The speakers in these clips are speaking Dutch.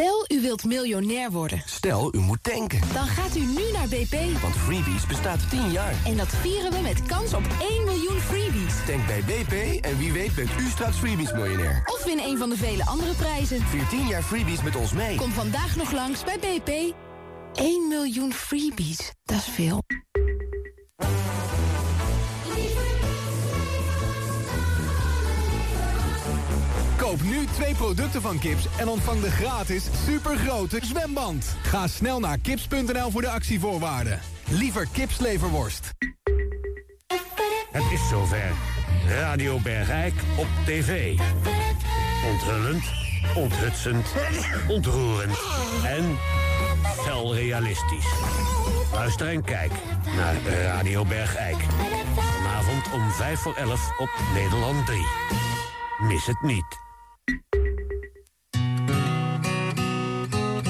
Stel, u wilt miljonair worden. Stel, u moet tanken. Dan gaat u nu naar BP. Want Freebies bestaat 10 jaar. En dat vieren we met kans op 1 miljoen freebies. Tank bij BP en wie weet bent u straks Freebies miljonair. Of win een van de vele andere prijzen. Vier 10 jaar Freebies met ons mee. Kom vandaag nog langs bij BP. 1 miljoen freebies, dat is veel. Nu twee producten van Kips en ontvang de gratis supergrote zwemband. Ga snel naar kips.nl voor de actievoorwaarden. Liever kipsleverworst. Het is zover. Radio Bergijk op tv. Onthullend, onthutsend, ontroerend en fel realistisch. Luister en kijk naar Radio Bergijk. Vanavond om 5 voor 11 op Nederland 3. Mis het niet.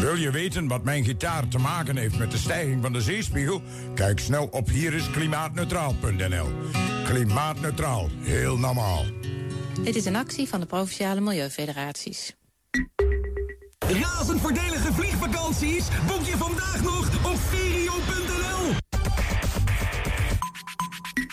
Wil je weten wat mijn gitaar te maken heeft met de stijging van de zeespiegel? Kijk snel op hierisklimaatneutraal.nl. Klimaatneutraal, heel normaal. Dit is een actie van de Provinciale Milieufederaties. Razend voordelige vliegvakanties boek je vandaag nog op ferio.nl.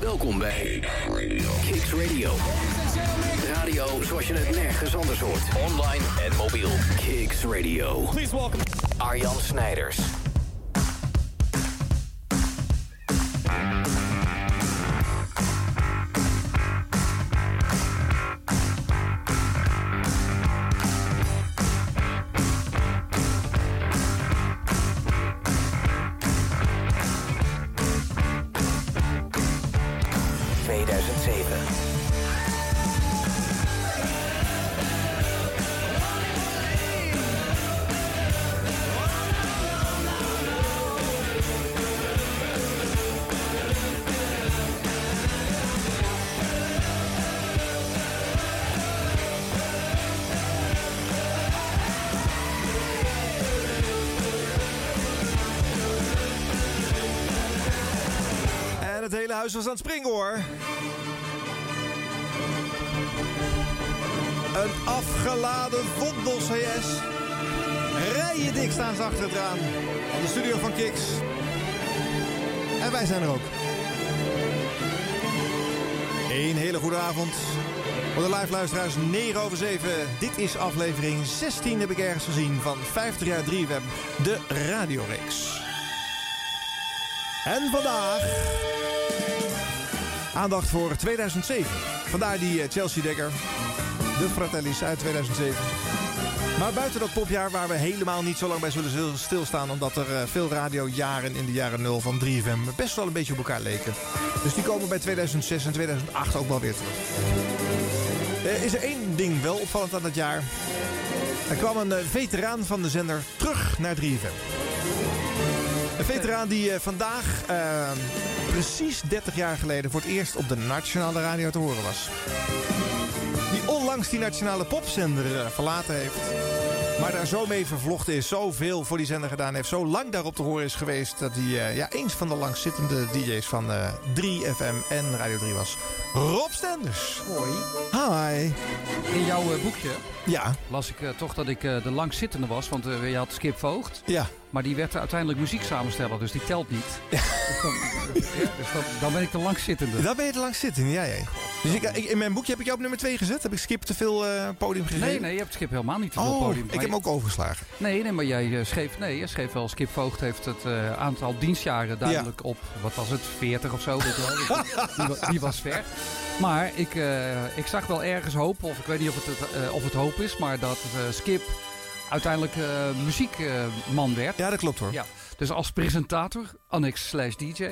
Welkom bij Kicks Radio. Radio zoals je het nergens anders hoort. Online en mobiel. Kicks Radio. Please welcome Arjan Snijders. Huis was aan het springen hoor. Een afgeladen Vondel CS. Rijen dik staan ze achter het raam. Van de studio van Kiks. En wij zijn er ook. Een hele goede avond. Voor de live luisteraars 9 over 7. Dit is aflevering 16 heb ik ergens gezien van 50 jaar 3 web. De radioreeks. En vandaag aandacht voor 2007. Vandaar die eh, Chelsea-dekker. De Fratellis uit 2007. Maar buiten dat popjaar waar we helemaal niet zo lang bij zullen stil- stilstaan... omdat er eh, veel radiojaren in de jaren 0 van 3FM best wel een beetje op elkaar leken. Dus die komen bij 2006 en 2008 ook wel weer terug. Eh, is er één ding wel opvallend aan dat jaar. Er kwam een veteraan van de zender terug naar 3FM. Een veteraan die eh, vandaag, eh, precies 30 jaar geleden... voor het eerst op de nationale radio te horen was. Die onlangs die nationale popzender eh, verlaten heeft. Maar daar zo mee vervlochten is, zoveel voor die zender gedaan heeft... zo lang daarop te horen is geweest... dat hij eh, ja, eens van de langzittende DJ's van eh 3FM en Radio 3 was. Rob Stenders. Hoi. Hi. In jouw boekje Ja. las ik toch dat ik de langzittende was, want je had Skip Voogd. Ja. Maar die werd uiteindelijk muziek samensteller, dus die telt niet. Dus, dan, ja, dus dan, dan ben ik de langzittende. Dan ben je te lang zitten, ja, ja. Dus ik, ik- in mijn boekje heb ik jou op nummer 2 gezet. Heb ik Skip te veel eh, podium gegeven? Nee, nee, je hebt Skip helemaal niet te veel Oh, podium. ik heb hem ook overgeslagen. Nee, nee, maar jij eh, schreef, nee, je schreef wel, Skip Voogd heeft het eh, aantal dienstjaren duidelijk op, wat was het, 40 of zo, weet je wel. die, die was ver. Maar ik, ik zag wel ergens hoop, of ik weet niet of het, of het hoop is, maar dat Skip uiteindelijk eh, muziekman werd. Ja, dat klopt hoor. Ja, dus als presentator, annex slash DJ.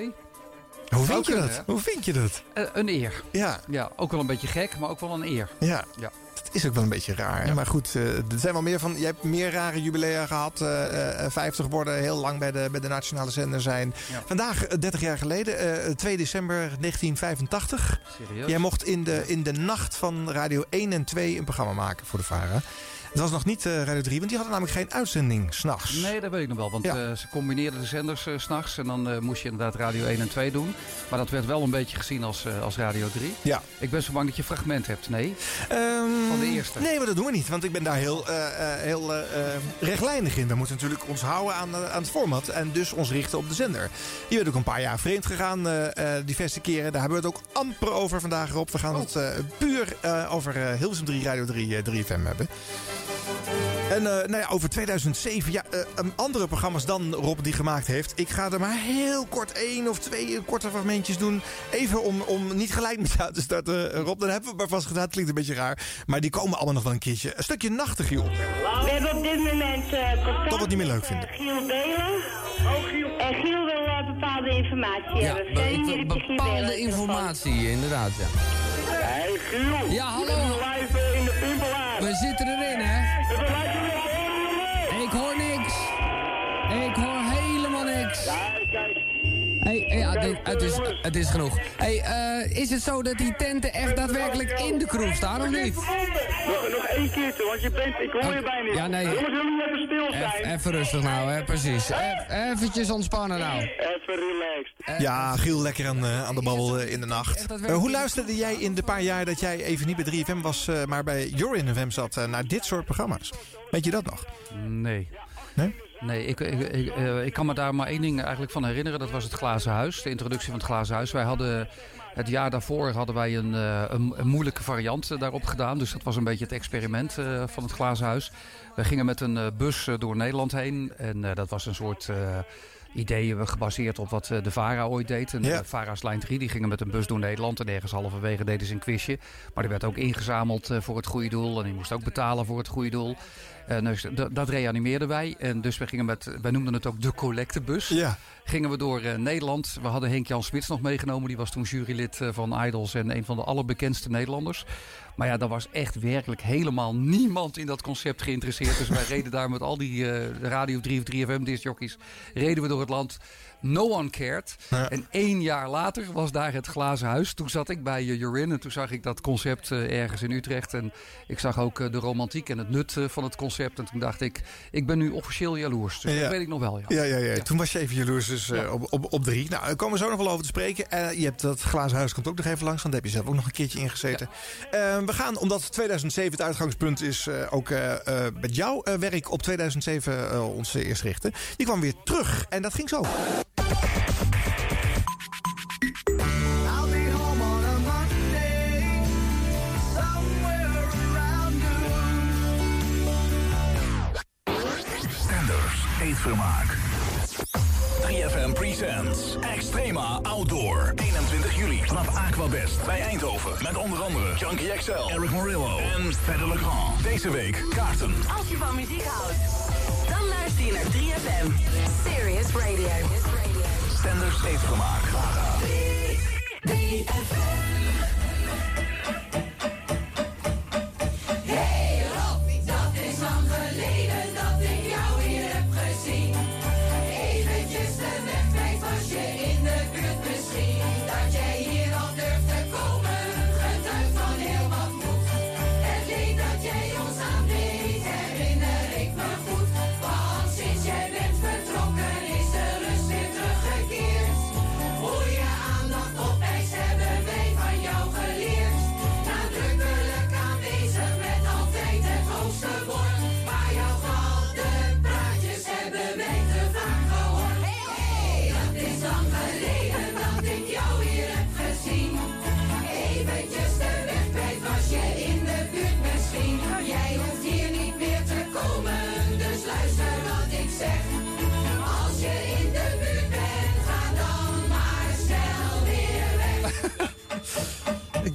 Hoe Zou vind je kunnen, dat? hè? Hoe vind je dat? Eh, een eer. Ja. ja, ook wel een beetje gek, maar ook wel een eer. Ja. Ja. Het is ook wel een beetje raar. hè? Maar goed, eh, er zijn wel meer van. Je hebt meer rare jubilea gehad. eh, eh, 50 worden, heel lang bij de, bij de nationale zender zijn. Ja. Vandaag, eh, 30 jaar geleden, eh, 2 december 1985. Serieus? Jij mocht in de, in de nacht van Radio 1 en 2 een programma maken voor de VARA. Het was nog niet eh, Radio 3, want die hadden namelijk geen uitzending s'nachts. Nee, dat weet ik nog wel. Want Ja. eh, ze combineerden de zenders s s'nachts. En dan eh, moest je inderdaad Radio 1 en 2 doen. Maar dat werd wel een beetje gezien als, eh, als Radio 3. Ja. Ik ben zo bang dat je fragment hebt. Nee. Ehm, Van de eerste. Nee, maar dat doen we niet. Want ik ben daar heel, eh, eh, heel eh, eh, rechtlijnig in. We moeten natuurlijk ons houden aan, eh, aan het format. En dus ons richten op de zender. Je bent ook een paar jaar vreemd gegaan. eh, eh, diverse keren. Daar hebben we het ook amper over vandaag, Rob. We gaan Oh. het eh, puur eh, over eh, Hilversum 3, Radio 3, eh, 3FM hebben. En eh, nou ja, over 2007, ja, eh, um, andere programma's dan Rob die gemaakt heeft. Ik ga er maar heel kort één of twee korte fragmentjes doen. Even om, om niet gelijk met jou te starten, eh, Rob. Dan hebben we het maar vast gedaan. Het klinkt een beetje raar. Maar die komen allemaal nog wel een keertje. Een stukje nachtegiel. We hebben op dit moment eh contact Dat wat niet meer leuk met, vinden. Giel Belen. Oh, Giel. En Giel wil eh, bepaalde informatie Ja, hebben. be- be- jullie op je Giel Belen bepaalde informatie, inderdaad, ja. Hey Giel. Ja, hallo. We zitten erin, hè? Ik hoor niks. Ik hoor helemaal niks. Hey, ja, dit- het, is, het is genoeg. Hey, eh, is het zo dat die tenten echt daadwerkelijk in de kroeg staan, of niet? Nog, nog één keertje, want je bent, ik hoor je bijna niet. Ja, nee. Jongens, jullie even stil zijn. Even rustig nou, hè, precies. Eventjes ontspannen nou. Even relaxed. Ja, Giel, lekker aan, eh, aan de babbel eh, in de nacht. Eh, hoe luisterde jij in de paar jaar dat jij even niet bij 3FM was, eh, maar bij Jorin FM zat, eh, naar dit soort programma's? Weet je dat nog? Nee. Nee? Nee, ik, ik, ik, eh, ik kan me daar maar één ding eigenlijk van herinneren. Dat was het Glazen Huis, de introductie van het Glazen Huis. Wij hadden het jaar daarvoor hadden wij een, eh, een, een moeilijke variant eh, daarop gedaan. Dus dat was een beetje het experiment van het Glazen Huis. We gingen met een bus door Nederland heen. En dat was een soort eh, idee eh, gebaseerd op wat de VARA ooit deed. En Ja. eh, VARA's Lijn 3 die gingen met een bus door Nederland. En ergens halverwege deden ze een quizje. Maar die werd ook ingezameld voor het goede doel. En die moest ook betalen voor het goede doel. En dus dat, reanimeerden wij. En dus we gingen met, wij noemden het ook de collectebus. Ja. Gingen we door eh, Nederland. We hadden Henk-Jan Smits nog meegenomen. Die was toen jurylid eh, van Idols en een van de allerbekendste Nederlanders. Maar ja, daar was echt werkelijk helemaal niemand in dat concept geïnteresseerd. Dus wij reden daar met al die eh, Radio 3 of 3FM discjockeys. Reden we door het land. No one cared. Ja. En één jaar later was daar het glazen huis. Toen zat ik bij uh, Jorin en toen zag ik dat concept eh, ergens in Utrecht. En ik zag ook eh, de romantiek en het nut eh, van het concept. En toen dacht ik, ik ben nu officieel jaloers. Dus Ja. dat weet ik nog wel, ja. Ja, ja, ja. Toen was je even jaloers dus, eh, op, op, op drie. Nou, daar komen we zo nog wel over te spreken. Eh, je hebt dat glazen huis komt ook nog even langs, want daar heb je zelf ook nog een keertje ingezeten. Eh, we gaan, omdat 2007 het uitgangspunt is, eh, ook eh, eh, met jouw eh, werk op 2007 eh, ons eh, eerst richten. Je kwam weer terug en dat ging zo. I'll be home on a Monday, somewhere around Stenders Eetvermaak. 3FM Presents Extrema Outdoor. 21 juli vanaf Aquabest bij Eindhoven. Met onder andere Junkie XL, Eric Morillo en Verder Legrand. Deze week kaarten. Als je van muziek houdt, dan luister je naar 3FM. Serious Radio. Standard heeft gemaakt.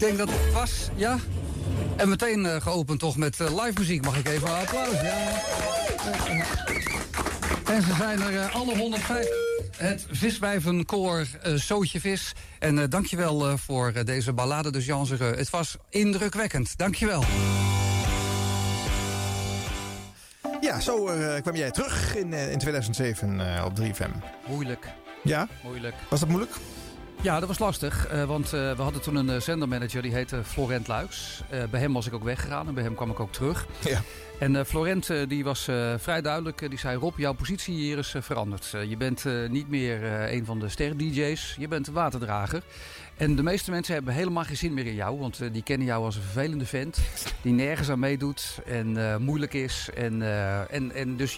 Denk dat het was, ja. En meteen eh, geopend toch met eh, live muziek. Mag ik even een applaus? Ja. En ze zijn er eh, alle 105. Het viswijvenkoor uh, Zootje Vis. En dankjewel voor deze ballade de genre. Het was indrukwekkend. Dankjewel. Ja, zo kwam jij terug in, in 2007 op 3FM. Moeilijk. Ja? Moeilijk. Was dat moeilijk? Ja, dat was lastig. Uh, want uh, we hadden toen een uh, zendermanager, die heette Florent Luiks. bij hem was ik ook weggegaan en bij hem kwam ik ook terug. Ja. En Florent die was vrij duidelijk. die zei, Rob, jouw positie hier is veranderd. je bent niet meer een van de ster-dj's. Je bent een waterdrager. En de meeste mensen hebben helemaal geen zin meer in jou. Want die kennen jou als een vervelende vent. Die nergens aan meedoet en moeilijk is. En, en, en dus...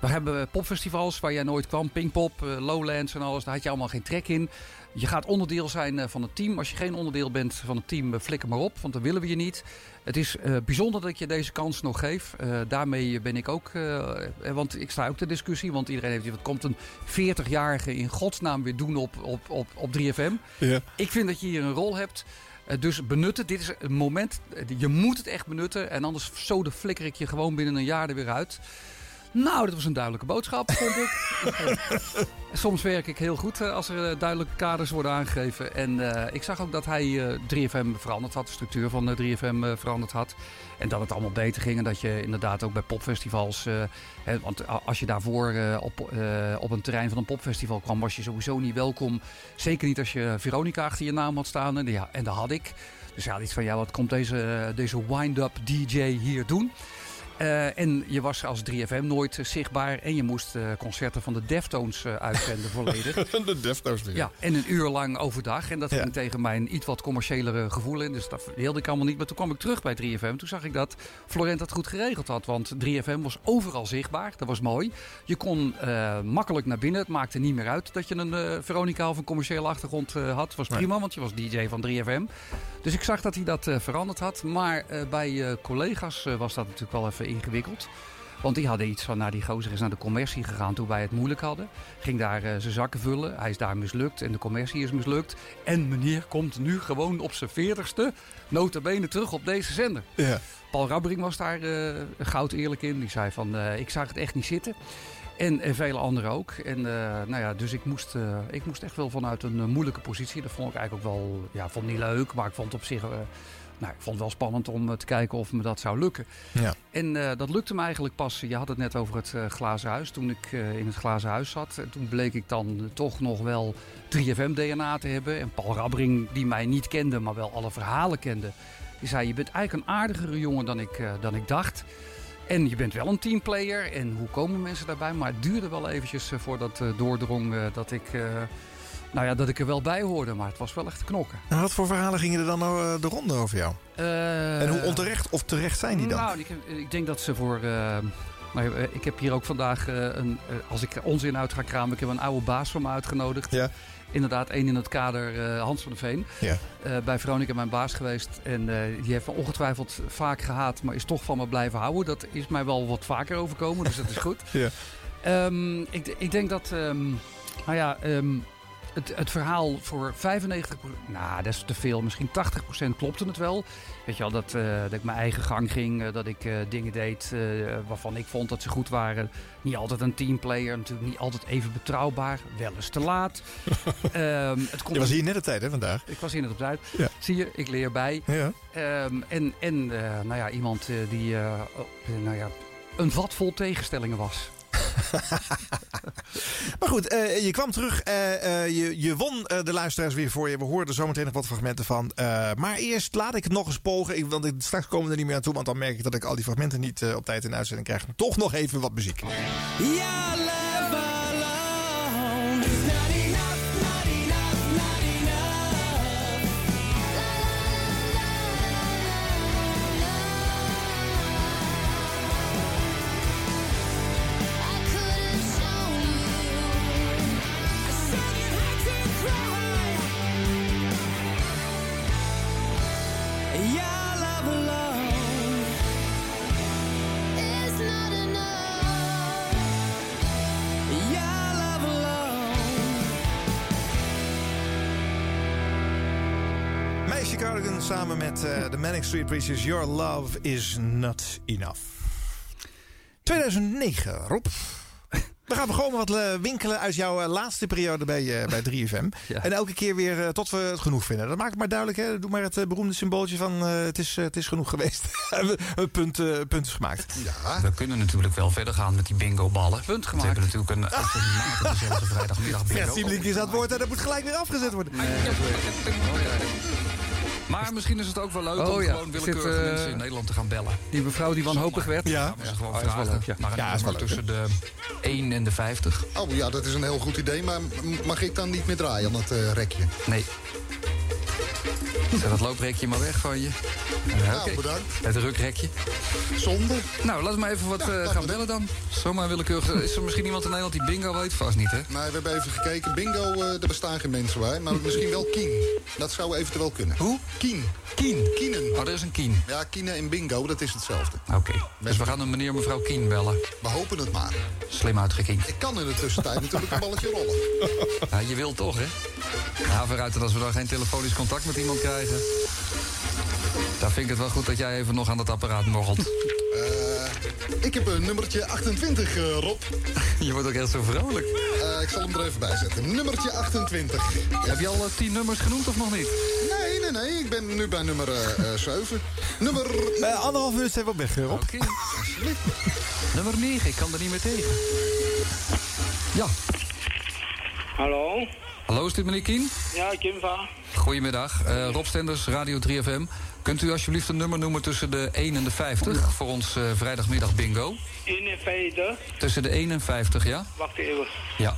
we hebben popfestivals waar jij nooit kwam. Pinkpop, Lowlands en alles. Daar had je allemaal geen trek in. Je gaat onderdeel zijn eh, van het team. Als je geen onderdeel bent van het team, eh, flikker maar op, want dan willen we je niet. Het is uh, bijzonder dat ik je deze kans nog geef. Uh, daarmee ben ik ook, uh, want ik sta ook de discussie, want iedereen heeft, wat komt een 40-jarige in godsnaam weer doen op, op, op, op 3FM? Ja. Ik vind dat je hier een rol hebt. dus benutten, dit is een moment, je moet het echt benutten. En anders zo de flikker ik je gewoon binnen een jaar er weer uit. Nou, dat was een duidelijke boodschap, vond ik. Soms werk ik heel goed als er duidelijke kaders worden aangegeven. En uh, ik zag ook dat hij uh, 3FM veranderd had, de structuur van 3FM uh, veranderd had. En dat het allemaal beter ging. En dat je inderdaad ook bij popfestivals. Hè, want als je daarvoor op, op een terrein van een popfestival kwam, was je sowieso niet welkom. Zeker niet als je Veronica achter je naam had staan. En, ja, en dat had ik. Dus ja, iets van ja, wat komt deze, deze wind-up DJ hier doen? Uh, en je was als 3FM nooit uh, zichtbaar. En je moest uh, concerten van de Deftones uitzenden volledig. de Deftones weer. Ja, en een uur lang overdag. En dat ja. ging tegen mijn iets wat commerciëlere gevoel in. Dus dat wilde ik allemaal niet. Maar toen kwam ik terug bij 3FM. Toen zag ik dat Florent dat goed geregeld had. Want 3FM was overal zichtbaar. Dat was mooi. Je kon makkelijk naar binnen. Het maakte niet meer uit dat je een Veronica of een commerciële achtergrond had. Het was prima, nee. want je was DJ van 3FM. Dus ik zag dat hij dat veranderd had. Maar bij collega's was dat natuurlijk wel even ingewikkeld. Want die hadden iets van, nou die gozer is naar de commercie gegaan toen wij het moeilijk hadden. Ging daar uh, zijn zakken vullen. Hij is daar mislukt en de commercie is mislukt. En meneer komt nu gewoon op zijn veertigste notabene terug op deze zender. Ja. Paul Rabbering was daar uh, goud eerlijk in. Die zei van, uh, ik zag het echt niet zitten. En, en vele anderen ook. En nou ja, dus ik moest, ik moest echt wel vanuit een moeilijke positie. Dat vond ik eigenlijk ook wel, ja, vond niet leuk. Maar ik vond het op zich nou, ik vond het wel spannend om te kijken of me dat zou lukken. Ja. En uh, dat lukte me eigenlijk pas. Je had het net over het uh, glazen huis. Toen ik uh, in het glazen huis zat, toen bleek ik dan toch nog wel 3FM-DNA te hebben. En Paul Rabbering, die mij niet kende, maar wel alle verhalen kende, die zei: Je bent eigenlijk een aardigere jongen dan ik, dan ik dacht. En je bent wel een teamplayer. En hoe komen mensen daarbij? Maar het duurde wel eventjes voordat doordrong dat ik nou ja, dat ik er wel bij hoorde, maar het was wel echt knokken. En wat voor verhalen gingen er dan uh, de ronde over jou? Uh, en hoe onterecht of terecht zijn die dan? Nou, ik, ik denk dat ze voor... Uh, nou, ik heb hier ook vandaag, een, als ik onzin uit ga kramen... ik heb een oude baas van me uitgenodigd. Ja. Inderdaad, één in het kader, Hans van de Veen. Ja. bij Veronica mijn baas geweest. En die heeft me ongetwijfeld vaak gehaat, maar is toch van me blijven houden. Dat is mij wel wat vaker overkomen, dus dat is goed. ja. Um, ik, ik, denk dat... Um, nou ja... Um, het, het, verhaal voor 95%, nou dat is te veel, misschien 80% klopte het wel. Weet je wel, dat, uh, dat ik mijn eigen gang ging, uh, dat ik uh, dingen deed waarvan ik vond dat ze goed waren. Niet altijd een teamplayer, natuurlijk niet altijd even betrouwbaar, wel eens te laat. um, het Je was hier net op tijd hè vandaag? Ik was hier net op tijd. Ja. Zie je, ik leer bij. Ja. Um, en en nou ja, iemand die nou ja, een vat vol tegenstellingen was. maar goed, uh, je kwam terug. Uh, uh, je, je won de luisteraars weer voor je. We hoorden zometeen nog wat fragmenten van. maar eerst laat ik het nog eens pogen. Want ik, straks komen we er niet meer aan toe. Want dan merk ik dat ik al die fragmenten niet op tijd in uitzending krijg. Toch nog even wat muziek. Ja, eh, de Manic Street Preachers. Your love is not enough. 2009, Rob. Dan gaan we gewoon wat eh, winkelen uit jouw eh, laatste periode bij, eh, bij 3FM. En elke keer weer tot we het genoeg vinden. Dat maakt het maar duidelijk. Hè? Doe maar het beroemde symbooltje van het, is, het is genoeg geweest. Punt, eh, punt is gemaakt. Ja. We kunnen natuurlijk wel verder gaan met die bingo-ballen. Punt gemaakt. We hebben natuurlijk een uitermate vrijdagmiddag bingo. Fred Siebelink is aan het woord en dat moet gelijk weer afgezet worden. Maar misschien is het ook wel leuk Oh om ja, gewoon zit, willekeurige eh, mensen in Nederland te gaan bellen. Die mevrouw die wanhopig werd. Ja, maar ze gewoon Oh, dat is wel vragen leuk, ja. naar een Ja, is wel nummer leuk, tussen de 1 en de 50. Oh ja, dat is een heel goed idee, maar mag ik dan niet meer draaien aan het eh, rekje? Nee. Zet dat looprekje maar weg van je. Ja, Nou, bedankt. Het rukrekje. Zonde. Nou, laten we maar even wat eh, gaan bellen dan. Zomaar willekeurig. Is er misschien iemand in Nederland die bingo weet? Vast niet, hè? Nee, we hebben even gekeken. Bingo, eh er bestaan geen mensen bij. Maar misschien wel Kien. Dat zou eventueel kunnen. Hoe? Kien. Kien? Kienen. Oh, er is een Kien. Ja, Kienen en bingo, dat is hetzelfde. Oké. Dus we gaan een meneer mevrouw Kien bellen. We hopen het maar. Slim uitgekiend. Ik kan in de tussentijd natuurlijk een balletje rollen. Ja, je wilt toch, hè? Ja, vooruit dat als we dan geen telefonisch contact met iemand krijgen... dan vind ik het wel goed dat jij even nog aan dat apparaat morgelt. Eh, ik heb een nummertje 28, eh, Rob. Je wordt ook echt zo vrolijk. Eh, ik zal hem er even bij zetten. Nummertje 28. Heb je al eh, tien nummers genoemd of nog niet? Nee, nee, nee. Ik ben nu bij nummer eh, eh, 7. Nummer... Uh, anderhalf minuut zijn we op weg, Rob. Oké. Nummer 9, ik kan er niet meer tegen. Ja. Hallo? Hallo, is dit meneer Kien? Ja, Kimva. Goedemiddag, eh, Rob Stenders, Radio 3FM. Kunt u alsjeblieft een nummer noemen tussen de 1 en de 50 voor ons eh, vrijdagmiddag bingo? 51. Tussen de 1 en 50, ja? Wacht even. Ja.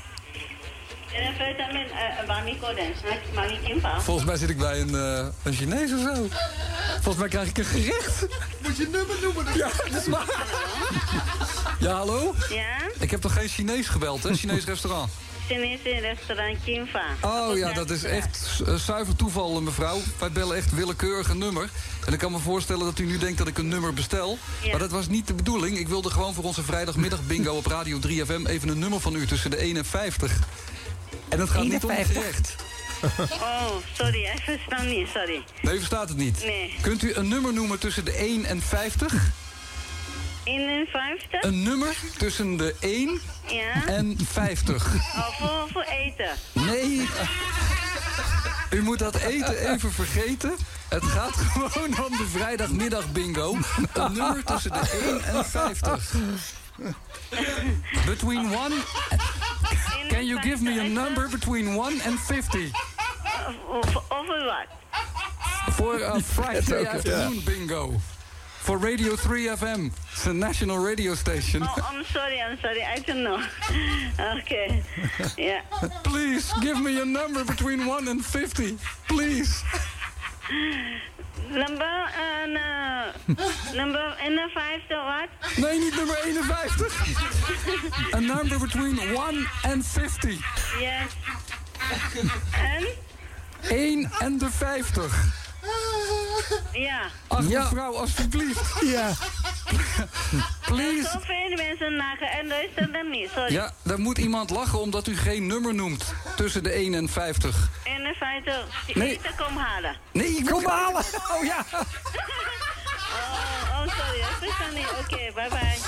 Volgens mij zit ik bij een, eh, een Chinees of zo. Volgens mij krijg ik een gerecht. Moet je nummer noemen? Ja, dat is waar. Ja, hallo? Ja? Ik heb toch geen Chinees gebeld, hè? Chinees restaurant. Chinese restaurant Kimfa. Oh ja, dat is echt eh, zuiver toeval, mevrouw. Wij bellen echt willekeurig een nummer. En ik kan me voorstellen dat u nu denkt dat ik een nummer bestel. Ja. Maar dat was niet de bedoeling. Ik wilde gewoon voor onze vrijdagmiddag bingo op Radio 3FM... even een nummer van u tussen de 1 en 50. En dat gaat niet om 51? gerecht. Oh, sorry, ik verstaan niet, sorry. Nee, u verstaat het niet. Nee. Kunt u een nummer noemen tussen de 1 en 50? 51? Een nummer tussen de 1 Ja? en 50. Oh, voor, voor eten. Nee. U moet dat eten even vergeten. Het gaat gewoon om de vrijdagmiddag bingo. Een nummer tussen de 1 en 50. Between 1... Can you give me a number between 1 and 50? Over, over wat? Voor a Friday Ja. afternoon bingo. For Radio 3FM. It's a national radio station. Oh, I'm sorry, I'm sorry, I don't know. Okay, yeah. Please, give me a number between 1 and 50. Please. Number, uh, no. number 51, what? Nee, niet nummer 51. A number between 1 and 50. Yes. En? 1 en de 50. Ja. Ach, mevrouw, alsjeblieft. Ja. Please. Zoveel mensen nagen en luisteren dan niet, sorry. Ja, daar moet iemand lachen omdat u geen nummer noemt tussen de 1 en 50. 51, die Nee. eten kom halen. Nee, ik kom halen. Oh ja. Oh, oh sorry, ik verstaan niet. Oké, bye bye.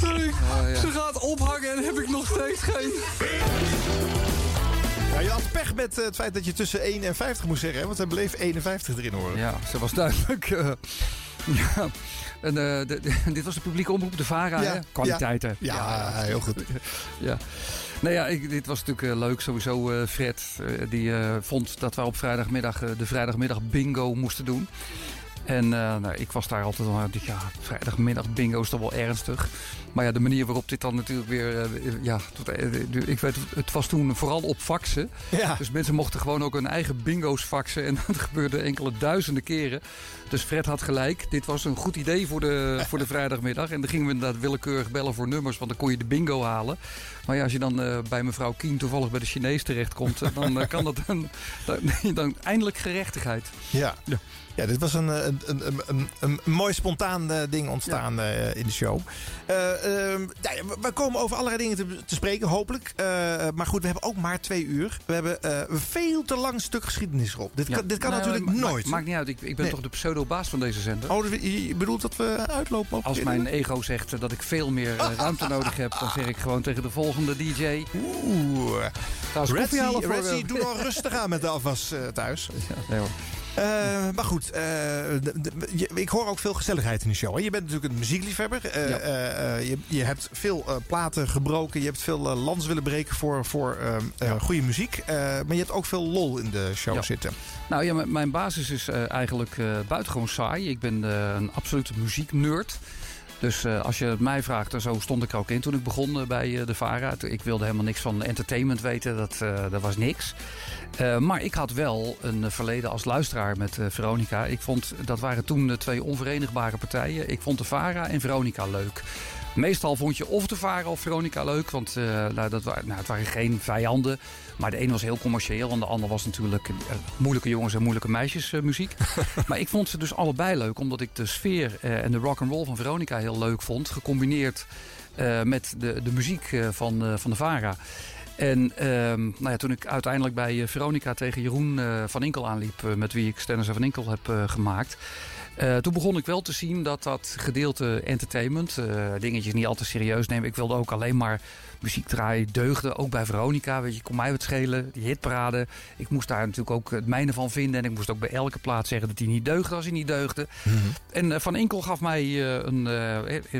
Sorry. Oh, Ze gaat ophangen en heb ik nog steeds geen... Ja, je had pech met eh, het feit dat je tussen 1 en 50 moest zeggen, hè, want er bleef 51 erin horen. Ja, ze was duidelijk. eh, ja. En, eh, de- de- dit was de publieke omroep, de VARA, Ja, hè? Kwaliteiten. ja. Ja, heel goed. ja. Nou ja, ik, dit was natuurlijk leuk. Sowieso Fred, die vond dat we op vrijdagmiddag de vrijdagmiddag bingo moesten doen. En eh, nou, ik was daar altijd al, ja, vrijdagmiddag bingo is toch wel ernstig. Maar ja, de manier waarop dit dan natuurlijk weer, eh, ja, tot, eh, ik weet, het was toen vooral op faxen. Ja. Dus mensen mochten gewoon ook hun eigen bingo's faxen. En dat gebeurde enkele duizenden keren. Dus Fred had gelijk. Dit was een goed idee voor de, voor de vrijdagmiddag. En dan gingen we inderdaad willekeurig bellen voor nummers. Want dan kon je de bingo halen. Maar ja, als je dan bij mevrouw Kien toevallig bij de Chinees terechtkomt... dan kan dat een, dan, dan eindelijk gerechtigheid. Ja. ja. Dit was een, eh, een, een, een, een, mooi spontaan eh, ding ontstaan eh, in de show. Nou ja, we- komen over allerlei dingen te, te spreken, hopelijk. Maar goed, we hebben ook maar twee uur. We hebben een veel te lang stuk geschiedenis erop. Dit Ja. kan, dit kan Nou, natuurlijk ma- ma- nooit. Maakt niet uit, ik, ik ben Nee. toch de pseudo-baas van deze zender. Oh, dus je bedoelt dat we uitlopen op Als mijn ego zegt dat ik veel meer ruimte nodig heb, dan zeg ik gewoon tegen de volgende DJ. Oeh. Eh, doe nou rustig aan met de afwas thuis. nee hoor. Eh, maar goed, eh, de- de- je- ik hoor ook veel gezelligheid in de show. Hè? Je bent natuurlijk een muziekliefhebber. Eh, Ja. je, je hebt veel platen gebroken. Je hebt veel lands willen breken voor, voor goede muziek. Maar je hebt ook veel lol in de show Ja. zitten. Nou ja, mijn basis is eigenlijk buitengewoon saai. Ik ben een absolute muzieknerd. Dus eh, als je mij vraagt, zo stond ik ook in toen ik begon eh, bij eh, de VARA. Ik wilde helemaal niks van entertainment weten, dat, dat was niks. Maar ik had wel een verleden als luisteraar met Veronica. Ik vond, dat waren toen de twee onverenigbare partijen. Ik vond de VARA en Veronica leuk. Meestal vond je of de VARA of Veronica leuk. Want nou, dat nou, het waren geen vijanden. Maar de een was heel commercieel. En de ander was natuurlijk eh, moeilijke jongens en moeilijke meisjes eh, muziek. maar ik vond ze dus allebei leuk. Omdat ik de sfeer eh, en de rock and roll van Veronica heel leuk vond. Gecombineerd met de, de muziek van, van de VARA. En ehm, nou ja, toen ik uiteindelijk bij Veronica tegen Jeroen van Inkel aanliep... met wie ik Stennis van Inkel heb gemaakt... eh, toen begon ik wel te zien dat dat gedeelte entertainment... eh, dingetjes niet al te serieus nemen. Ik wilde ook alleen maar muziek draaien, deugde. Ook bij Veronica, weet je, kon mij wat schelen. Die hitparade. Ik moest daar natuurlijk ook het mijne van vinden. En ik moest ook bij elke plaat zeggen dat hij niet deugde als hij niet deugde. En eh, Van Inkel gaf mij een,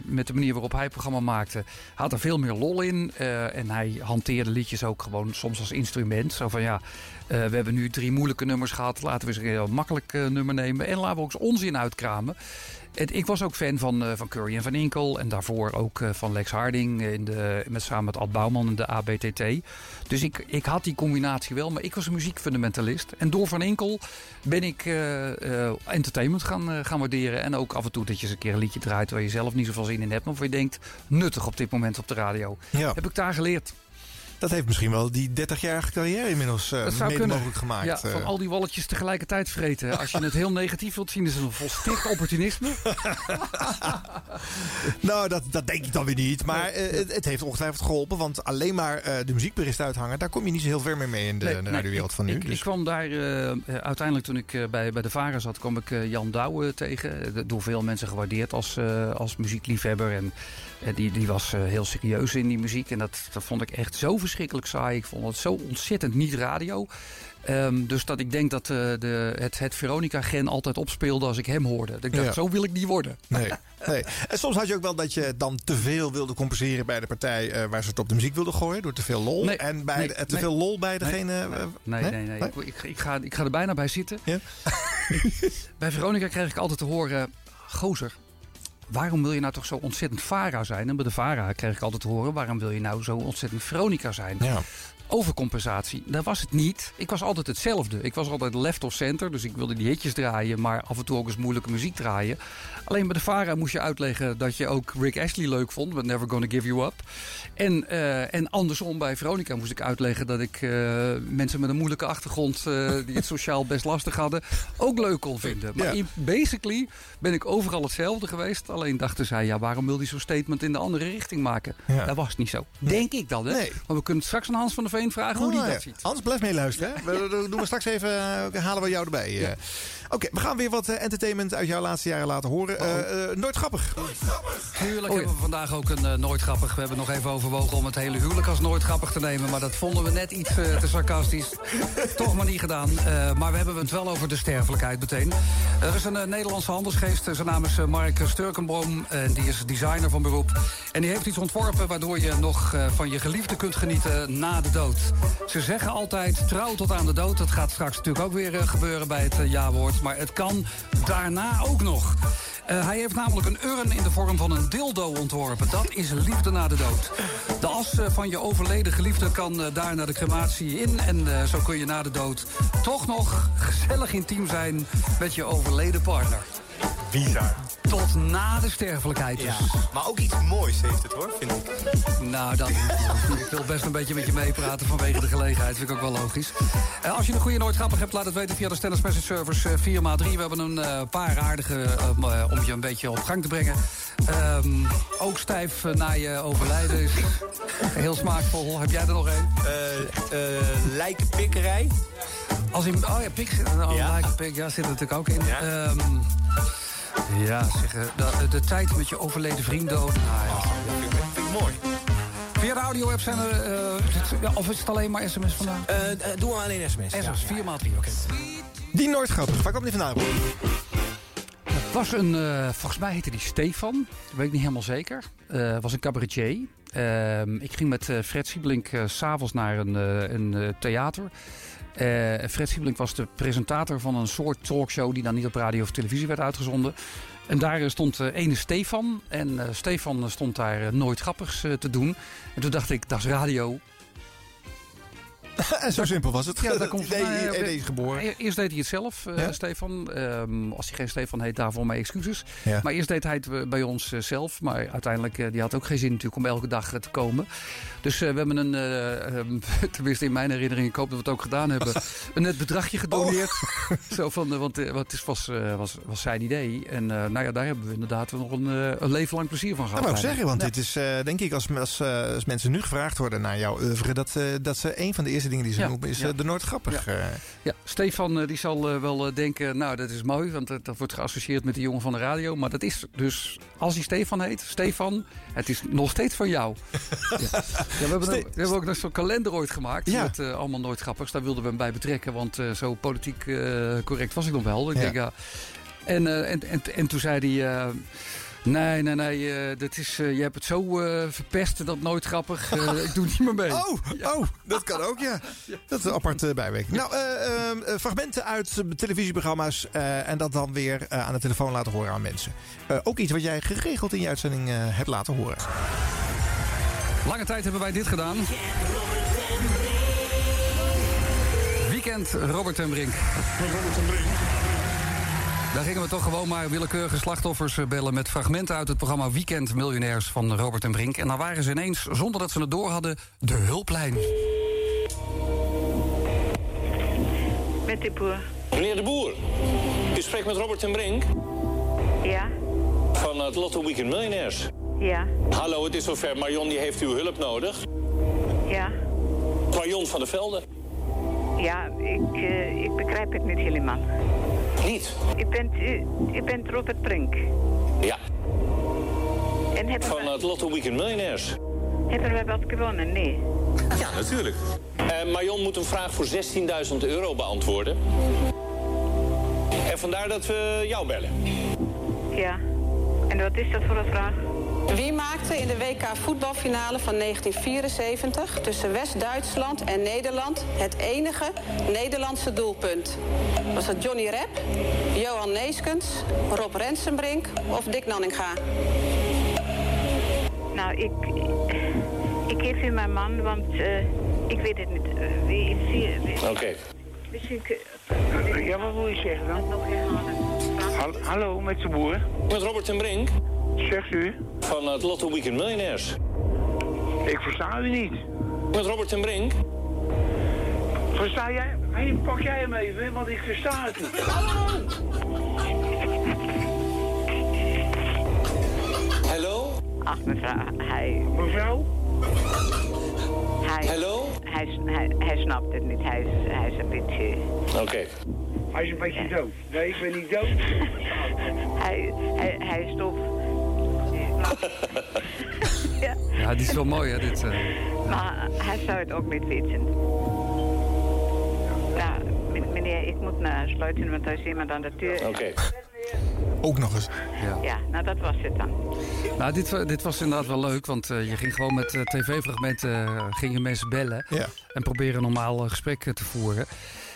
met de manier waarop hij het programma maakte, had er veel meer lol in. En hij hanteerde liedjes ook gewoon soms als instrument. Zo van ja, we hebben nu drie moeilijke nummers gehad. Laten we eens een heel makkelijk eh, nummer nemen. En laten we ook onzin uitkramen. En ik was ook fan van, eh, van Curry en Van Inkel. En daarvoor ook eh, van Lex Harding. In de, met, samen met Ad Bouwman in de ABTT. Dus ik, ik had die combinatie wel. Maar ik was een muziekfundamentalist. En door Van Inkel ben ik eh, eh, entertainment gaan, eh, gaan waarderen. En ook af en toe dat je eens een keer een liedje draait... waar je zelf niet zoveel zin in hebt. Maar waar je denkt, nuttig op dit moment op de radio. Ja. Heb ik daar geleerd. Dat heeft misschien wel die 30-jarige carrière inmiddels mede kunnen. mogelijk gemaakt. Ja, eh. van al die walletjes tegelijkertijd vreten. Als je het heel negatief wilt zien, is het een volstrekt opportunisme. Nou, dat, dat denk ik dan weer niet. Maar eh, het, het heeft ongetwijfeld geholpen. Want alleen maar de muziekberist uithangen... daar kom je niet zo heel ver mee mee in de, Nee, de nee, ik- van nu. Ik, dus. ik kwam daar uiteindelijk toen ik bij, bij de VARA zat, kwam ik Jan Douwe tegen. Door veel mensen gewaardeerd als, als muziekliefhebber. En die, die was eh, heel serieus in die muziek. En dat, dat vond ik echt zo verschrikkelijk saai. Ik vond het zo ontzettend niet radio. Ehm, dus dat ik denk dat eh, de, het, het Veronica-gen altijd opspeelde als ik hem hoorde. Dat ik dacht, Ja. zo wil ik niet worden. Nee, nee. En soms had je ook wel dat je dan te veel wilde compenseren bij de partij eh, waar ze het op de muziek wilden gooien. Door te veel lol. Nee, en bij nee, de- te veel lol bij degene. Nee, nee, nee. Ik, ik, ik ga, ik ga er bijna bij zitten. bij Veronica kreeg ik altijd te horen... Gozer, waarom wil je nou toch zo ontzettend Vara zijn? En bij de Vara kreeg ik altijd te horen... waarom wil je nou zo ontzettend Veronica zijn? Ja. Overcompensatie, dat was het niet. Ik was altijd hetzelfde. Ik was altijd left of center, dus ik wilde die hitjes draaien... maar af en toe ook eens moeilijke muziek draaien. Alleen bij de Vara moest je uitleggen dat je ook Rick Ashley leuk vond... but never gonna give you up. En, eh, en andersom bij Veronica moest ik uitleggen dat ik eh, mensen met een moeilijke achtergrond... eh, die het sociaal best lastig hadden, ook leuk kon vinden. Maar basically ben ik overal hetzelfde geweest. Alleen dachten zij, ja, waarom wil hij zo'n statement in de andere richting maken? Ja. Dat was niet zo. Denk ik dan, hè? Nee. Maar we kunnen straks aan Hans van der Veen vragen hoe Oh, die ja. dat ziet. Hans, blijf meeluisteren. hè. We, doen we straks even, eh, halen we jou erbij. eh. Oké, we gaan weer wat eh, entertainment uit jouw laatste jaren laten horen. Eh, eh, nooit grappig. Tuurlijk hebben we vandaag ook een eh, nooit grappig. We hebben nog even overwogen om het hele huwelijk als nooit grappig te nemen. Maar dat vonden we net iets eh, te sarcastisch. Toch maar niet gedaan. Eh, maar we hebben het wel over de sterfelijkheid meteen. Er is een eh, Nederlandse handelsgeest. Zijn naam is eh, Mark Sturkenboom. En die is designer van beroep. En die heeft iets ontworpen waardoor je nog eh, van je geliefde kunt genieten na de dood. Ze zeggen altijd trouw tot aan de dood. Dat gaat straks natuurlijk ook weer eh, gebeuren bij het eh, ja-woord. Maar het kan daarna ook nog. Eh, hij heeft namelijk een urn in de vorm van een dildo ontworpen. Dat is liefde na de dood. De as van je overleden geliefde kan daar naar de crematie in. En zo kun je na de dood toch nog gezellig intiem zijn met je overleden partner. Bizar. Tot na de sterfelijkheid dus. Maar ook iets moois heeft het hoor, vind ik. Nou, dan, ik wil best een beetje met je meepraten vanwege de gelegenheid. Vind ik ook wel logisch. Eh, als je een goede nooit grappig hebt, laat het weten via de Stennis Message Servers eh, 4x3. We hebben een eh, paar aardige om, om je een beetje op gang te brengen. Ehm, ook stijf na je overlijden is heel smaakvol. Heb jij er nog een? Eh, eh, lijkenpikkerij. Als in, oh ja, pik. Oh, Ja. like pik, ja, zit er natuurlijk ook in. Ja. Ehm, ja, zeg, de, de tijd met je overleden vriend dood. Nou, ja. Vind ik mooi. Via de audio-app zijn er... eh, het- ja, of is het alleen maar sms vandaag? Eh, eh, doe maar alleen sms. SMS, 4 maal 3, oké. Die nooit grappig. Waar komt die vandaan? Het was een, eh, volgens mij heette die Stefan, dat weet ik niet helemaal zeker. Eh was een cabaretier. Ehm, ik ging met eh, Fred Siebelink eh, s s'avonds naar een, eh, een theater. Eh, Fred Siebelink was de presentator van een soort talkshow... die dan niet op radio of televisie werd uitgezonden. En daar eh, stond eh, ene Stefan. En Stefan stond daar nooit grappigs te doen. En toen dacht ik, dat is radio. En zo simpel was het. Ja, daar komt Nee, hij geboren. Eerst deed hij het zelf, eh? Stefan. Ehm, als hij geen Stefan heet, daarvoor mijn excuses. Ja. Maar eerst deed hij het eh, bij ons eh, zelf. Maar uiteindelijk, eh, die had ook geen zin natuurlijk om elke dag te komen. Dus eh, we hebben een, eh, ehm, tenminste in mijn herinnering, ik hoop dat we het ook gedaan hebben, een net bedragje gedoneerd. Zo van, want, want het was, eh, was, was zijn idee. En eh, nou ja, daar hebben we inderdaad nog een, een leven lang plezier van Dat gehad. wou ik bijna. zeggen, want Ja. dit is eh, denk ik als, als, als mensen nu gevraagd worden naar jouw oeuvre... Dat, dat ze een van de eerste dingen die ze Ja, noemen is ja. eh, de nooit grappig. eh. Ja, Stefan eh, die zal wel denken, nou dat is mooi, want dat, wordt geassocieerd met de jongen van de radio. Maar dat is dus, als hij Stefan heet, Stefan, het is nog steeds van jou. ja. Ja, we, hebben Ste- ook, we hebben ook nog zo'n kalender ooit gemaakt Ja. met allemaal nooit grappigs. Daar wilden we hem bij betrekken, want zo politiek correct was ik nog wel. Ik Ja. denk, ja. En, en, en, en toen zei hij... Nee, nee, nee, eh, dat is, eh, je hebt het zo eh, verpest, dat nooit grappig. Eh, ik doe niet meer mee. Oh, oh, dat kan ook, ja. Dat is een apart bijwerking. Nou, fragmenten uit televisieprogramma's eh, en dat dan weer eh, aan de telefoon laten horen aan mensen. Eh, ook iets wat jij geregeld in je uitzending eh, hebt laten horen. Lange tijd hebben wij dit gedaan. Weekend Robert en Brink. Daar gingen we toch gewoon maar willekeurige slachtoffers eh, bellen... met fragmenten uit het programma Weekend Miljonairs van Robert en Brink. En dan waren ze ineens, zonder dat ze het door hadden, de hulplijn. Met de boer. Meneer de Boer, u spreekt met Robert en Brink Ja, van het Lotto Weekend Millionaires. ja, Hallo, het is zover. Marion die heeft uw hulp nodig. ja. Marion van der Velde. Ja, ik, eh, ik begrijp het niet helemaal. Niet? U bent, u, u bent Robert Brink. Ja, En hebben, van we, het Lotto Weekend Millionaires. hebben we wat gewonnen? Nee. Ja, natuurlijk. Eh, Marion moet een vraag voor 16.000 euro beantwoorden. En vandaar dat we jou bellen. Ja. En wat is dat voor een vraag? Wie maakte in de WK voetbalfinale van 1974 tussen West-Duitsland en Nederland het enige Nederlandse doelpunt? Was het Johnny Rep, Johan Neeskens, Rob Rensenbrink of Dick Nanninga? Nou, ik, ik geef u mijn man, want eh, ik weet het niet. Eh, wie is Oké. Misschien Ja, wat wil je zeggen dan? Hal- Hallo, met de boer. Met Robert en Brink Zegt u? van het Lotto Weekend Millionaires. Ik versta u niet. Met Robert en Brink. Versta jij? Hey, pak jij hem even, want ik versta het niet. Hallo? Ach, mevrouw, hij... Mevrouw? Hij, Hallo? Hij, hij, hij snapt het niet. Hij is, hij is een beetje... Oké. Hij is een beetje dood. Nee, ik ben niet dood. Hij, hij, hij is doof. Ja, Ja, dit is wel mooi hè, dit. eh. maar hij zou het ook niet weten. Nou, meneer, ik moet naar sluiten, want er is iemand aan de deur. Oké. Ook nog eens. Ja. Ja, nou dat was het dan. Nou, dit, wa- dit was inderdaad wel leuk, want eh, je ging gewoon met eh, tv-fragmenten eh, gingen mensen bellen. Ja. En proberen normaal eh, gesprek eh, te voeren.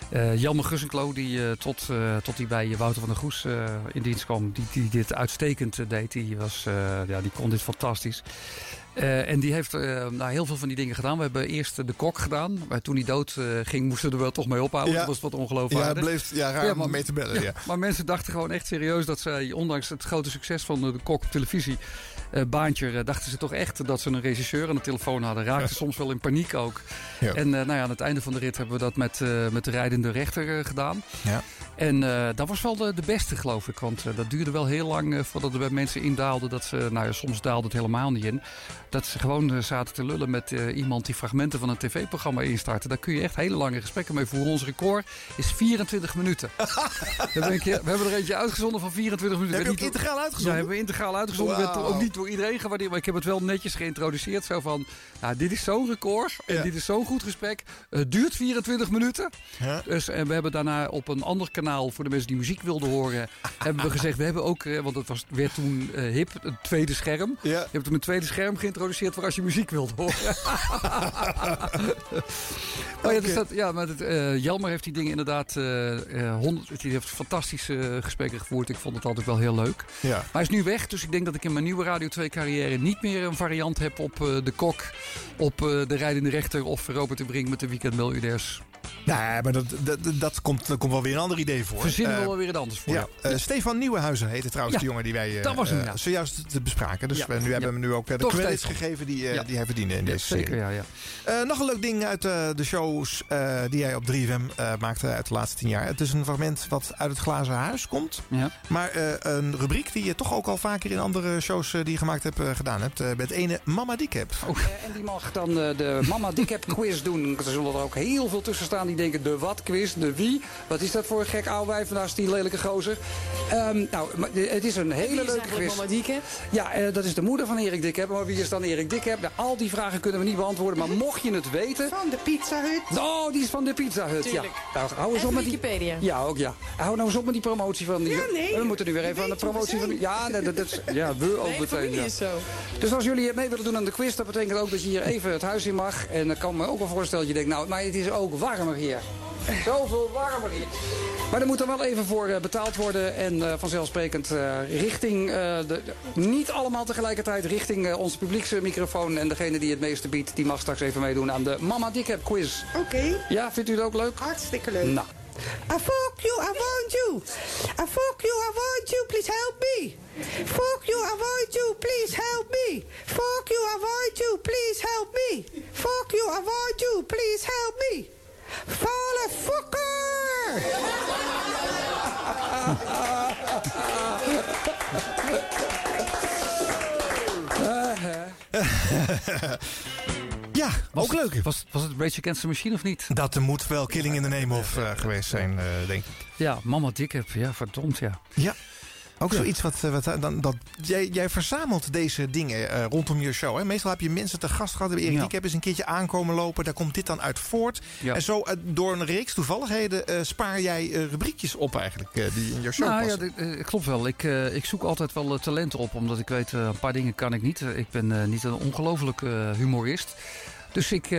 Eh Jelmer Gussenklo, die eh, tot, eh, tot hij bij Wouter van der Goes in dienst kwam, die, die dit uitstekend deed. Die, was, ja, die kon dit fantastisch. En die heeft nou, heel veel van die dingen gedaan. We hebben eerst de kok gedaan. Maar toen hij dood ging, moesten we er wel toch mee ophouden. Ja. Dat was wat ongeloofwaardig. Ja, het bleef ja, raar maar- mee te bellen. Ja. Maar mensen dachten gewoon echt serieus dat zij, ondanks het grote succes van de kok op televisie, eh, baantje, eh, dachten ze toch echt dat ze een regisseur aan de telefoon hadden. Raakten soms wel in paniek ook. Ja. En eh, nou ja, aan het einde van de rit hebben we dat met, met de rijdende rechter gedaan. Ja. En dat was wel de, de beste, geloof ik. Want dat duurde wel heel lang voordat er bij mensen indaalde. Dat ze, nou ja, soms daalde het helemaal niet in. Dat ze gewoon eh, zaten te lullen met eh, iemand die fragmenten van een tv-programma instartte. Daar kun je echt hele lange gesprekken mee voeren. Ons record is 24 minuten. we, hebben keer- we hebben er eentje uitgezonden van 24 minuten. Heb je Werd ook integraal uitgezonden? Ja, hebben we integraal uitgezonden. Werd Wauw. ook niet door iedereen gewaardeerd. Maar ik heb het wel netjes geïntroduceerd. Zo van, nou, dit is zo'n record. En Ja. dit is zo'n goed gesprek. Het duurt 24 minuten. Ja. Dus, en we hebben daarna op een ander kanaal, voor de mensen die muziek wilden horen, hebben we gezegd, we hebben ook, eh, want het was, werd toen hip, een tweede scherm. Ja. Je hebt toen een tweede scherm geïntroduceerd voor als je muziek wilde horen. oh ja, dus dat, ja, maar het, eh, Jelmer heeft die dingen inderdaad, eh eh, honderd, die heeft fantastische eh, gesprekken gevoerd. Ik vond het altijd wel heel leuk. Ja. Maar hij is nu weg, dus ik denk dat ik in mijn nieuwe Radio 2 carrière niet meer een variant heb op eh, de kok, op eh, de rijdende rechter of Robert de Brink met de weekendmiljardairs. Nee, maar dat, dat, dat, komt, komt wel weer een ander idee voor. Verzinnen we Eh, wel weer wat anders voor. Ja. Eh, Stefan Nieuwenhuizen heette trouwens Ja, de jongen die wij eh, dat was hem, eh, zojuist te bespraken. Dus Ja, we, nu hebben we hem nu ook de credits gegeven die, Ja. die hij verdiende in Ja, deze zeker, serie. ja, ja. Eh, nog een leuk ding uit eh, de shows eh, die hij op 3FM eh, maakte uit de laatste tien jaar. Het is een fragment wat uit het glazen huis komt. Ja. Maar eh, een rubriek die je toch ook al vaker in andere shows die je gemaakt hebt gedaan hebt. Met ene Mama Diekep. Oh. En die mag dan eh, de Mama Dikheb quiz doen. Er zullen er ook heel veel tussen staan die denken de wat quiz, de wie. Wat is dat voor een gek oude wijf naast die lelijke gozer? Ehm, nou, de- het is een hele leuke quiz. Ja, eh, dat is de moeder van Erik Dikheb. Maar wie is dan Erik Dikheb? Nou, al die vragen kunnen we niet beantwoorden. Maar mocht je het weten... Van de Pizza Hut. Oh, die is van de Pizza Hut. Ja. Nou, hou eens En op met die... Wikipedia. Ja, ook ja. Hou nou eens op met die promotie van die... Ja, nee, we moeten nu weer even aan de promotie van... die- Ja, dat, dat, dat is- ja, we ook meteen. Ja. is zo. Dus als jullie mee willen doen aan de quiz, dat betekent ook dat je hier even het huis in mag. En dan kan ik me ook wel voorstellen dat je denkt, nou, maar het is ook warmer hier. Zoveel warmer hier. Maar er moet er wel even voor eh, betaald worden. En eh, vanzelfsprekend eh, richting, eh, de, niet allemaal tegelijkertijd, richting eh, onze publieksmicrofoon. En degene die het meeste biedt, die mag straks even meedoen aan de Mama Dikheb quiz. Oké. Ja, vindt u het ook leuk? Hartstikke leuk. Nou. I fuck you, I want you. I fuck you, I want you, please help me. Fuck you, I want you, please help me. Fuck you, I want you, please help me. Fuck you, I want you, please help me. Falle fucker! Ja, ook leuk. Was, was het Rage Against the Machine of niet? Dat er moet wel Killing in the Name of eh, geweest zijn, eh, denk ik. Ja, Mama Dikheb. Ja, verdomd, ja. Ja. Ook Ja. zoiets wat, eh, wat dan, dat, jij, jij verzamelt deze dingen eh, rondom je show. Hè? Meestal heb je mensen te gast gehad. Erik Ja. Diek heb eens een keertje aankomen lopen. Daar komt dit dan uit voort. Ja. En zo eh, door een reeks toevalligheden eh, spaar jij eh, rubriekjes op eigenlijk. eh, die in je show Nou ja, passen. dit, eh, klopt wel. Ik, eh, ik zoek altijd wel eh, talenten op, omdat ik weet, eh, een paar dingen kan ik niet. Eh, ik ben eh, niet een ongelofelijke eh, humorist. Dus ik, eh,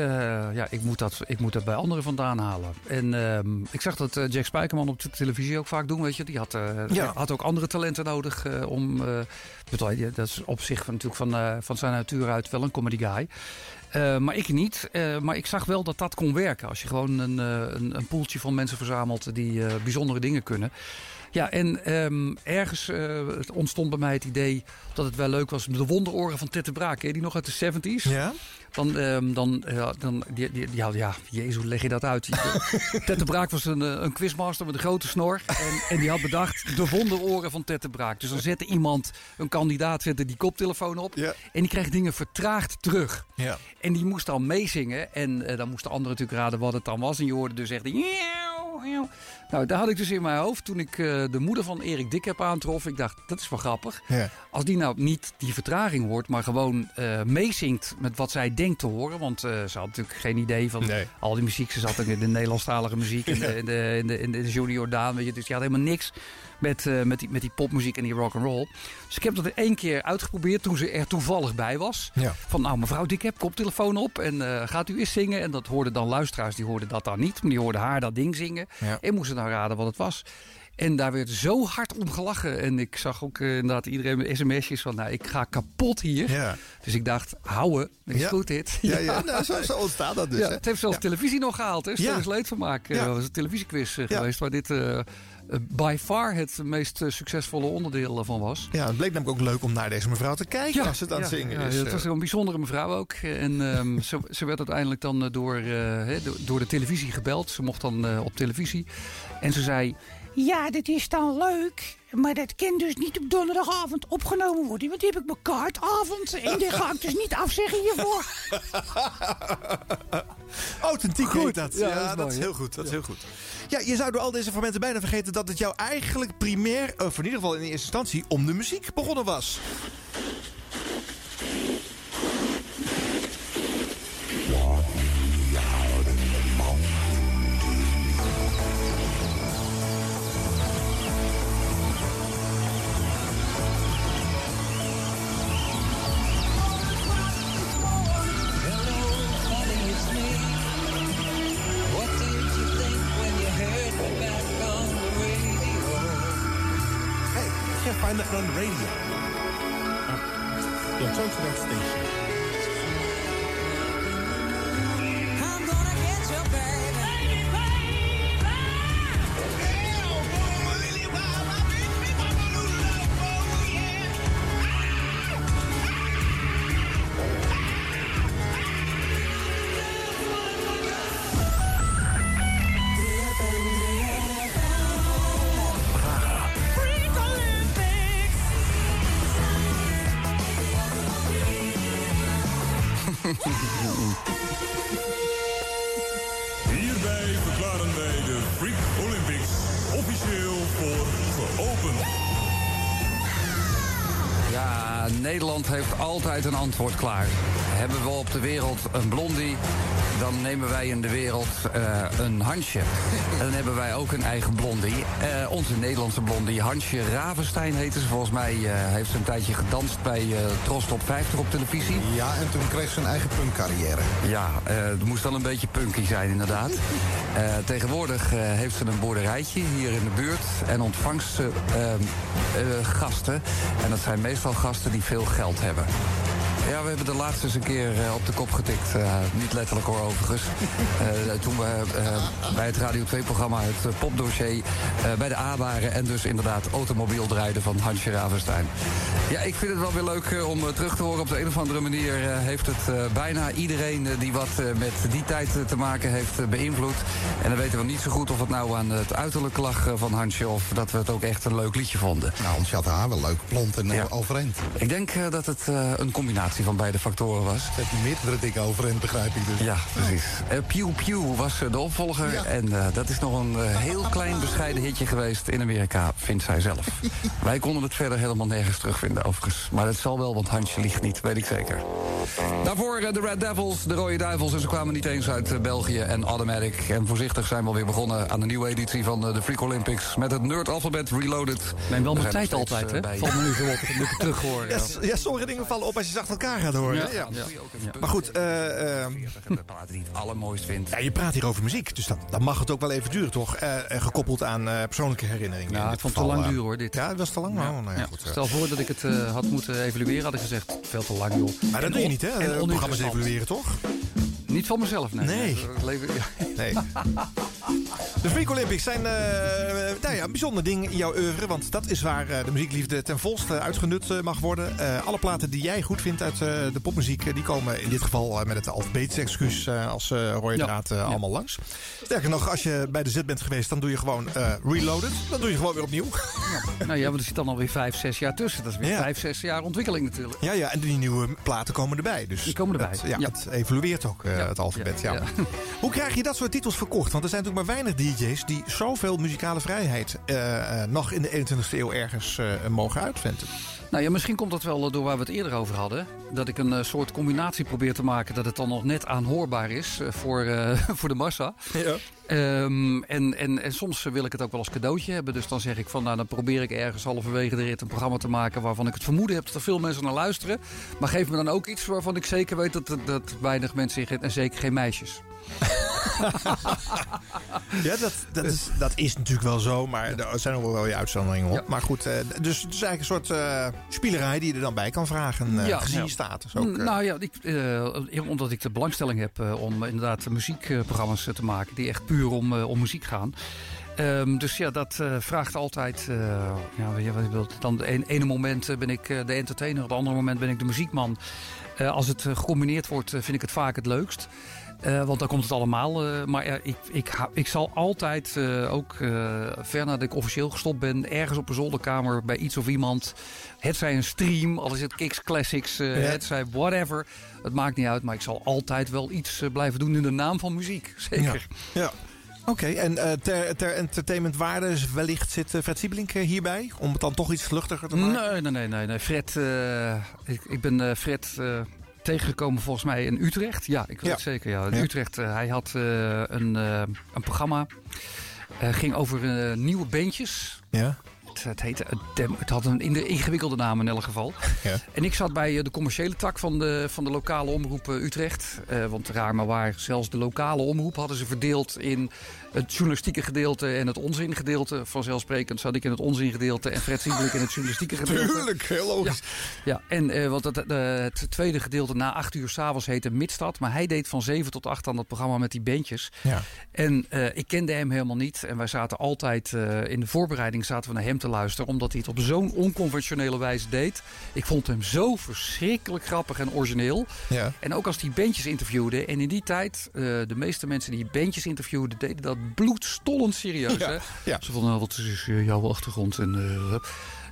ja, ik, moet dat, ik moet dat bij anderen vandaan halen. En ehm, ik zag dat eh, Jack Spijkerman op de televisie ook vaak doen, weet je. Die had, eh, Ja. had ook andere talenten nodig om... dat is op zich van, natuurlijk van, van zijn natuur uit wel een comedy guy. Maar ik niet. Maar ik zag wel dat dat kon werken. Als je gewoon een, eh, een, een poeltje van mensen verzamelt die bijzondere dingen kunnen. Ja, en ehm, ergens ontstond bij mij het idee dat het wel leuk was. De wonderoren van Tette Braak, je die nog uit de 70s? Ja? Dan, ehm, dan, ja, dan die, die, ja, ja, jezus, hoe leg je dat uit? Tette Braak was een, eh, een quizmaster met een grote snor. En, en die had bedacht de wonderoren van Tette Braak. Dus dan zette iemand, een kandidaat, zette die koptelefoon op. Ja. En die kreeg dingen vertraagd terug. Ja. En die moest dan meezingen. En eh, dan moest de ander natuurlijk raden wat het dan was. En je hoorde dus echt... die. Nou, daar had ik dus in mijn hoofd toen ik eh, de moeder van Erik Dik heb aantrof. Ik dacht, dat is wel grappig. Ja. Als die nou niet die vertraging hoort, maar gewoon eh meezingt met wat zij denkt te horen. Want eh, ze had natuurlijk geen idee van Nee. al die muziek. Ze zat ook in de Nederlandstalige muziek en de, in de, in de, in de Junior Daan. Weet je, dus die had helemaal niks Met, eh, met, die, met die popmuziek en die rock and roll. Dus ik heb dat er één keer uitgeprobeerd toen ze er toevallig bij was. Ja. Van nou mevrouw, ik heb koptelefoon op en eh, gaat u eens zingen. En dat hoorden dan luisteraars, die hoorden dat dan niet. Maar die hoorden haar dat ding zingen. Ja. En moesten dan raden wat het was. En daar werd zo hard om gelachen. En ik zag ook eh, inderdaad iedereen met sms'jes van... nou, ik ga kapot hier. Ja. Dus ik dacht, houden, is Ja. goed dit. Ja, ja. Nou, zo, zo ontstaat dat dus. Hè? het heeft zelfs televisie nog gehaald. Hè? Stel leed van maken. Was een televisiequiz geweest... waar dit by far het meest eh, succesvolle onderdeel van was. Ja, het bleek namelijk ook leuk om naar deze mevrouw te kijken als het aan het zingen ja, is. Het eh. was een bijzondere mevrouw ook. En ehm, ze, ze werd uiteindelijk dan eh, door, door- de televisie gebeld. Ze mocht dan op televisie. En ze zei... Ja, dat is dan leuk. Maar dat kan dus niet op donderdagavond opgenomen worden. Want die heb ik mijn kaartavond. En die ga ik dus niet afzeggen hiervoor. Authentiek Goed. heet dat. Ja, Ja, dat is dat, mooi, is hè? heel goed. Dat is heel goed. Ja, je zou door al deze fragmenten bijna vergeten dat het jou eigenlijk primair, of in ieder geval in eerste instantie, om de muziek begonnen was. Een antwoord klaar. Hebben we op de wereld een blondie, dan nemen wij in de wereld eh, een Hansje. En dan hebben wij ook een eigen blondie. Eh, onze Nederlandse blondie, Hansje Ravenstein heette ze. Volgens mij eh, heeft ze een tijdje gedanst bij eh Tros Top 50 op televisie. Ja, en toen kreeg ze een eigen punkcarrière. Ja, het moest wel een beetje punky zijn inderdaad. Tegenwoordig heeft ze een boerderijtje hier in de buurt en ontvangt ze ehm, eh, gasten. En dat zijn meestal gasten die veel geld hebben. Ja, we hebben de laatste eens een keer eh, op de kop getikt. Eh, niet letterlijk hoor, overigens. Eh, toen we bij het Radio 2-programma het popdossier bij de A waren... en dus inderdaad automobiel draaiden van Hansje Ravenstein. Ja, ik vind het wel weer leuk om terug te horen. Op de een of andere manier heeft het bijna iedereen... die wat met die tijd te maken heeft beïnvloed. En dan weten we niet zo goed of het nou aan het uiterlijk lag van Hansje... of dat we het ook echt een leuk liedje vonden. Nou, Hansje had haar wel leuk, blond en ja. overeind. Ik denk dat het een combinatie van beide factoren was. Het meerdere dikke overeind, begrijp ik dus. Ja, precies. Eh, Pew Pew was eh, de opvolger. En eh, dat is nog een eh, heel klein bescheiden hitje geweest in Amerika, vindt zij zelf. Wij konden het verder helemaal nergens terugvinden, overigens. Maar het zal wel, want Hansje liegt niet, weet ik zeker. Daarvoor de Red Devils, de Rode Duivels. En ze kwamen niet eens uit België en Automatic. En voorzichtig zijn we alweer begonnen aan de nieuwe editie van de Freak Olympics. Met het Nerd Alphabet Reloaded. Neem wel We mijn tijd altijd, hè? bij- Valt me nu zo op. Dat moet ik terug horen. Ja, ja, sommige dingen vallen op als je ze achter elkaar gaat horen. Ja. hè? Ja. Ja. Maar goed, eh, eh, platen die het allermooist vindt. ja, je praat hier over muziek, dus dat, dan mag het ook wel even duren, toch? Eh, eh, gekoppeld aan eh, persoonlijke herinneringen. Ja, dit vond het te lang eh, duren hoor, dit. Ja, het was te lang. maar, nou ja, Ja, goed, eh. Stel voor dat ik het eh, had moeten evalueren, had ik gezegd, veel te lang joh. Maar dat doe je niet, hè? en eh, Programma's evalueren, toch? Niet van mezelf, nee. Nee. Nee. De Freak Olympics zijn eh, nou ja, een bijzonder ding in jouw oeuvre. Want dat is waar eh, de muziekliefde ten volste uitgenut eh, mag worden. Eh, alle platen die jij goed vindt uit eh, de popmuziek... eh, die komen in dit geval eh, met het alfabetische excuus eh, als eh rode Ja. draad eh, allemaal langs. Sterker nog, als je bij de Z bent geweest... dan doe je gewoon eh, reloaded. Dan doe je gewoon weer opnieuw. Nou ja, want er zit dan alweer vijf, zes jaar tussen. Dat is weer vijf, zes jaar ontwikkeling natuurlijk. Ja, ja, en die nieuwe platen komen erbij. Dus Die komen erbij, Het, ja, het evolueert ook, eh, het alfabet. Ja. Hoe krijg je dat soort titels verkocht? Want er zijn natuurlijk maar weinig DJ's die zoveel muzikale vrijheid eh, eh, nog in de 21ste eeuw ergens eh, mogen uitventen. Nou ja, misschien komt dat wel door waar we het eerder over hadden. Dat ik een eh, soort combinatie probeer te maken dat het dan nog net aanhoorbaar is eh, voor, eh, voor de massa. Ja. Ehm, en, en, en soms wil ik het ook wel als cadeautje hebben. Dus dan zeg ik van, nou dan probeer ik ergens halverwege de rit een programma te maken waarvan ik het vermoeden heb dat er veel mensen naar luisteren. Maar geef me dan ook iets waarvan ik zeker weet dat, dat, weinig mensen in en zeker geen meisjes. Ja, dat, dat, is, dat is natuurlijk wel zo, maar er zijn ook wel weer uitzonderingen op. Maar goed, eh, dus het is eigenlijk een soort eh spielerij die je er dan bij kan vragen, eh, gezien je status. Ook. Nou ja, ik, omdat ik de belangstelling heb om inderdaad muziekprogramma's te maken die echt puur om, om muziek gaan. Ehm, dus ja, dat vraagt altijd. eh, ja, je wat je wilt. Dan ene moment ben ik de entertainer, op het andere moment ben ik de muziekman. Als het gecombineerd wordt, vind ik het vaak het leukst. Eh, want dan komt het allemaal. eh, maar ja, ik, ik, ik zal altijd, eh, ook eh, ver nadat ik officieel gestopt ben, ergens op een zolderkamer bij iets of iemand. Het zij een stream, al is het Kicks Classics, eh, Ja. het zij whatever. Het maakt niet uit, maar ik zal altijd wel iets eh, blijven doen in de naam van muziek. Zeker. Ja. ja. Oké, en eh, ter, ter entertainmentwaarde wellicht zit eh, Fred Siebelink eh, hierbij? Om het dan toch iets luchtiger te maken? Nee, nee, nee, nee. nee. Fred, eh, ik, ik ben eh, Fred eh, tegengekomen volgens mij in Utrecht. Ja, ik weet het zeker. Ja. In. Utrecht, eh, hij had eh, een, eh, een programma. ging over nieuwe bandjes. Ja. Het, heette, het, had een in de ingewikkelde naam in elk geval. Ja. En ik zat bij de commerciële tak van de, van de lokale omroep Utrecht. Want raar maar waar, zelfs de lokale omroep hadden ze verdeeld in het journalistieke gedeelte en het onzingedeelte. Vanzelfsprekend zat ik in het onzingedeelte en Fred Siebelink in het journalistieke gedeelte. Tuurlijk, heel logisch. Ja, en eh, want het, eh, het tweede gedeelte na acht uur s'avonds heette Midstad. Maar hij deed van zeven tot acht aan dat programma met die bandjes. Ja. En eh, ik kende hem helemaal niet. En wij zaten altijd in de voorbereiding zaten we naar hem te luisteren. Omdat hij het op zo'n onconventionele wijze deed. Ik vond hem zo verschrikkelijk grappig en origineel. Ja. En ook als hij bandjes interviewde. En in die tijd, de meeste mensen die bandjes interviewden, deden dat bloedstollend serieus. Ja, Hè? ja. Zo van, nou, wat is eh, jouw achtergrond? En, eh,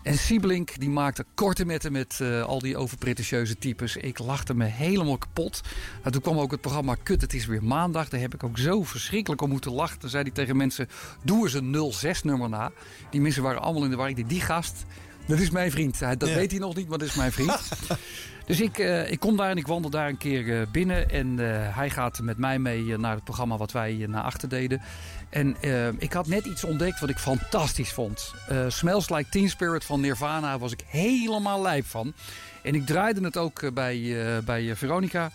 en Siebelink, die maakte korte metten met eh, al die overpretentieuze types. Ik lachte me helemaal kapot. En toen kwam ook het programma Kut, het is weer maandag. Daar heb ik ook zo verschrikkelijk om moeten lachen. Toen zei hij tegen mensen, doe eens een 06-nummer na. Die mensen waren allemaal in de war. Ik die gast, dat is mijn vriend. Dat Ja. weet hij nog niet, maar dat is mijn vriend. Dus ik, eh, ik kom daar en ik wandel daar een keer eh, binnen. En eh, hij gaat met mij mee naar het programma wat wij naar achter deden. En ik had net iets ontdekt wat ik fantastisch vond. Smells Like Teen Spirit van Nirvana was ik helemaal lijp van. En ik draaide het ook bij, bij Veronica.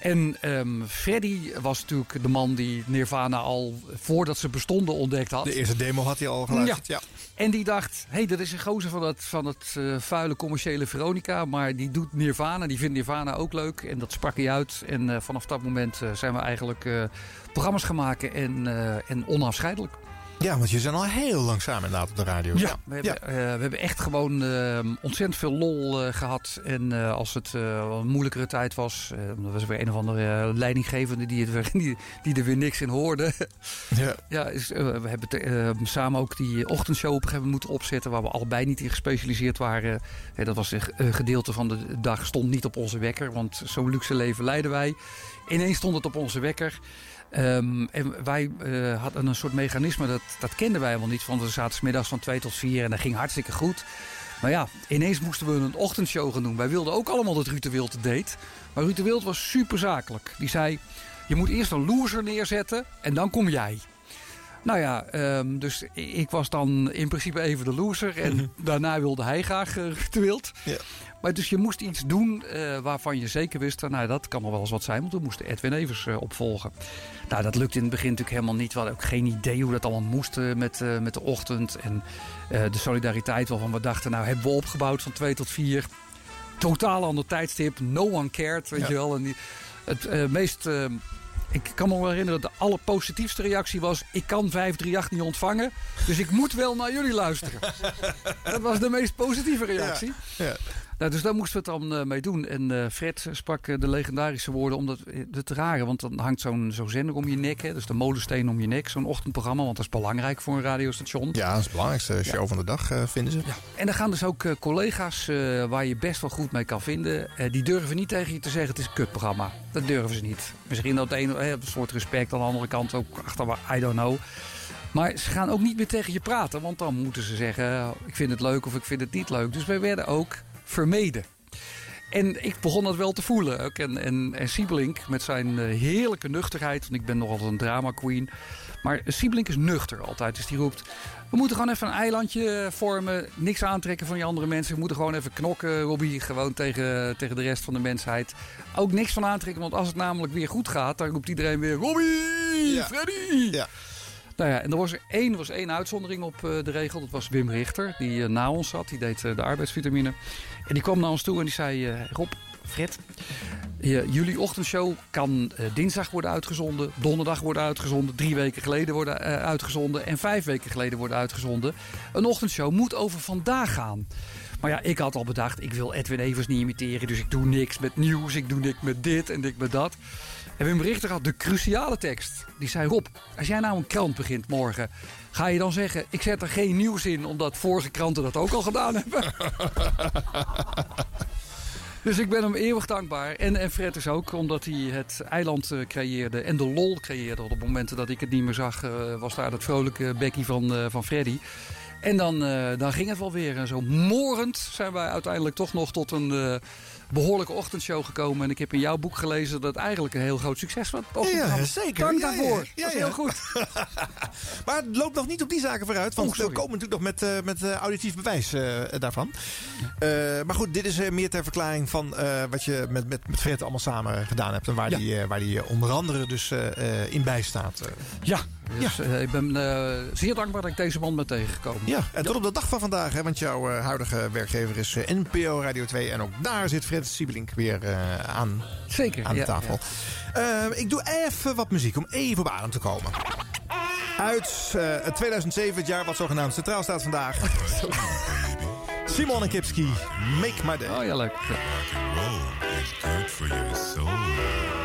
En ehm, Freddy was natuurlijk de man die Nirvana al voordat ze bestonden ontdekt had. De eerste demo had hij al geluisterd. Ja. En die dacht, hé, hey, dat is een gozer van het, van het eh, vuile commerciële Veronica. Maar die doet Nirvana, die vindt Nirvana ook leuk. En dat sprak hij uit. En eh, vanaf dat moment eh, zijn we eigenlijk programma's gaan maken en, en onafscheidelijk. Ja, want je zijn al heel lang samen inderdaad op de radio. Ja, we hebben, eh, we hebben echt gewoon eh, ontzettend veel lol eh, gehad. En eh, als het een moeilijkere tijd was, er was weer een of andere leidinggevende die, het weer, die, die er weer niks in hoorde. Ja. Ja, is, we hebben te- eh, samen ook die ochtendshow op een gegeven moment moeten opzetten... waar we allebei niet in gespecialiseerd waren. Dat was een gedeelte van de dag stond niet op onze wekker... want zo'n luxe leven leiden wij. Ineens stond het op onze wekker... Ehm, en wij eh, hadden een soort mechanisme, dat, dat kenden wij helemaal niet. Want we zaten middags van 2 tot 4 en dat ging hartstikke goed. Maar ja, ineens moesten we een ochtendshow gaan doen. Wij wilden ook allemaal dat Ruud de Wild deed. Maar Ruud de Wild was super zakelijk. Die zei, je moet eerst een loser neerzetten en dan kom jij. Nou ja, ehm, dus ik was dan in principe even de loser. En daarna wilde hij graag uh, Ruud de Wild. Ja. Maar dus je moest iets doen eh, waarvan je zeker wist... nou, dat kan nog wel eens wat zijn, want we moesten Edwin Evers eh, opvolgen. Nou, dat lukte in het begin natuurlijk helemaal niet. We hadden ook geen idee hoe dat allemaal moest eh, met, eh, met de ochtend. En eh, de solidariteit waarvan we dachten... nou, hebben we opgebouwd van 2 tot 4. Totaal ander tijdstip. No one cared, weet Ja. je wel. En die, het eh, meest... ik kan me wel herinneren, de allerpositiefste reactie was... ik kan 538 niet ontvangen, dus ik moet wel naar jullie luisteren. dat was de meest positieve reactie. Ja. Nou, dus daar moesten we het dan eh, mee doen. En eh, Fred sprak eh, de legendarische woorden om dat te rare. Want dan hangt zo'n zo'n zender om je nek. Hè, dus de molensteen om je nek. Zo'n ochtendprogramma. Want dat is belangrijk voor een radiostation. Ja, dat is het belangrijkste show van de dag, vinden ze. En dan gaan dus ook collega's waar je best wel goed mee kan vinden. die durven niet tegen je te zeggen: het is een kutprogramma. Dat durven ze niet. Misschien dat een, eh, een soort respect. Aan de andere kant ook achter, I don't know. Maar ze gaan ook niet meer tegen je praten. Want dan moeten ze zeggen: ik vind het leuk of ik vind het niet leuk. Dus wij werden ook vermeden. En ik begon dat wel te voelen. ook. En, en, en Siebelink met zijn eh, heerlijke nuchterheid. Want ik ben nogal een drama queen. Maar Siebelink is nuchter altijd. Dus die roept... We moeten gewoon even een eilandje vormen. Niks aantrekken van die andere mensen. We moeten gewoon even knokken, Robbie. Gewoon tegen, tegen de rest van de mensheid. Ook niks van aantrekken. Want als het namelijk weer goed gaat... dan roept iedereen weer... Robbie! Freddy! Ja. Nou ja, en er was er één, was één uitzondering op eh, de regel. Dat was Wim Richter, die eh, na ons zat. Die deed de arbeidsvitamine. En die kwam naar ons toe en die zei... eh, Rob, Fred, jullie ochtendshow kan eh, dinsdag worden uitgezonden. Donderdag worden uitgezonden. Drie weken geleden worden eh, uitgezonden. En vijf weken geleden worden uitgezonden. Een ochtendshow moet over vandaag gaan. Maar ja, ik had al bedacht, ik wil Edwin Evers niet imiteren. Dus ik doe niks met nieuws, ik doe niks met dit en niks met dat. En Wim Richter had de cruciale tekst. Die zei, Rob, als jij nou een krant begint morgen... ga je dan zeggen, ik zet er geen nieuws in... omdat vorige kranten dat ook al gedaan hebben? Dus ik ben hem eeuwig dankbaar. En, en Fred is ook, omdat hij het eiland eh, creëerde en de lol creëerde. Op momenten dat ik het niet meer zag, eh, was daar dat vrolijke bekkie van, eh, van Freddy. En dan, dan ging het wel weer. En zo morend zijn wij uiteindelijk toch nog tot een behoorlijke ochtendshow gekomen. En ik heb in jouw boek gelezen dat het eigenlijk een heel groot succes was. Ja, zeker. Dank daarvoor. ja, dat is ja. heel goed. Maar het loopt nog niet op die zaken vooruit. Want Oh, we komen natuurlijk nog met, eh, met eh, auditief bewijs eh, daarvan. Eh, maar goed, dit is eh, meer ter verklaring van eh, wat je met, met, met Fred allemaal samen gedaan hebt. En waar Ja. die, eh, waar die onder andere dus eh, eh, in bijstaat. Ja, dus, eh, ik ben eh, zeer dankbaar dat ik deze man ben tegengekomen. Ja, en tot op de dag van vandaag, hè, want jouw eh, huidige werkgever is NPO Radio 2. En ook daar zit Fred Siebelink weer eh, aan, Zeker, aan de ja, tafel. Eh, ik doe even wat muziek om even op adem te komen. Uit eh, het 2007, het jaar wat zogenaamd centraal staat vandaag. Simon en Kipski, Make My Day. Oh ja, leuk. Good for your soul.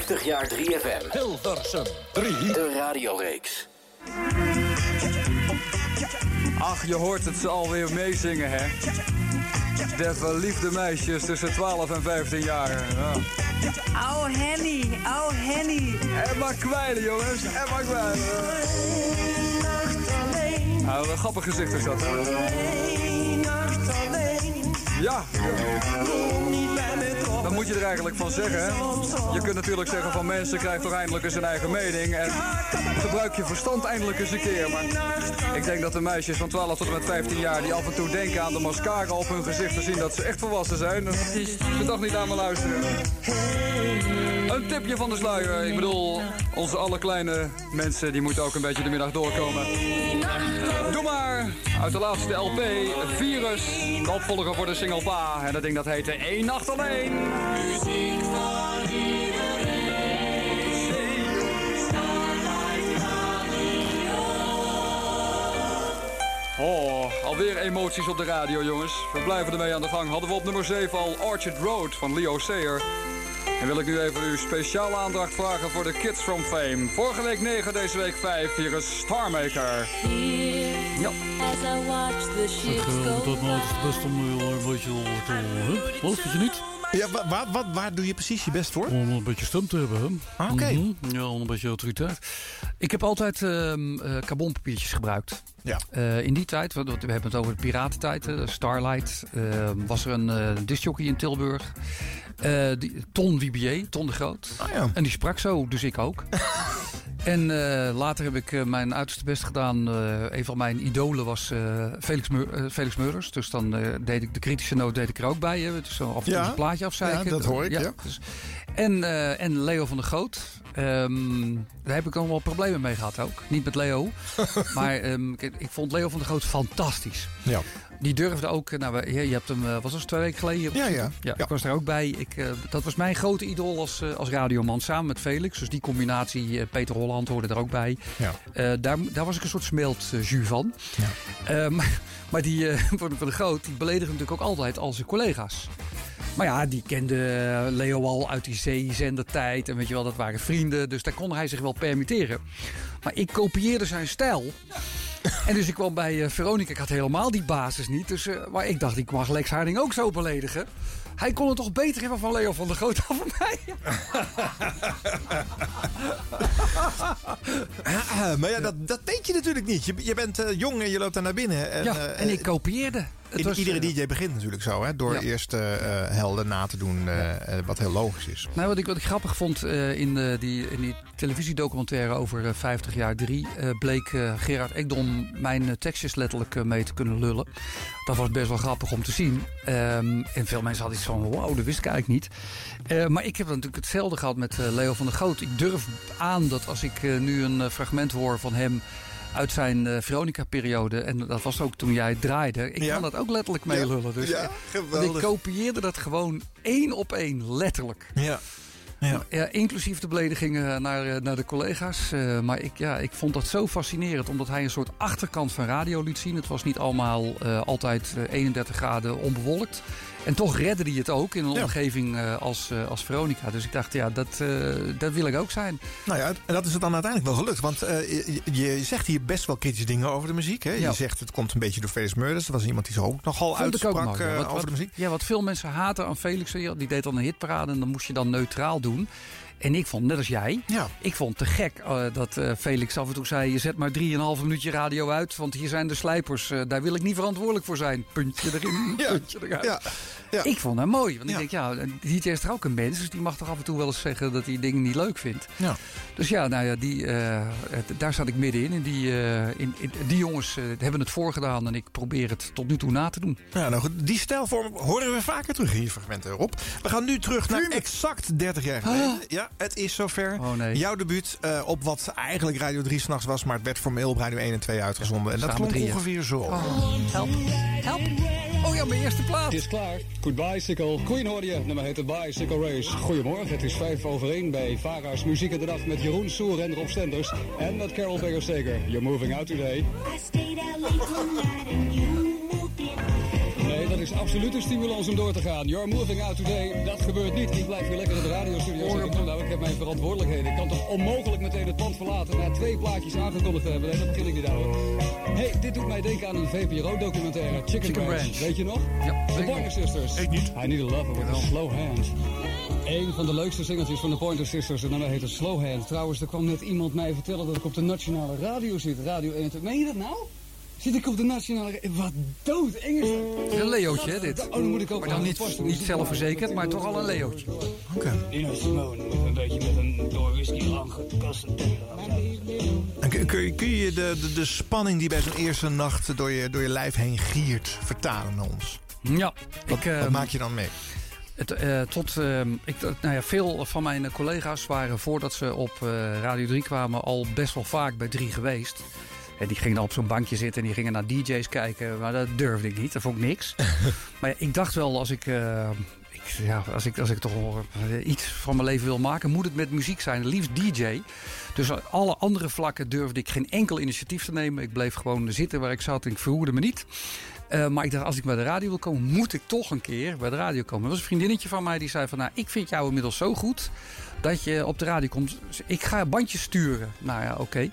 50 jaar 3FM. Hilversum 3. De radioreeks. Ach, je hoort het ze alweer meezingen, hè? De verliefde meisjes tussen 12 en 15 jaar. Ja. Oh, Henny. Oh, Henny. En maar kwijlen, jongens. En maar kwijlen. Nou, wat een grappig gezicht is dat. Ja. Moet je er eigenlijk van zeggen? Je kunt natuurlijk zeggen van mensen krijgen toch eindelijk eens een eigen mening. En gebruik je verstand eindelijk eens een keer. Maar ik denk dat de meisjes van 12 tot en met 15 jaar... die af en toe denken aan de mascara op hun gezicht te zien dat ze echt volwassen zijn... dat ze toch niet aan me luisteren. Een tipje van de sluier. Ik bedoel, onze allerkleine mensen die moeten ook een beetje de middag doorkomen. Doe maar! Uit de laatste LP, Virus. De opvolger voor de single Pa. En dat ding dat heette Eén Nacht Alleen. Muziek van Oh, alweer emoties op de radio, jongens. We blijven ermee aan de gang. Hadden we op nummer 7 al Orchard Road van Leo Sayer. En wil ik nu even uw speciale aandacht vragen voor de Kids from Fame. Vorige week 9, deze week 5. Hier is Starmaker. Ja. Go dat nou het best om een beetje te? Wat, vind je niet? Ja, wa- wa- wat, waar doe je precies je best voor? Om een beetje stem te hebben? Ah, oké. Mhm. Ja, om een beetje autoriteit. Ik heb altijd ehm eh, carbonpapiertjes gebruikt. Ja. Eh, in die tijd, we, we hebben het over de piratentijd, Starlight, ehm, was er een eh discjockey in Tilburg. Eh, die, Ton Wibier, Ton de Groot. Ah, ja. En die sprak zo, dus ik ook. En eh, later heb ik eh, mijn uiterste best gedaan. Eh, een van mijn idolen was Felix, Meur- Felix Meurders. Dus dan deed ik de kritische noot deed ik er ook bij. Hè. Dus af en toe Ja. een plaatje afzeiken. Ja, dat hoor ik, ja. dus- en, en Leo van der Goot. Ehm, daar heb ik allemaal problemen mee gehad ook. Niet met Leo. maar ehm, kijk, ik vond Leo van der Goot fantastisch. Ja. Die durfde ook, nou, we- je, je hebt hem, eh, was dat twee weken geleden? Ja, ja. ja, ik was daar ook bij. Ik, eh, dat was mijn grote idool als, eh, als radioman, samen met Felix. Dus die combinatie, eh, Peter Holland hoorde er ook bij. Ja. Eh, daar, daar was ik een soort smeltjus van. Eh, maar, maar die eh, van, de Groot, die beledigde natuurlijk ook altijd al zijn collega's. Maar ja, die kende eh, Leo al uit die zeezendertijd. En weet je wel, dat waren vrienden. Dus daar kon hij zich wel permitteren. Maar ik kopieerde zijn stijl. En dus ik kwam bij eh, Veronica. Ik had helemaal die basis niet. Dus, eh, maar ik dacht, ik mag Lex Harding ook zo beledigen. Hij kon het toch beter hebben van Leo van der Groot dan van mij. Ah, maar ja, dat, dat weet je natuurlijk niet. Je, je bent eh, jong en je loopt daar naar binnen. En, ja, en ik kopieerde. Het in- was, iedere eh, DJ begint natuurlijk zo, hè? Door Ja. eerst eh, eh, helden na te doen, wat heel logisch is. Nou, wat ik, wat ik grappig vond in, die, in die televisiedocumentaire over eh, 50 jaar 3... eh, bleek Gerard Ekdom mijn tekstjes letterlijk mee te kunnen lullen. Dat was best wel grappig om te zien. Ehm, en veel mensen hadden iets van, wow, dat wist ik eigenlijk niet. Maar ik heb natuurlijk hetzelfde gehad met Leo van der Goot. Ik durf aan dat als ik nu een fragment hoor van hem uit zijn eh, Veronica-periode... en dat was ook toen jij draaide... ik Ja. kan dat ook letterlijk meelullen. Dus, Ja, eh, geweldig. ik kopieerde dat gewoon één op één, letterlijk. Ja. Ja. Ja, inclusief de beledigingen naar, eh, naar de collega's. Maar ik, ja, ik vond dat zo fascinerend, omdat hij een soort achterkant van radio liet zien. Het was niet allemaal altijd eh, 31 graden onbewolkt. En toch redde hij het ook in een Ja. omgeving eh, als, eh, als Veronica. Dus ik dacht, ja, dat, eh, dat wil ik ook zijn. Nou ja, en dat is het dan uiteindelijk wel gelukt. Want je, je zegt hier best wel kritische dingen over de muziek. Hè? Ja. Je zegt het komt een beetje door Felix Murders. Er was iemand die zich ook nogal Vond ook uitsprak eh, Wat- over wat- de muziek. Ja, wat veel mensen haten aan Felix, die deed dan een hitparade en dan moest je dan neutraal doen. En ik vond, net als jij, ik vond het te gek eh, dat eh, Felix af en toe zei... je zet maar 3,5 minuutje radio uit, want hier zijn de slijpers. eh, daar wil ik niet verantwoordelijk voor zijn. Puntje erin, puntje eruit. Ja, ja. Ik vond hem mooi, want ik denk, ja, DJ is toch ook een mens... dus die mag toch af en toe wel eens zeggen dat hij dingen niet leuk vindt. Ja. Dus ja, nou ja, die, eh, het- daar zat ik middenin. En die, eh, in, in- die jongens eh, hebben het voorgedaan en ik probeer het tot nu toe na te doen. Ja, nou goed, die stijlvorm horen we vaker terug in je fragmenten erop. We gaan nu terug naar exact 30 jaar geleden. Ja, het is zover. Oh nee. Jouw debuut eh, op wat eigenlijk Radio 3 s'nachts was, maar het werd formeel op Radio 1 en 2 uitgezonden. en dat klonk drieën. ongeveer zo. Help, help. Oh ja, mijn eerste plaat. Is klaar. Good Bicycle. Queen hoorde je. Nummer heet de Bicycle Race. Goedemorgen. Het is vijf over één bij Vara's Muziek in de Dag met Jeroen Soer en Rob Stenders. En met Carol Begersteker. You're moving out today. Nee, dat is absoluut een stimulans om door te gaan. You're moving out today. Dat gebeurt niet. Ik blijf hier lekker in de radiostudio zitten. Nou, ik heb mijn verantwoordelijkheden. Ik kan toch onmogelijk meteen het pand verlaten na twee plaatjes aangekondigd te hebben. Nee, dat begin ik niet aan. hey, dit doet mij denken aan een VPRO-documentaire. Chicken, Chicken Ranch. Ranch. Weet je nog? Ja, De. Pointer Sisters. Ik niet. I need a lover with a slow hand. Een van de leukste singeltjes van de Pointer Sisters. En dan heet het Slow Hand. Trouwens, er kwam net iemand mij vertellen dat ik op de nationale radio zit. Radio 21. Meen je dat nou? Zit ik op de nationale? Wat doodeng is dat? Een leootje, hè, dit. Oh, dan moet ik ook Maar dan niet, vast- niet zelfverzekerd, maar toch al een leootje. Nina Simone, een beetje met een door whisky lang gekaste En kun, kun je- kun je de, de, de spanning die bij zo'n eerste nacht door je, door je lijf heen giert vertalen naar ons? Ja, Wat, ik, wat ehm, maak je dan mee? Het, eh, tot, ehm, ik, nou ja, veel van mijn collega's waren voordat ze op eh, Radio 3 kwamen al best wel vaak bij 3 geweest. En die gingen dan op zo'n bankje zitten en die gingen naar DJ's kijken. Maar dat durfde ik niet, dat vond ik niks. maar ja, ik dacht wel, als ik, eh, ik, ja, als ik, als ik toch eh, iets van mijn leven wil maken, moet het met muziek zijn. Liefst DJ. Dus op alle andere vlakken durfde ik geen enkel initiatief te nemen. Ik bleef gewoon zitten waar ik zat en ik verhoerde me niet. Eh, maar ik dacht, als ik bij de radio wil komen, moet ik toch een keer bij de radio komen. Er was een vriendinnetje van mij die zei van, nou, ik vind jou inmiddels zo goed dat je op de radio komt. Dus ik ga bandjes sturen. Nou ja, oké.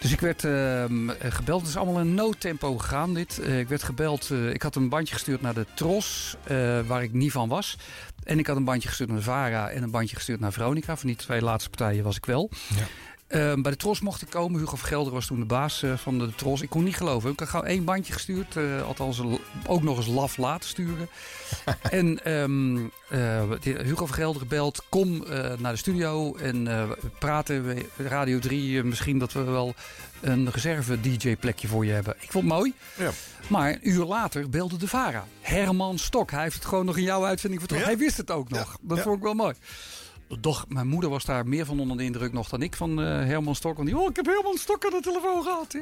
Dus ik werd ehm, gebeld. Het is allemaal in no-tempo gegaan dit. Eh, ik werd gebeld. eh, ik had een bandje gestuurd naar de Tros, eh, waar ik niet van was. En ik had een bandje gestuurd naar Vara en een bandje gestuurd naar Veronica. Van die twee laatste partijen was ik wel. Eh, bij de Tros mocht ik komen. Hugo Vergelder was toen de baas eh, van de Tros. Ik kon niet geloven. Ik had gewoon één bandje gestuurd. eh, althans, ook nog eens laf laten sturen. en ehm, die- Hugo Vergelder belt. Kom naar de studio en praten. We- Radio 3, eh, misschien dat we wel een reserve-DJ-plekje voor je hebben. Ik vond het mooi. Ja. Maar een uur later belde de VARA. Herman Stok. Hij heeft het gewoon nog in jouw uitzending verteld. Hij wist het ook nog. Dat vond ik wel mooi. Doch, mijn moeder was daar meer van onder de indruk nog dan ik van eh, Herman Stok. Want die, oh, ik heb Herman Stok aan de telefoon gehad.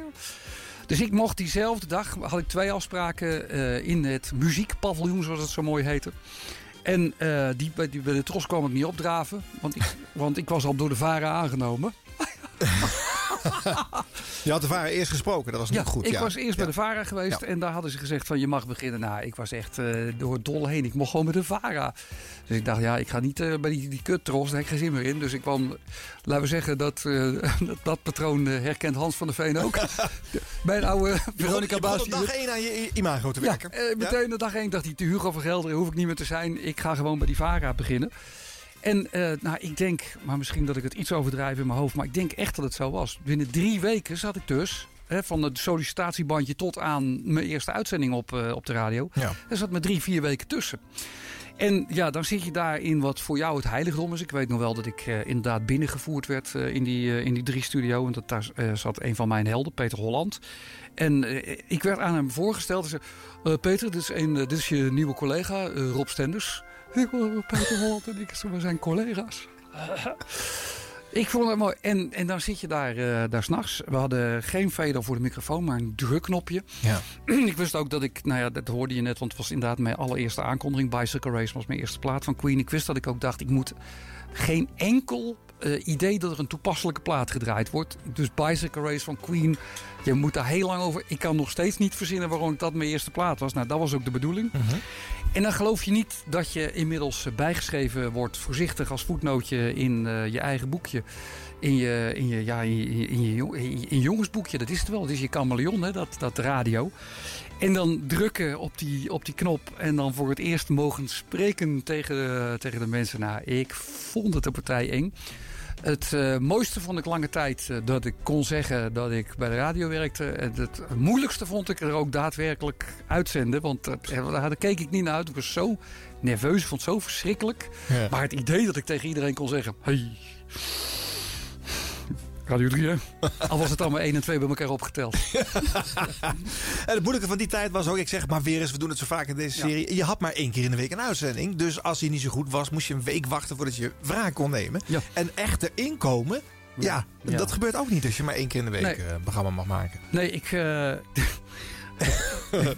Dus ik mocht diezelfde dag, had ik twee afspraken eh, in het muziekpaviljoen, zoals het zo mooi heette. En eh, die, bij- die, bij de Tros kwam het niet opdraven, want ik, want ik was al door de VARA aangenomen. Je had de varen eerst gesproken, dat was niet goed. Ik ja. was eerst bij de VARA geweest en daar hadden ze gezegd van je mag beginnen. Nou, ik was echt eh, door het dol heen. Ik mocht gewoon met de VARA. Dus ik dacht, ja, ik ga niet eh, bij die, die kuttros, daar heb ik geen zin meer in. Dus ik kwam, laten we zeggen, dat, eh, dat, dat patroon herkent Hans van der Veen ook. Mijn oude Veronica je Baas. op dag één aan je imago te werken. Ja, meteen de dag één dacht hij, Hugo van Gelder hoef ik niet meer te zijn. Ik ga gewoon bij die VARA beginnen. En eh, nou, ik denk, maar misschien dat ik het iets overdrijf in mijn hoofd, maar ik denk echt dat het zo was. Binnen drie weken zat ik dus, hè, van het sollicitatiebandje tot aan mijn eerste uitzending op, eh, op de radio. Ja. Er zat me drie, vier weken tussen. En ja, dan zit je daar in wat voor jou het heiligdom is. Ik weet nog wel dat ik eh, inderdaad binnengevoerd werd in, die, in die drie studio. En dat, daar zat een van mijn helden, Peter Holland. En ik werd aan hem voorgesteld. Peter, dit is, een, dit is je nieuwe collega, Rob Stenders. Ik, eh, Peter Holland en ik, we zijn collega's. Ik vond het mooi. En, en dan zit je daar, eh daar s'nachts. We hadden geen fader voor de microfoon, maar een drukknopje. Ja. ik wist ook dat ik, nou ja, dat hoorde je net, want het was inderdaad mijn allereerste aankondiging. Bicycle Race was mijn eerste plaat van Queen. Ik wist dat ik ook dacht, ik moet geen enkel eh, idee dat er een toepasselijke plaat gedraaid wordt. Dus Bicycle Race van Queen, je moet daar heel lang over. Ik kan nog steeds niet verzinnen waarom dat mijn eerste plaat was. Nou, dat was ook de bedoeling. En dan geloof je niet dat je inmiddels eh, bijgeschreven wordt, voorzichtig als voetnootje in eh, je eigen boekje. In je, in, je, ja, in, je, in, je, in je- in je jongensboekje, dat is het wel. Het is je chameleon, hè, dat, dat radio. En dan drukken op die, op die knop en dan voor het eerst mogen spreken tegen, de- tegen de mensen. Nou, ik vond het een partij eng. Het eh, mooiste vond ik lange tijd eh, dat ik kon zeggen dat ik bij de radio werkte. En het moeilijkste vond ik er ook daadwerkelijk uitzenden. Want eh, daar keek ik niet naar uit. Ik was zo nerveus, ik vond het zo verschrikkelijk. Ja. Maar het idee dat ik tegen iedereen kon zeggen... Hey, Radio 3 hè? Al was het allemaal 1 en 2 bij elkaar opgeteld. En het moeilijke van die tijd was ook, ik zeg maar weer eens, we doen het zo vaak in deze serie. Je had maar één keer in de week een uitzending. Dus als hij niet zo goed was, moest je een week wachten voordat je wraak kon nemen. En echt erin komen, ja, Ja. dat gebeurt ook niet als je maar één keer in de week Nee. eh, een programma mag maken. Nee, ik. eh,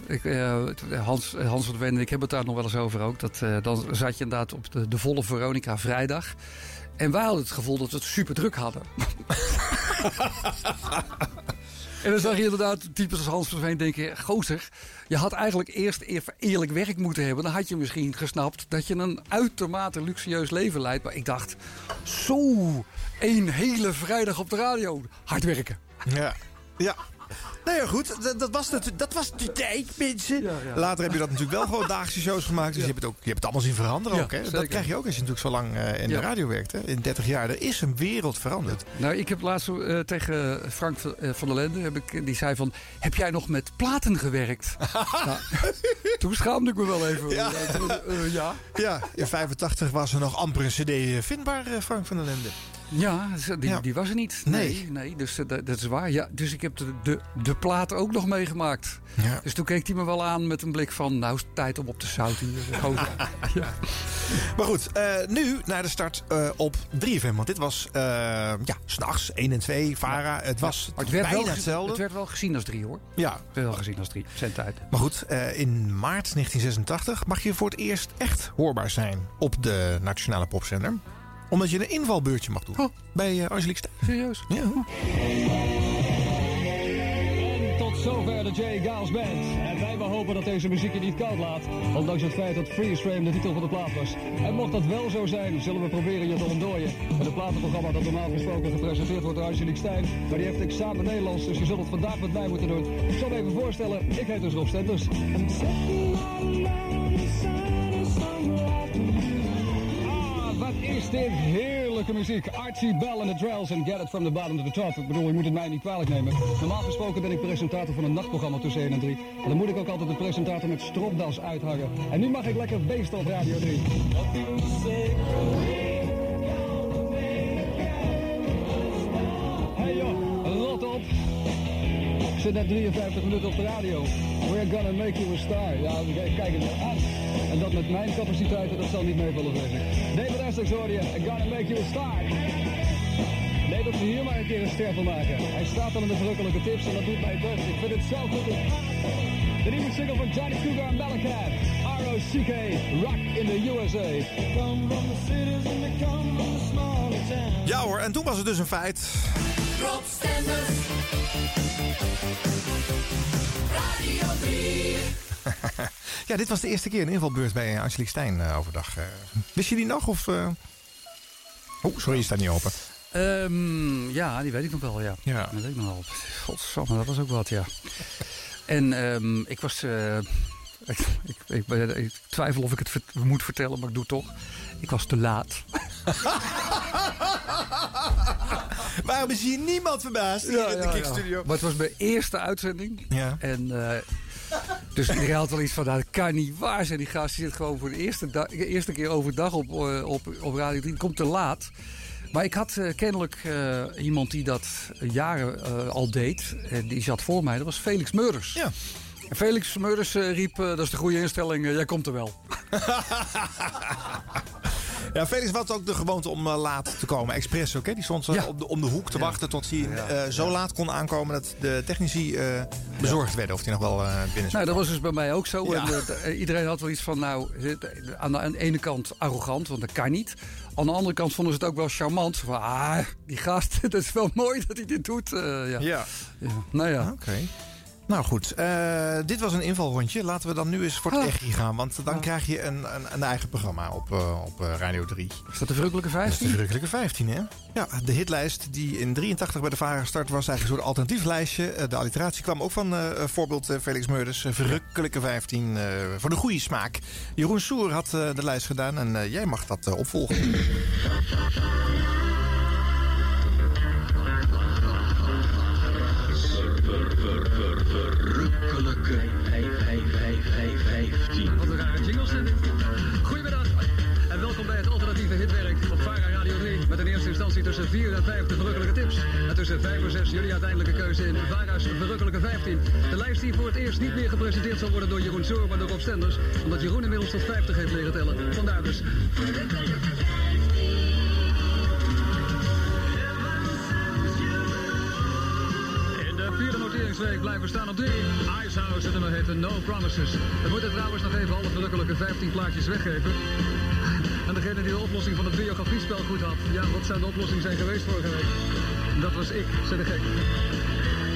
ik, eh, Hans, Hans van der Ven, ik heb het daar nog wel eens over ook. Dat, eh, dan zat je inderdaad op de, de volle Veronica vrijdag. En wij hadden het gevoel dat we het super druk hadden. en dan zag je inderdaad types als Hans van der Veen denken... Gozer, je had eigenlijk eerst even eerlijk werk moeten hebben. Dan had je misschien gesnapt dat je een uitermate luxueus leven leidt. Maar ik dacht, zo, één hele vrijdag op de radio. Hard werken. Ja, ja. Nou ja, goed. Dat, dat, was, natu- dat was de tijd, mensen. Later heb je dat natuurlijk wel gewoon dagelijkse shows gemaakt. Dus je, hebt het ook, je hebt het allemaal zien veranderen ook. Hè? Dat krijg je ook als je natuurlijk zo lang eh, in de radio werkt. Hè? In 30 jaar. Er is een wereld veranderd. Nou, ik heb laatst eh, tegen Frank van- eh, van der Lende, heb ik, die zei van... Heb jij nog met platen gewerkt? nou, toen schaamde ik me wel even. Ja. Ja, in 85 was er nog amper een cd vindbaar, Frank van der Lende. Ja, die, Ja. die was er niet. Nee. Nee, nee dus eh, dat, dat is waar. Ja, dus ik heb de, de, de plaat ook nog meegemaakt. Ja. Dus toen keek hij me wel aan met een blik van... Nou is het tijd om op te zouten hier. Gewoon. ja. Maar goed, eh, nu naar de start eh, op 3FM. Want dit was, eh ja, s'nachts, 1 en 2, VARA. Het was het werd, bijna wel, hetzelfde. het werd wel gezien als drie hoor. Ja. Het werd wel gezien als drie. Zendtijd. Maar goed, eh, in maart 1986 mag je voor het eerst echt hoorbaar zijn op de nationale popzender. Omdat je een invalbeurtje mag doen. Bij eh Angelique Stijn. Serieus? Ja. En tot zover de Jay Giles Band. En wij maar hopen dat deze muziek je niet koud laat. Ondanks het feit dat Freeze Frame de titel van de plaat was. En mocht dat wel zo zijn, zullen we proberen je te ontdooien. Met een platenprogramma dat normaal gesproken gepresenteerd wordt door Angelique Stijn. Maar die heeft examen Nederlands, dus je zult het vandaag met mij moeten doen. Ik zal me even voorstellen, ik heet dus Rob Stenders. Is dit heerlijk heerlijke muziek. Archie Bell en the Drells en Get It From The Bottom To The Top. Ik bedoel, je moet het mij niet kwalijk nemen. Normaal gesproken ben ik presentator van een nachtprogramma tussen 1 en 3. En dan moet ik ook altijd de presentator met stropdas uithangen. En nu mag ik lekker beesten op Radio 3. Hey joh, zit net 53 minuten op de radio. We're gonna make you a star. Ja, kijk kijk het aan. En dat met mijn capaciteiten, dat zal niet meevallen zeggen. David Essex hoor je, I'm gonna make you a star. Nee, dat we hier maar een keer een ster van maken. Hij staat dan in de verrukkelijke tips en dat doet mij best. Ik vind het zelf goed. De nieuwe single van Johnny Cougar en Bellacat. R.O.C.K. Rock in the USA. Come from the cities and they come from the smaller towns. Ja hoor, en toen was het dus een feit. Rob Stenders. Radio 3. Ja, dit was de eerste keer een invalbeurt bij Angelique Stijn eh, overdag. Eh, wist je die nog? Of, eh? Oh, sorry, je staat niet open. Ehm, ja, die weet ik nog wel, ja. Ja. Dat weet ik nog wel. Godsamme, dat was ook wat, ja. En ehm, ik was... eh, ik, ik, ik, twijfel of ik het moet vertellen, maar ik doe het toch. Ik was te laat. Waarom is hier niemand verbaasd hier in de Kickstudio? Maar het was mijn eerste uitzending. Ja. En eh, dus iedereen had wel iets van, nou, dat kan niet waar zijn. Die gast zit gewoon voor de eerste, eerste keer overdag op, eh, op, op Radio 3. Die komt te laat. Maar ik had eh, kennelijk eh, iemand die dat jaren eh, al deed. En die zat voor mij. Dat was Felix Meurders. Ja. En Felix Meurders eh, riep, eh, dat is de goede instelling, eh, jij komt er wel. Ja, Felix had ook de gewoonte om laat te komen. Expres ook, hè? Die stond zo op de, om de hoek te wachten tot hij zo laat kon aankomen dat de technici bezorgd werden of hij nog wel binnen zou Nou, dat was dus bij mij ook zo. Ja. En, iedereen had wel iets van, nou, aan de, aan de ene kant arrogant, want dat kan niet. Aan de andere kant vonden ze het ook wel charmant. Van, ah, die gast, dat is wel mooi dat hij dit doet. ja. Ja. Ja. Nou ja. Oké. Nou goed, eh, dit was een invalrondje. Laten we dan nu eens voor het echi gaan. Want dan krijg je een, een, een eigen programma op, eh, op eh, Radio 3. Is dat de verrukkelijke Dat is 15? de verrukkelijke 15, hè? Ja, de hitlijst die in 83 bij de VARA gestart was... eigenlijk een soort alternatief lijstje. De alliteratie kwam ook van voorbeeld Felix Meurders. verrukkelijke 15 eh, voor de goede smaak. Jeroen Soer had de lijst gedaan en jij mag dat opvolgen. Instantie tussen 4 en 5 de verrukkelijke tips. En tussen 5 en 6 jullie uiteindelijke keuze in Vara's verrukkelijke 15. De lijst die voor het eerst niet meer gepresenteerd zal worden door Jeroen Soor, maar door Rob Stenders. Omdat Jeroen inmiddels tot 50 heeft leren tellen. Vandaar dus vierde noteringsweek blijven staan op 3. Icehouse, het nummer heette No Promises. We moeten trouwens nog even alle verrukkelijke 15 plaatjes weggeven. En degene die de oplossing van het biografiespel goed had. Ja, wat zou de oplossing zijn geweest vorige week? Dat was ik, zei de gek.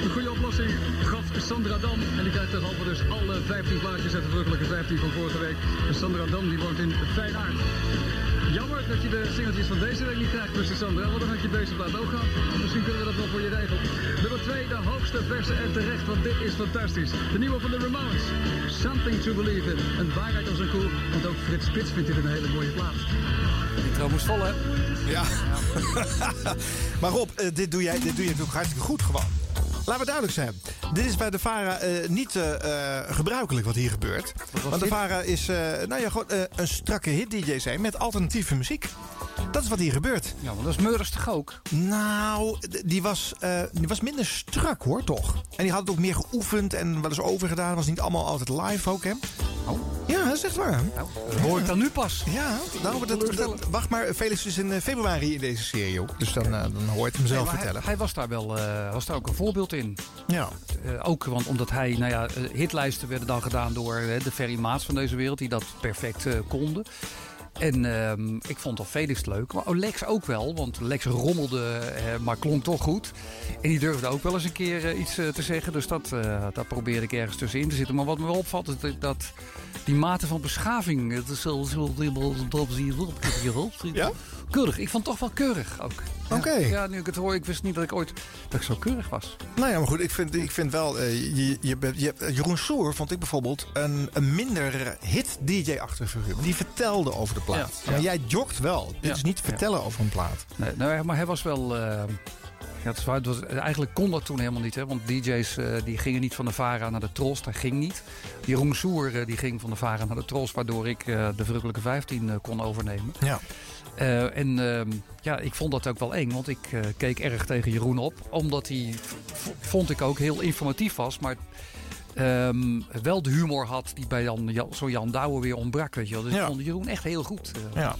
De goede oplossing gaf Sandra Dam. En die krijgt derhalve dus alle 15 plaatjes uit de verrukkelijke 15 van vorige week. Sandra Dam die woont in Feyenoord. Jammer dat je de singeltjes van deze week niet krijgt, Mr. Sandra. Want dan had je deze plaat ook gehad. Misschien kunnen we dat wel voor je regelen. Nummer 2, de hoogste verse en terecht, want dit is fantastisch. De nieuwe van de Ramones. Something to believe in. Een waarheid als een koe, want ook Frits Spits vindt dit een hele mooie plaat. Die trouw moest vallen, hè? Ja. maar Rob, eh, dit, doe jij, dit doe je natuurlijk hartstikke goed gewoon. Laten we duidelijk zijn. Dit is bij de VARA eh, niet eh, eh, gebruikelijk wat hier gebeurt. Want de? VARA is nou ja, gewoon, een strakke hit-dj zijn met alternatieve muziek. Dat is wat hier gebeurt. Ja, want dat is Meurders toch ook? Nou, die was, die was minder strak hoor, toch? En die had het ook meer geoefend en wel eens overgedaan. Was niet allemaal altijd live ook, hè? Oh. Ja, dat is echt waar. Dat hoor ik dan nu pas. Ja, nou, dat, dat- wacht maar. Felix is in februari in deze serie ook. Dus dan, dan hoor je het hem zelf vertellen. Hij, hij was daar wel was daar ook een voorbeeld in. Ja. Eh, ook want omdat hij, nou ja, eh, hitlijsten werden dan gedaan door eh, de Ferry Maats van deze wereld, die dat perfect eh, konden. En ehm, ik vond al Felix leuk, maar oh, Lex ook wel, want Lex rommelde, eh, maar klonk toch goed. En die durfde ook wel eens een keer eh, iets eh, te zeggen, dus dat, eh, daar probeerde ik ergens tussenin te zitten. Maar wat me wel opvalt, is dat, dat die mate van beschaving, het is zo, dat Ja? Keurig. Ik vond het toch wel keurig ook. Ja. Oké. Ja, nu ik het hoor, ik wist niet dat ik ooit dat ik zo keurig was. Nou ja, maar goed, ik vind, ik vind wel... eh, je, je, je, hebt- Jeroen Soer vond ik bijvoorbeeld een, een minder hit-DJ-achtige figuur. Die vertelde over de plaat. Ja, Maar jij jogt wel. Dit is niet vertellen over een plaat. Nee, nou, maar hij was wel. eh, ja, het waar, het was, eigenlijk kon dat toen helemaal niet. Hè, want DJ's eh, die gingen niet van de Vara naar de Tros. Dat ging niet. Jeroen Soer eh, die ging van de Vara naar de Tros. Waardoor ik eh, de Verrukkelijke 15 eh, kon overnemen. Ja. Eh, en ehm, ja, ik vond dat ook wel eng. Want ik eh, keek erg tegen Jeroen op. Omdat hij, vond ik ook, heel informatief was. Maar ehm, wel de humor had die bij Jan, Jan, zo Jan Douwe weer ontbrak. Weet je wel. Dus Ja. ik vond Jeroen echt heel goed. eh. Ja.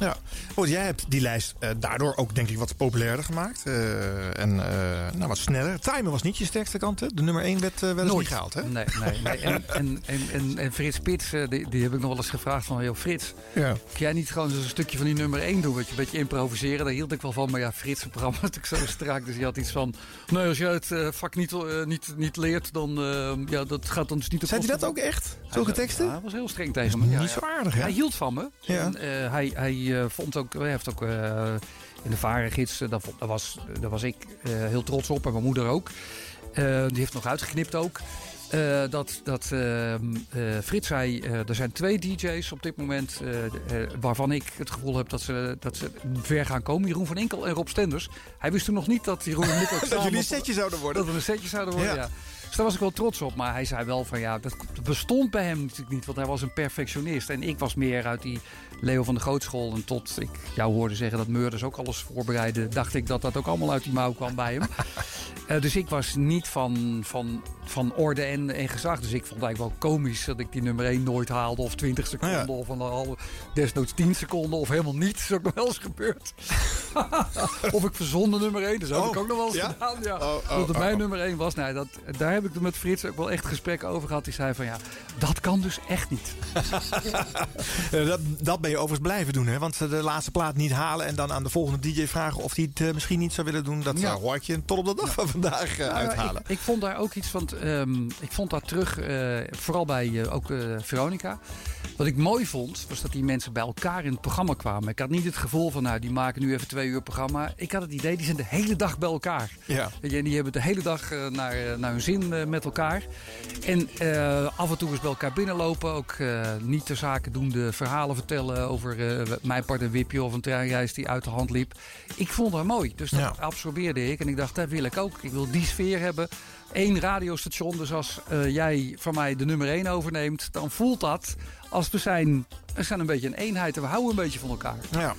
Ja, goed, jij hebt die lijst eh, daardoor ook denk ik wat populairder gemaakt. eh, en eh, nou, wat sneller. Timer was niet je sterkste kant, hè? De nummer 1 werd wel eens niet gehaald, hè? Nee, nee, nee. En, en, en, en, Frits Spits, eh, die, die heb ik nog wel eens gevraagd van... Joh, Frits, Ja. kan jij niet gewoon zo'n stukje van die nummer 1 doen? Weet je, een beetje improviseren, daar hield ik wel van. Maar ja, Frits, programma is natuurlijk zo strak. Dus hij had iets van... Nee, als jij het vak niet, niet, niet leert, dan... ja, dat gaat dan dus niet op Zei hij dat ook echt? Zulke teksten? Ja, hij was heel streng tegen me. Ja, niet zo aardig, hè? Hij hield van me. Ja. En, hij hij eh, vond ook, heeft ook eh, in de varengids, eh, daar, daar, was, daar was ik heel trots op en mijn moeder ook. Die heeft nog uitgeknipt ook. dat dat ehm, eh, Frits zei, er zijn twee DJ's op dit moment waarvan ik het gevoel heb dat ze, dat ze ver gaan komen. Jeroen van Enkel en Rob Stenders. Hij wist toen nog niet dat Jeroen en ik ook Dat jullie een setje zouden worden. Dat we een setje zouden worden, Ja. ja. Dus daar was ik wel trots op. Maar hij zei wel van ja, dat bestond bij hem natuurlijk niet. Want hij was een perfectionist. En ik was meer uit die Leo van de Gootschool. En tot ik jou hoorde zeggen dat Meurders ook alles voorbereidde... dacht ik dat dat ook allemaal uit die mouw kwam bij hem. Eh, dus ik was niet van, van, van orde en, en gezag. Dus ik vond eigenlijk wel komisch dat ik die nummer 1 nooit haalde. Of 20 seconden, of een halve, desnoods 10 seconden. Of helemaal niet. Dat is ook nog wel eens gebeurd. of ik verzonde nummer 1. Dat heb ik Oh, ook nog wel eens ja? gedaan. Ja. Oh, oh, dat het mijn nummer 1 was. Nou, dat, daar heb ik er met Frits ook wel echt gesprekken over gehad. Die zei van ja, dat kan dus echt niet. Eh, dat, dat ben je overigens blijven doen, hè? Want de laatste plaat niet halen en dan aan de volgende DJ vragen of hij het eh, misschien niet zou willen doen. Dat Ja. hoor ik je tot op de dag van vandaag eh, Nou, uithalen. Ik, ik vond daar ook iets van. ehm, ik vond dat terug, vooral bij ook Veronica. Wat ik mooi vond, was dat die mensen bij elkaar in het programma kwamen. Ik had niet het gevoel van, nou, die maken nu even twee uur programma. Ik had het idee, die zijn de hele dag bij elkaar. Ja. En die hebben de hele dag naar, naar hun zin eh, met elkaar. En eh, af en toe eens bij elkaar binnenlopen. Ook eh, niet ter zake doende verhalen vertellen over mijn part een wipje of een treinreis die uit de hand liep. Ik vond dat mooi. Dus dat Ja. absorbeerde ik. En ik dacht, dat wil ik ook. Ik wil die sfeer hebben. Eén radiostation. Dus als jij van mij de nummer één overneemt, dan voelt dat als we zijn, we zijn een beetje een eenheid en we houden een beetje van elkaar. Ja.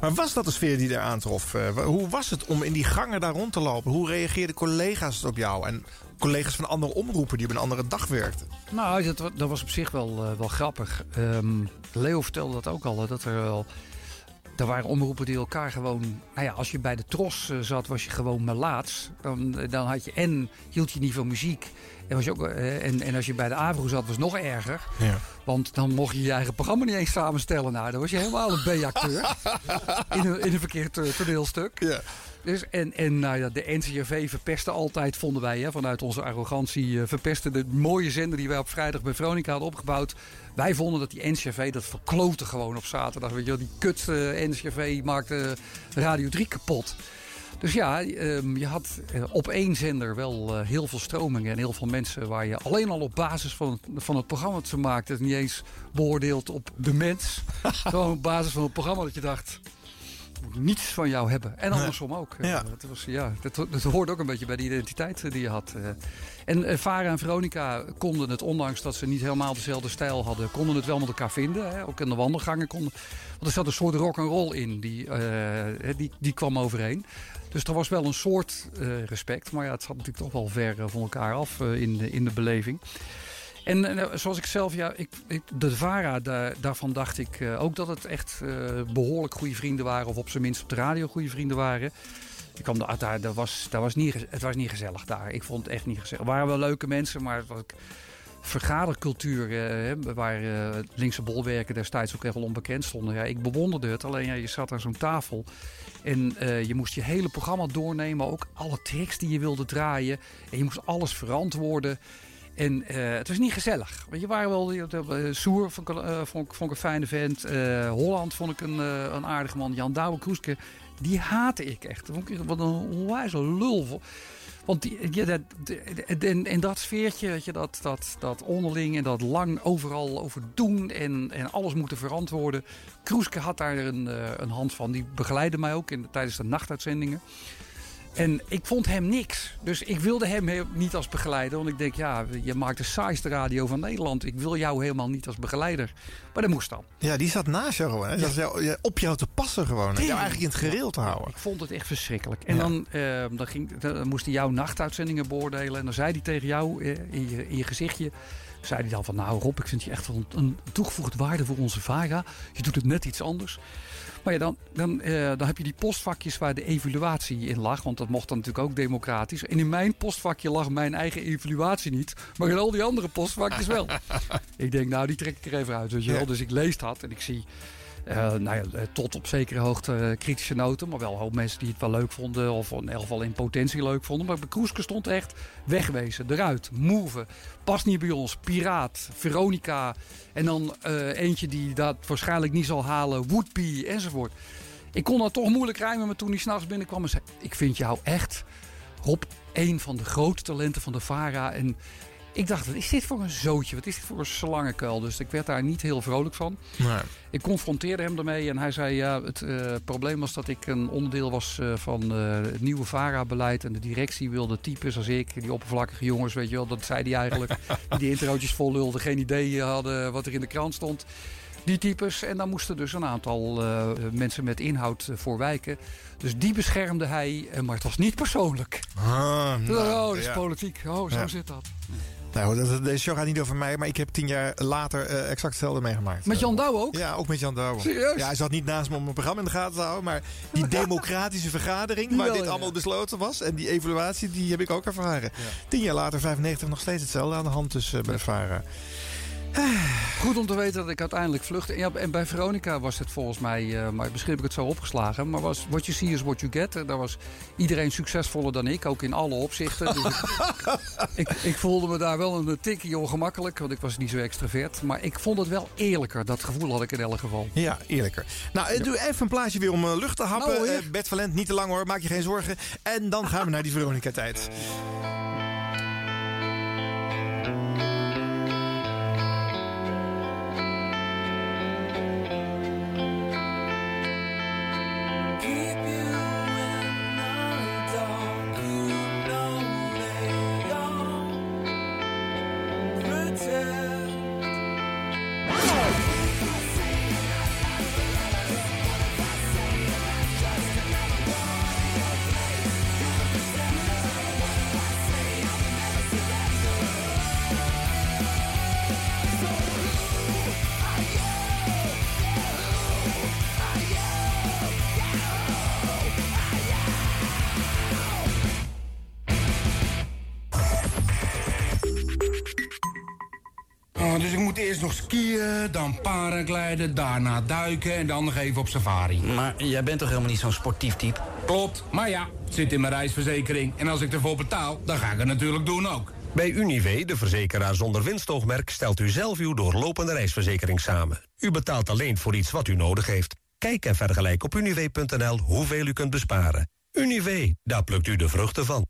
Maar was dat de sfeer die er aantrof? Hoe was het om in die gangen daar rond te lopen? Hoe reageerden collega's op jou? En collega's van andere omroepen die op een andere dag werkten? Nou, dat, dat was op zich wel, eh, wel grappig. Ehm, Leo vertelde dat ook al, dat er wel... Er waren omroepen die elkaar gewoon... Nou ja, als je bij de Tros eh, zat, was je gewoon melaats. Dan, eh, dan had je en hield je niet van muziek. En, was je ook, en, en als je bij de Avro zat, was het nog erger. Ja. Want dan mocht je je eigen programma niet eens samenstellen. Nou, dan was je helemaal een B-acteur. in, een, in een verkeerd toneelstuk. Ja. Dus, en en nou ja, de NCRV verpestte altijd, vonden wij, hè, vanuit onze arrogantie, eh, verpestte de mooie zender die wij op vrijdag bij Veronica hadden opgebouwd. Wij vonden dat die NCRV, dat verkloten gewoon op zaterdag. Weet je wel, die kut eh, NCRV maakte Radio 3 kapot. Dus ja, ehm, je had eh, op één zender wel heel veel stromingen en heel veel mensen waar je alleen al op basis van, van het programma dat ze maakten, niet eens beoordeeld op de mens. Gewoon op basis van het programma dat je dacht, moet niets van jou hebben. En andersom ook. Eh, Ja. Dat, was, ja, dat, dat hoort ook een beetje bij de identiteit eh, die je had. eh. En Vara en Veronica konden het, ondanks dat ze niet helemaal dezelfde stijl hadden, konden het wel met elkaar vinden. Hè. Ook in de wandelgangen konden. Want er zat een soort rock and roll in, die, die, die kwam overeen. Dus er was wel een soort respect. Maar ja, het zat natuurlijk toch wel ver van elkaar af in, de, in de beleving. En eh, zoals ik zelf, ja, ik, ik, de VARA, daar, daarvan dacht ik eh, ook dat het echt eh, behoorlijk goede vrienden waren. Of op zijn minst op de radio goede vrienden waren. Ik kwam daar, daar, was, daar was niet, het was niet gezellig daar. Ik vond het echt niet gezellig. Er waren wel leuke mensen, maar het was vergadercultuur, waar eh, linkse bolwerken destijds ook echt wel onbekend stonden. Ja, ik bewonderde het, alleen ja, je zat aan zo'n tafel en je moest je hele programma doornemen, ook alle tricks die je wilde draaien. En je moest alles verantwoorden. En eh, het was niet gezellig. Want je waren wel uh, Soer, vond ik, eh, vond, ik- een fijne vent. Holland vond ik een, een aardige man. Jan Douwe Kroeske, die haatte ik echt. Vond ik, wat een onwijze lul. Want die, dat, en, dat sfeertje, je, dat, dat, dat onderling en dat lang overal over doen en, en alles moeten verantwoorden. Kroeske had daar een, een hand van. Die begeleidde mij ook in, tijdens de nachtuitzendingen. En ik vond hem niks. Dus ik wilde hem niet als begeleider. Want ik denk, ja, je maakt de saaiste radio van Nederland. Ik wil jou helemaal niet als begeleider. Maar dat moest dan. Ja, die zat naast jou gewoon. Hè? Is jou, ja, op jou te passen gewoon. En jou eigenlijk in het gereel te houden. Ik vond het echt verschrikkelijk. En dan, eh, dan, ging, dan moest hij jouw nachtuitzendingen beoordelen. En dan zei hij tegen jou eh, in, je, in je gezichtje... zei hij dan van, nou Rob, ik vind je echt wel een, een toegevoegde waarde voor onze VARA. Je doet het net iets anders. Maar ja, dan, dan, eh, dan heb je die postvakjes waar de evaluatie in lag. Want dat mocht dan natuurlijk ook democratisch. En in mijn postvakje lag mijn eigen evaluatie niet. Maar in al die andere postvakjes wel. ik denk, nou, die trek ik er even uit. Weet je wel. Dus ik lees dat en ik zie... eh, nou ja, eh, tot op zekere hoogte eh, kritische noten. Maar wel hoop mensen die het wel leuk vonden. Of in elk geval in potentie leuk vonden. Maar Kroeske stond echt wegwezen, eruit, move. Past niet bij ons, piraat, Veronica. En dan eentje die dat waarschijnlijk niet zal halen, Woodpie enzovoort. Ik kon dat toch moeilijk rijmen, maar toen hij s'nachts binnenkwam en zei... Ik vind jou echt, Rob, een van de grote talenten van de VARA. En ik dacht, wat is dit voor een zootje? Wat is dit voor een slangenkuil? Dus ik werd daar niet heel vrolijk van. Nee. Ik confronteerde hem ermee en hij zei... Ja, het eh, probleem was dat ik een onderdeel was eh, van eh, het nieuwe VARA-beleid... en de directie wilde types als ik, die oppervlakkige jongens, weet je wel... dat zei hij eigenlijk, die de introotjes vol lulden... geen idee hadden wat er in de krant stond. Die types. En daar moesten dus een aantal mensen met inhoud eh, voor wijken. Dus die beschermde hij, maar het was niet persoonlijk. Ah, oh, nou, dat is ja. politiek. Oh, zo Ja. zit dat. Nou, deze show gaat niet over mij, maar ik heb tien jaar later eh, exact hetzelfde meegemaakt. Met Jan Douwe ook? Ja, ook met Jan Douwe. Serieus? Ja, hij zat niet naast me om mijn programma in de gaten te houden, maar die democratische vergadering Die waar wel, dit ja. allemaal besloten was en die evaluatie, die heb ik ook ervaren. Tien jaar later, 95, nog steeds hetzelfde aan de hand dus eh, bij de VARA. Goed om te weten dat ik uiteindelijk vluchtte. Ja, en bij Veronica was het volgens mij, eh, maar misschien heb ik het zo opgeslagen. Maar was what you see is what you get. Eh, Daar was iedereen succesvoller dan ik, ook in alle opzichten. Dus ik, ik, voelde me daar wel een tikje ongemakkelijk, want ik was niet zo extravert. Maar ik vond het wel eerlijker. Dat gevoel had ik in elk geval. Ja, eerlijker. Nou, eh, doe even een plaatje weer om lucht te happen. Nou, Bert Valent, niet te lang hoor, maak je geen zorgen. En dan gaan we naar die Veronica-tijd. Dan paragliden, daarna duiken en dan nog even op safari. Maar jij bent toch helemaal niet zo'n sportief type? Klopt, maar ja, het zit in mijn reisverzekering. En als ik ervoor betaal, dan ga ik het natuurlijk doen ook. Bij Unive, de verzekeraar zonder winstoogmerk, stelt u zelf uw doorlopende reisverzekering samen. U betaalt alleen voor iets wat u nodig heeft. Kijk en vergelijk op unive.nl hoeveel u kunt besparen. Unive, daar plukt u de vruchten van.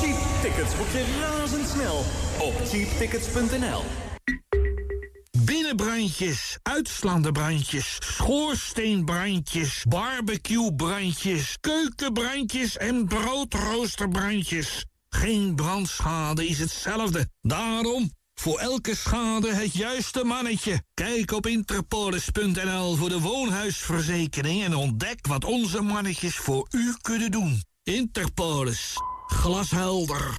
Cheap tickets boek je razendsnel op cheaptickets.nl. Brandjes, schoorsteenbrandjes, barbecuebrandjes, keukenbrandjes en broodroosterbrandjes. Geen brandschade is hetzelfde. Daarom voor elke schade het juiste mannetje. Kijk op interpolis.nl voor de woonhuisverzekering en ontdek wat onze mannetjes voor u kunnen doen. Interpolis. Glashelder.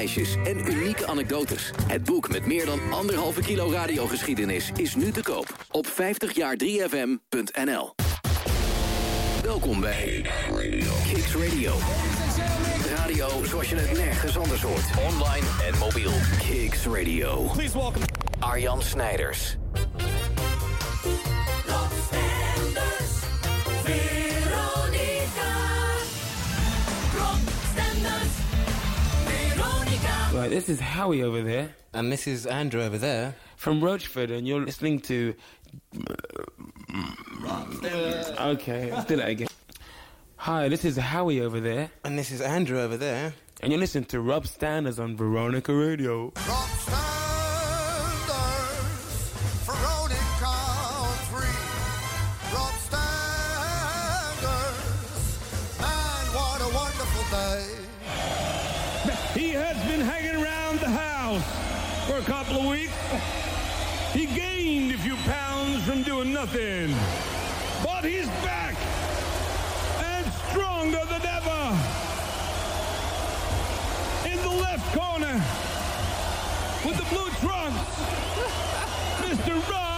en unieke anekdotes. Het boek met meer dan anderhalve kilo radiogeschiedenis is nu te koop op 50jaar3fm.nl. Welkom bij Kicks Radio. Radio zoals je het nergens anders hoort. Online en mobiel. Kicks Radio. Please welcome Arjan Snijders. Rob Right, this is Howie over there. And this is Andrew over there. From Rochford, and you're listening to. Okay, let's do that again. Hi, this is Howie over there. And this is Andrew over there. And you're listening to Rob Standers on Veronica Radio. Veronica a couple of weeks. He gained a few pounds from doing nothing. But he's back and stronger than ever. In the left corner with the blue trunks, Mr. Rob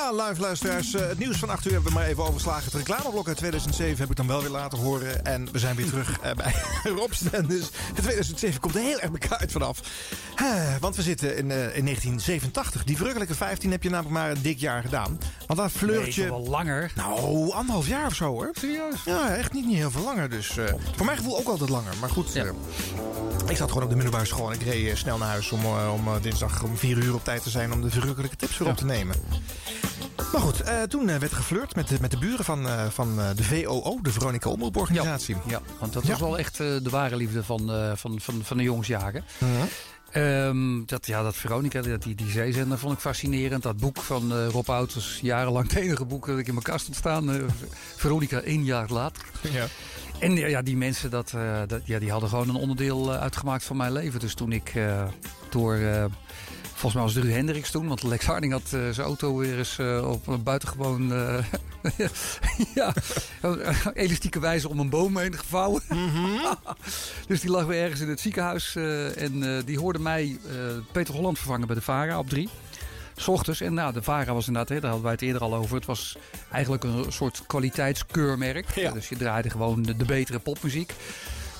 Ja, live luisteraars. eh, het nieuws van 8 uur hebben we maar even overslagen. Het reclameblok uit 2007 heb ik dan wel weer laten horen. En we zijn weer terug eh, bij Rob Stenders. De 2007 komt er heel erg elkaar uit vanaf. Eh, want we zitten in, eh, in 1987. Die verrukkelijke 15 heb je namelijk maar een dik jaar gedaan. Want dan flirt Nee, wel langer. Nou, anderhalf jaar of zo hoor. Serieus? Ja, echt niet, niet heel veel langer. Dus eh, voor mijn gevoel ook altijd langer. Maar goed, eh, ik zat gewoon op de middelbare school. En ik reed eh, snel naar huis om, eh, om eh, dinsdag om 4 uur op tijd te zijn... om de verrukkelijke tips weer op te nemen. Maar goed, eh, toen eh, werd geflirt met de, met de buren van, eh, van de VOO, de Veronica Omroeporganisatie. Ja, want dat was wel echt de ware liefde van, van, van, van de jongensjaren. Ehm, dat, ja, dat Veronica, dat, die, die zeezender vond ik fascinerend. Dat boek van eh, Rob Oud was jarenlang het enige boek dat ik in mijn kast had staan. Veronica één jaar later. Ja. En ja, ja, die mensen dat, dat, ja, die hadden gewoon een onderdeel uitgemaakt van mijn leven. Dus toen ik door... Volgens mij was het Ruud Hendricks toen, want Lex Harding had eh, zijn auto weer eens eh, op een buitengewoon eh, ja, elastieke wijze om een boom heen gevouwen. dus die lag weer ergens in het ziekenhuis. en die hoorde mij Peter Holland vervangen bij de VARA op drie. S ochtends. En nou, de VARA was inderdaad, hè, daar hadden wij het eerder al over. Het was eigenlijk een soort kwaliteitskeurmerk. Dus je draaide gewoon de, de betere popmuziek.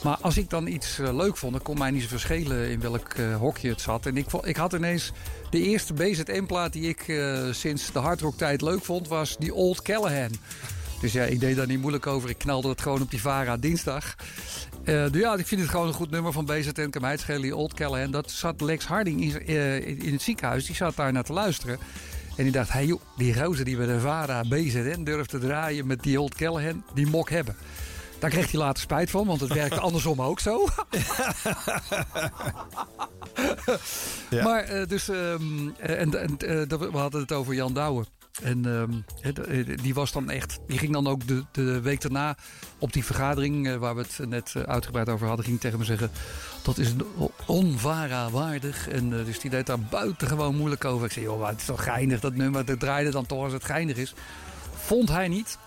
Maar als ik dan iets eh, leuk vond, dan kon mij niet zo verschelen in welk eh, hokje het zat. En ik, ik had ineens de eerste BZM-plaat die ik eh, sinds de hardrock-tijd leuk vond, was die Old Callahan. Dus ja, ik deed daar niet moeilijk over. Ik knalde het gewoon op die VARA dinsdag. Dus ja, ik vind het gewoon een goed nummer van BZN. Die Old Callahan. Dat zat Lex Harding in, in het ziekenhuis. Die zat daar naar te luisteren. En die dacht, hey die roze die bij de VARA BZN durft te draaien met die Old Callahan, die mok hebben. Daar kreeg hij later spijt van, want het werkte andersom ook zo. Maar eh, dus, ehm, eh, en, en eh, we hadden het over Jan Douwe. En ehm, eh, die was dan echt, die ging dan ook de, de week daarna op die vergadering waar we het net uitgebreid over hadden, ging tegen me zeggen: dat is onvara waardig. En dus die deed daar buitengewoon moeilijk over. Ik zei: joh, het is toch geinig dat nummer, dat draaide dan toch als het geinig is. Vond hij niet.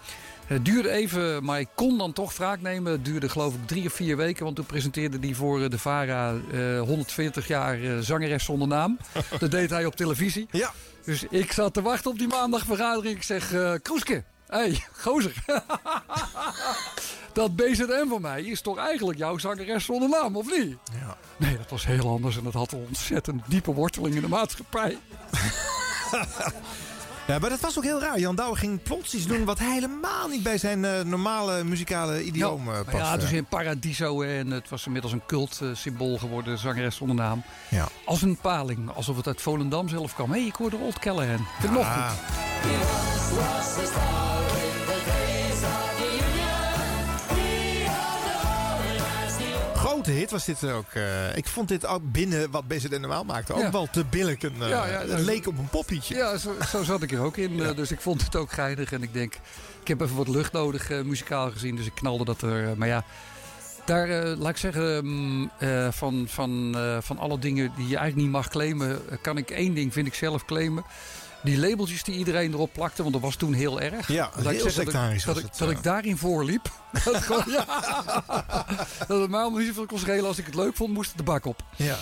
Het duurde even, maar ik kon dan toch wraak nemen. Het duurde geloof ik drie of vier weken. Want toen presenteerde hij voor eh, de VARA eh, 140 jaar eh, zangeres zonder naam. Dat deed hij op televisie. Ja. Dus ik zat te wachten op die maandagvergadering. Ik zeg, eh Kroeske, hé, hey, gozer. dat BZM van mij is toch eigenlijk jouw zangeres zonder naam, of niet? Ja. Nee, dat was heel anders. En dat had een ontzettend diepe worteling in de maatschappij. Ja, maar dat was ook heel raar. Jan Douwe ging plots iets doen wat helemaal niet bij zijn eh, normale muzikale idioom eh, Ja, paste. ja, dus in Paradiso en het was inmiddels een cultsymbool geworden, zangeres zonder naam. Ja. Als een paling, alsof het uit Volendam zelf kwam. Hé, hey, ik hoorde Old Callahan. Ik vind het nog goed. Grote hit was dit ook. eh, ik vond dit ook binnen wat BZN normaal maakte ook Ja. wel te billig. Een, eh, Ja, ja, het leek op een poppietje. Ja, zo, zo zat ik er ook in. eh, Dus ik vond het ook geinig. En ik denk, ik heb even wat lucht nodig muzikaal gezien. Dus ik knalde dat er. maar ja, daar, laat ik zeggen, mm, van, van, van alle dingen die je eigenlijk niet mag claimen, kan ik één ding, vind ik zelf claimen. Die labeltjes die iedereen erop plakte, want dat was toen heel erg. Ja, ik heel sectarisch dat, ik, dat ik daarin voorliep. dat, het gewoon- ja. dat het mij allemaal niet zoveel kon schelen. Als ik het leuk vond, moest het de bak op. Ja.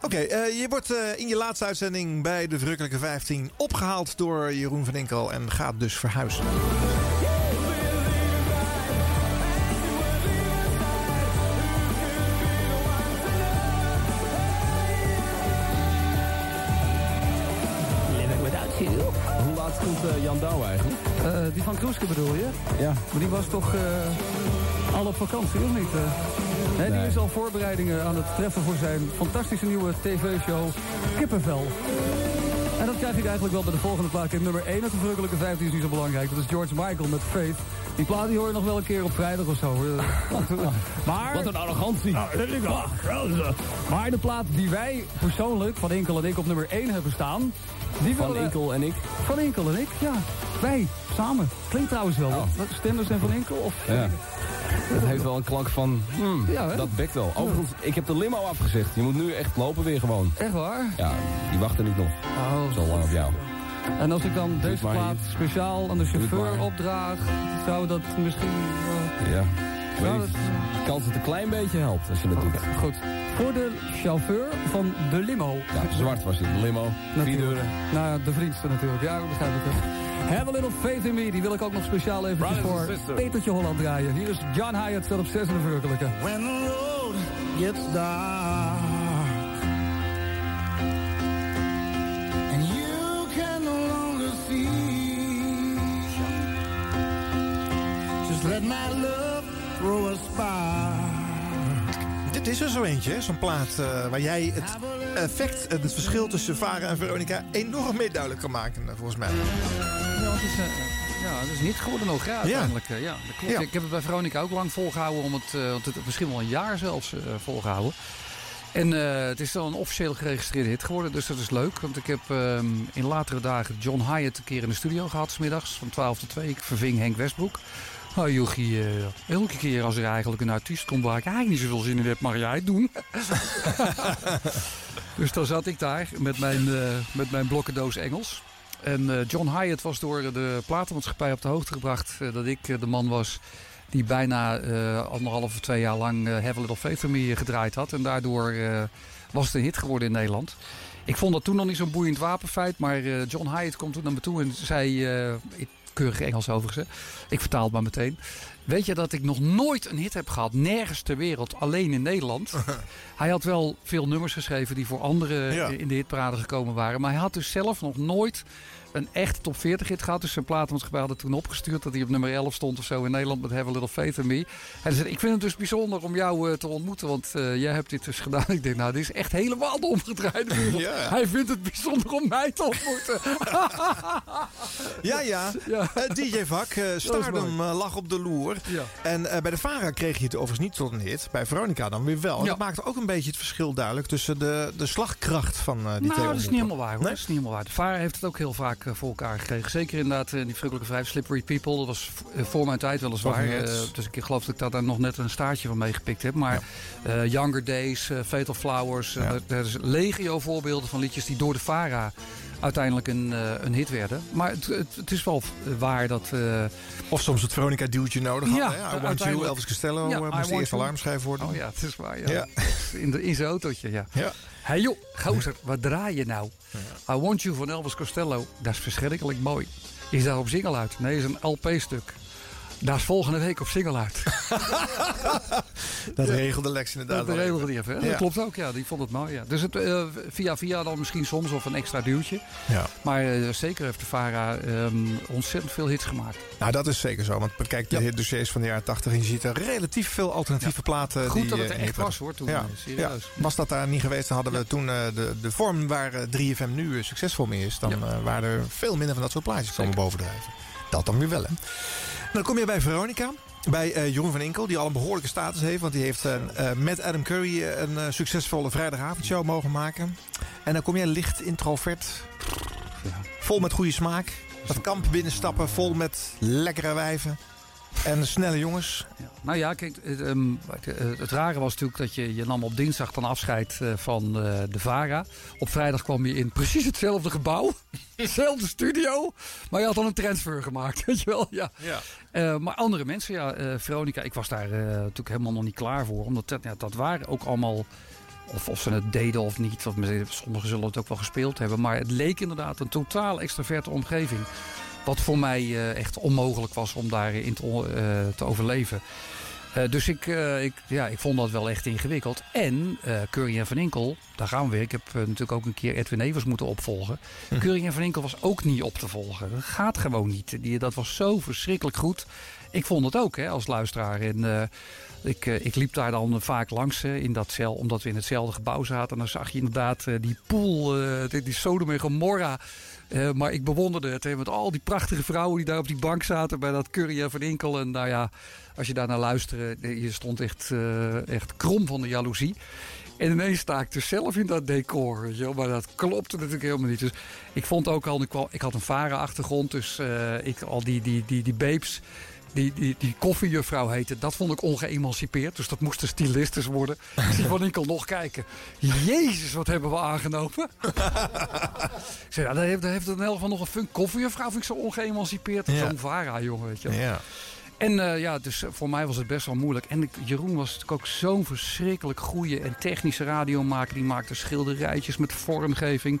Oké, eh, je wordt eh, in je laatste uitzending bij de Verrukkelijke 15 opgehaald door Jeroen van Enkel en gaat dus verhuizen. Die van Kroeske bedoel je? Ja. Maar die was toch eh, al op vakantie, of niet? nee, die is al voorbereidingen aan het treffen voor zijn fantastische nieuwe tv-show Kippenvel. En dat krijg ik eigenlijk wel bij de volgende plaat. Heb nummer 1 uit de verrukkelijke 15 is niet zo belangrijk. Dat is George Michael met Faith. Die plaat die hoor je nog wel een keer op vrijdag of zo. Maar... Wat een arrogantie. Maar de plaat die wij persoonlijk, Van Inkel en ik, op nummer 1 hebben staan... Die Van Inkel en ik? Van Inkel en ik, ja. Wij, samen. Klinkt trouwens wel. Wat? Stenders en Van Inkel? Of... Ja. Het heeft wel een klank van, hmm, Ja, hè? dat bekt wel. Overigens, ik heb de limo afgezegd. Je moet nu echt lopen weer gewoon. Echt waar? Ja, die wachten niet nog. Oh. Zo lang op jou. En als ik dan deze plaat speciaal aan de chauffeur opdraag, zou dat misschien... eh, Ja. Weet dat- niet. De kans dat het een klein beetje helpt als je dat doet. Goed. Voor de chauffeur van de limo. Ja, zwart was het. De limo. Vier deuren. Nou, de vriendste natuurlijk. Ja, ik begrijp het. hè. Have a little faith in me. Die wil ik ook nog speciaal even Brothers voor. Petertje Holland draaien. Hier is John Hyatt, staat op 6 in de verrukkelijke. When the road gets dark and you can no longer see, just let my love throw a spark. Dit is er zo eentje, zo'n plaat eh, waar jij het effect, het verschil tussen Vara en Veronica enorm mee duidelijk kan maken, eh, volgens mij. Ja, het is, eh, ja, het is niet geworden nog, ja, eh, Ja, dat klopt. Ja. Ik heb het bij Veronica ook lang volgehouden, om het, eh, want het misschien wel een jaar zelfs eh, volgehouden. En eh, het is dan een officieel geregistreerde hit geworden, dus dat is leuk. Want ik heb ehm, in latere dagen John Hyatt een keer in de studio gehad, smiddags van 12 tot 2. Ik verving Henk Westbroek. Nou, jochie, eh, elke keer als er eigenlijk een artiest komt waar ik eigenlijk niet zoveel zin in heb, mag jij het doen. dus dan zat ik daar met mijn, eh, met mijn blokkendoos Engels. En eh, John Hyatt was door de platenmaatschappij op de hoogte gebracht dat ik de man was die bijna anderhalf of twee jaar lang eh, Have a Little Faith in Me gedraaid had. En daardoor was het een hit geworden in Nederland. Ik vond dat toen nog niet zo'n boeiend wapenfeit, maar John Hyatt komt toen naar me toe en zei, ik, keurig Engels overigens, hè. ik vertaal het maar meteen. Weet je dat ik nog nooit een hit heb gehad, nergens ter wereld, alleen in Nederland? hij had wel veel nummers geschreven die voor anderen Ja. in de hitparade gekomen waren. Maar hij had dus zelf nog nooit een echt top 40 hit gehad. Dus zijn platenmaatschappij had het toen opgestuurd dat hij op nummer 11 stond of zo in Nederland met Have a Little Faith in Me. En hij zei, ik vind het dus bijzonder om jou eh, te ontmoeten, want eh, jij hebt dit dus gedaan. Ik denk, nou, dit is echt helemaal de omgedraaide wereld. Ja. Hij vindt het bijzonder om mij te ontmoeten. Ja, ja. Eh, DJ-vak, eh Stardom lag op de loer. Ja. En bij de Vara kreeg je het overigens niet tot een hit. Bij Veronica dan weer wel. En. Dat maakte ook een beetje het verschil duidelijk tussen de, de slagkracht van die nou, twee dat is niet helemaal waar hoor. Dat is niet helemaal waar. De VARA heeft het ook heel vaak voor elkaar gekregen. Zeker inderdaad in die Verrukkelijke Vijf, Slippery People. Dat was eh, voor mijn tijd weliswaar. Eh, dus ik geloof dat ik daar nog net een staartje van meegepikt heb. Maar eh, Younger Days, eh, Fatal Flowers. eh, Ja. er- is legio voorbeelden van liedjes die door de VARA uiteindelijk een, eh, een hit werden. Maar het, het, het is wel eh, waar dat... eh, Of soms het Veronica-duwtje nodig Ja, hadden. hè? I Want You. Elvis Costello Ja, eh, moest de Want eerste You. alarmschijf worden. Oh ja, het is waar. Ja. Ja. In, de, in zijn autootje, ja. Ja. Hé joh, gozer, wat draai je nou? I Want You van Elvis Costello, dat is verschrikkelijk mooi. Is daar op single uit? Nee, is een LP-stuk. Dat is volgende week op single uit. Dat regelde Lex inderdaad Dat regelde die even. hè? Ja. Dat klopt ook, ja. Die vond het mooi, ja. Dus het, eh, via via dan misschien soms of een extra duwtje. Ja. Maar eh, zeker heeft de VARA ehm, ontzettend veel hits gemaakt. Nou, dat is zeker zo. Want bekijk de dossiers van de jaren 80 en je ziet er relatief veel alternatieve platen. Goed die, dat het eh, er in echt was, hoor, toen, Ja. eh, serieus. Was dat daar niet geweest, dan hadden we toen eh, de, de vorm waar eh, 3FM nu eh, succesvol mee is. Dan eh, waren er veel minder van dat soort plaatjes komen bovendrijven. Dat dan weer wel, hè. Dan kom je bij Veronica. Bij eh, Jeroen van Inkel, die al een behoorlijke status heeft. Want die heeft eh, eh, met Adam Curry een succesvolle vrijdagavondshow mogen maken. En dan kom jij licht introvert. Vol met goede smaak. Dat kamp binnenstappen, vol met lekkere wijven. En snelle jongens. Nou ja, kijk, het, ehm, het- het rare was natuurlijk dat je, je nam op dinsdag dan afscheid eh, van eh, de VARA. Op vrijdag kwam je in precies hetzelfde gebouw. Hetzelfde studio. Maar je had dan een transfer gemaakt, weet je wel. Ja. Ja. Eh, maar andere mensen, ja, eh, Veronica, ik was daar eh, natuurlijk helemaal nog niet klaar voor. Omdat dat, ja, dat waren ook allemaal, of, of ze het deden of niet. Sommigen zullen het ook wel gespeeld hebben. Maar het leek inderdaad een totaal extraverte omgeving. Wat voor mij eh, echt onmogelijk was om daarin te, eh, te overleven. Eh, dus ik, ik, ja, ik vond dat wel echt ingewikkeld. En eh Curry en Van Inkel, daar gaan we weer. Ik heb natuurlijk ook een keer Edwin Evers moeten opvolgen. Curry en Van Inkel was ook niet op te volgen. Dat gaat gewoon niet. Die, dat was zo verschrikkelijk goed. Ik vond het ook hè, als luisteraar. En, ik, ik liep daar dan vaak langs in dat cel, omdat we in hetzelfde gebouw zaten. En dan zag je inderdaad die pool, die, die Sodom en Gomorra. Eh, maar ik bewonderde het met al die prachtige vrouwen die daar op die bank zaten bij dat Curry Van Inkel. En nou ja, als je daar naar luisterde, je stond echt, eh, echt krom van de jaloezie. En ineens sta ik dus zelf in dat decor. Maar dat klopte natuurlijk helemaal niet. Dus ik vond ook al, ik had een varen-achtergrond. Dus eh, ik, al die, die, die, die babes, die, die, die koffiejuffrouw heette, dat vond ik ongeëmancipeerd. Dus dat moesten stylistes worden. Ik zie Van Inkel nog kijken. Jezus, wat hebben we aangenomen. ik zei, nou, daar heeft, daar heeft in elk geval nog een funk koffiejuffrouw. Vind ik zo ongeëmancipeerd. Ja. Zo'n vara, jongen, weet je wel. Ja. En eh, ja, dus eh, voor mij was het best wel moeilijk. En ik, Jeroen was natuurlijk ook zo'n verschrikkelijk goede en technische radiomaker. Die maakte schilderijtjes met vormgeving.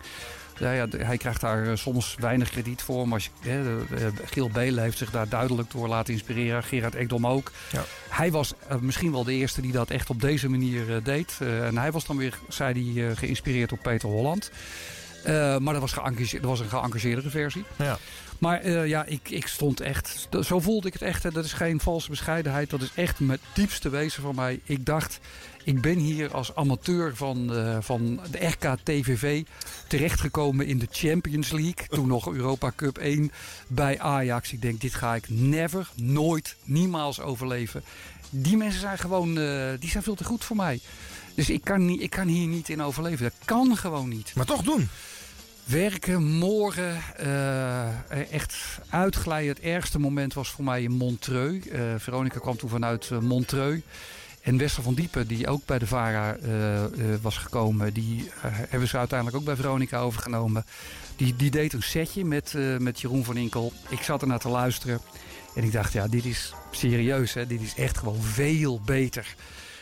Ja, hij krijgt daar eh, soms weinig krediet voor. Maar de- Giel Belen heeft zich daar duidelijk door laten inspireren. Gerard Ekdom ook. Ja. Hij was eh, misschien wel de eerste die dat echt op deze manier eh, deed. Eh, en hij was dan weer, zei hij, eh, geïnspireerd door Peter Holland. Eh, maar dat was, dat was een geëngageerdere versie. Ja. Maar eh, ja, ik, ik stond echt. Zo voelde ik het echt. Dat is geen valse bescheidenheid. Dat is echt met diepste wezen van mij. Ik dacht, ik ben hier als amateur van, eh, van de RK-TVV terechtgekomen in de Champions League. Toen nog Europa Cup 1 bij Ajax. Ik denk, dit ga ik never, nooit, niemals overleven. Die mensen zijn gewoon, eh, die zijn veel te goed voor mij. Dus ik kan, niet, ik kan hier niet in overleven. Dat kan gewoon niet. Maar toch doen. Werken, morgen, eh, echt uitglijden. Het ergste moment was voor mij in Montreux. Eh, Veronica kwam toen vanuit Montreux. En Wester van Diepen, die ook bij de VARA eh, eh, was gekomen... die eh, hebben ze uiteindelijk ook bij Veronica overgenomen. Die, die deed een setje met, met Jeroen van Inkel. Ik zat ernaar te luisteren. En ik dacht, ja, dit is serieus. Hè? Dit is echt gewoon veel beter.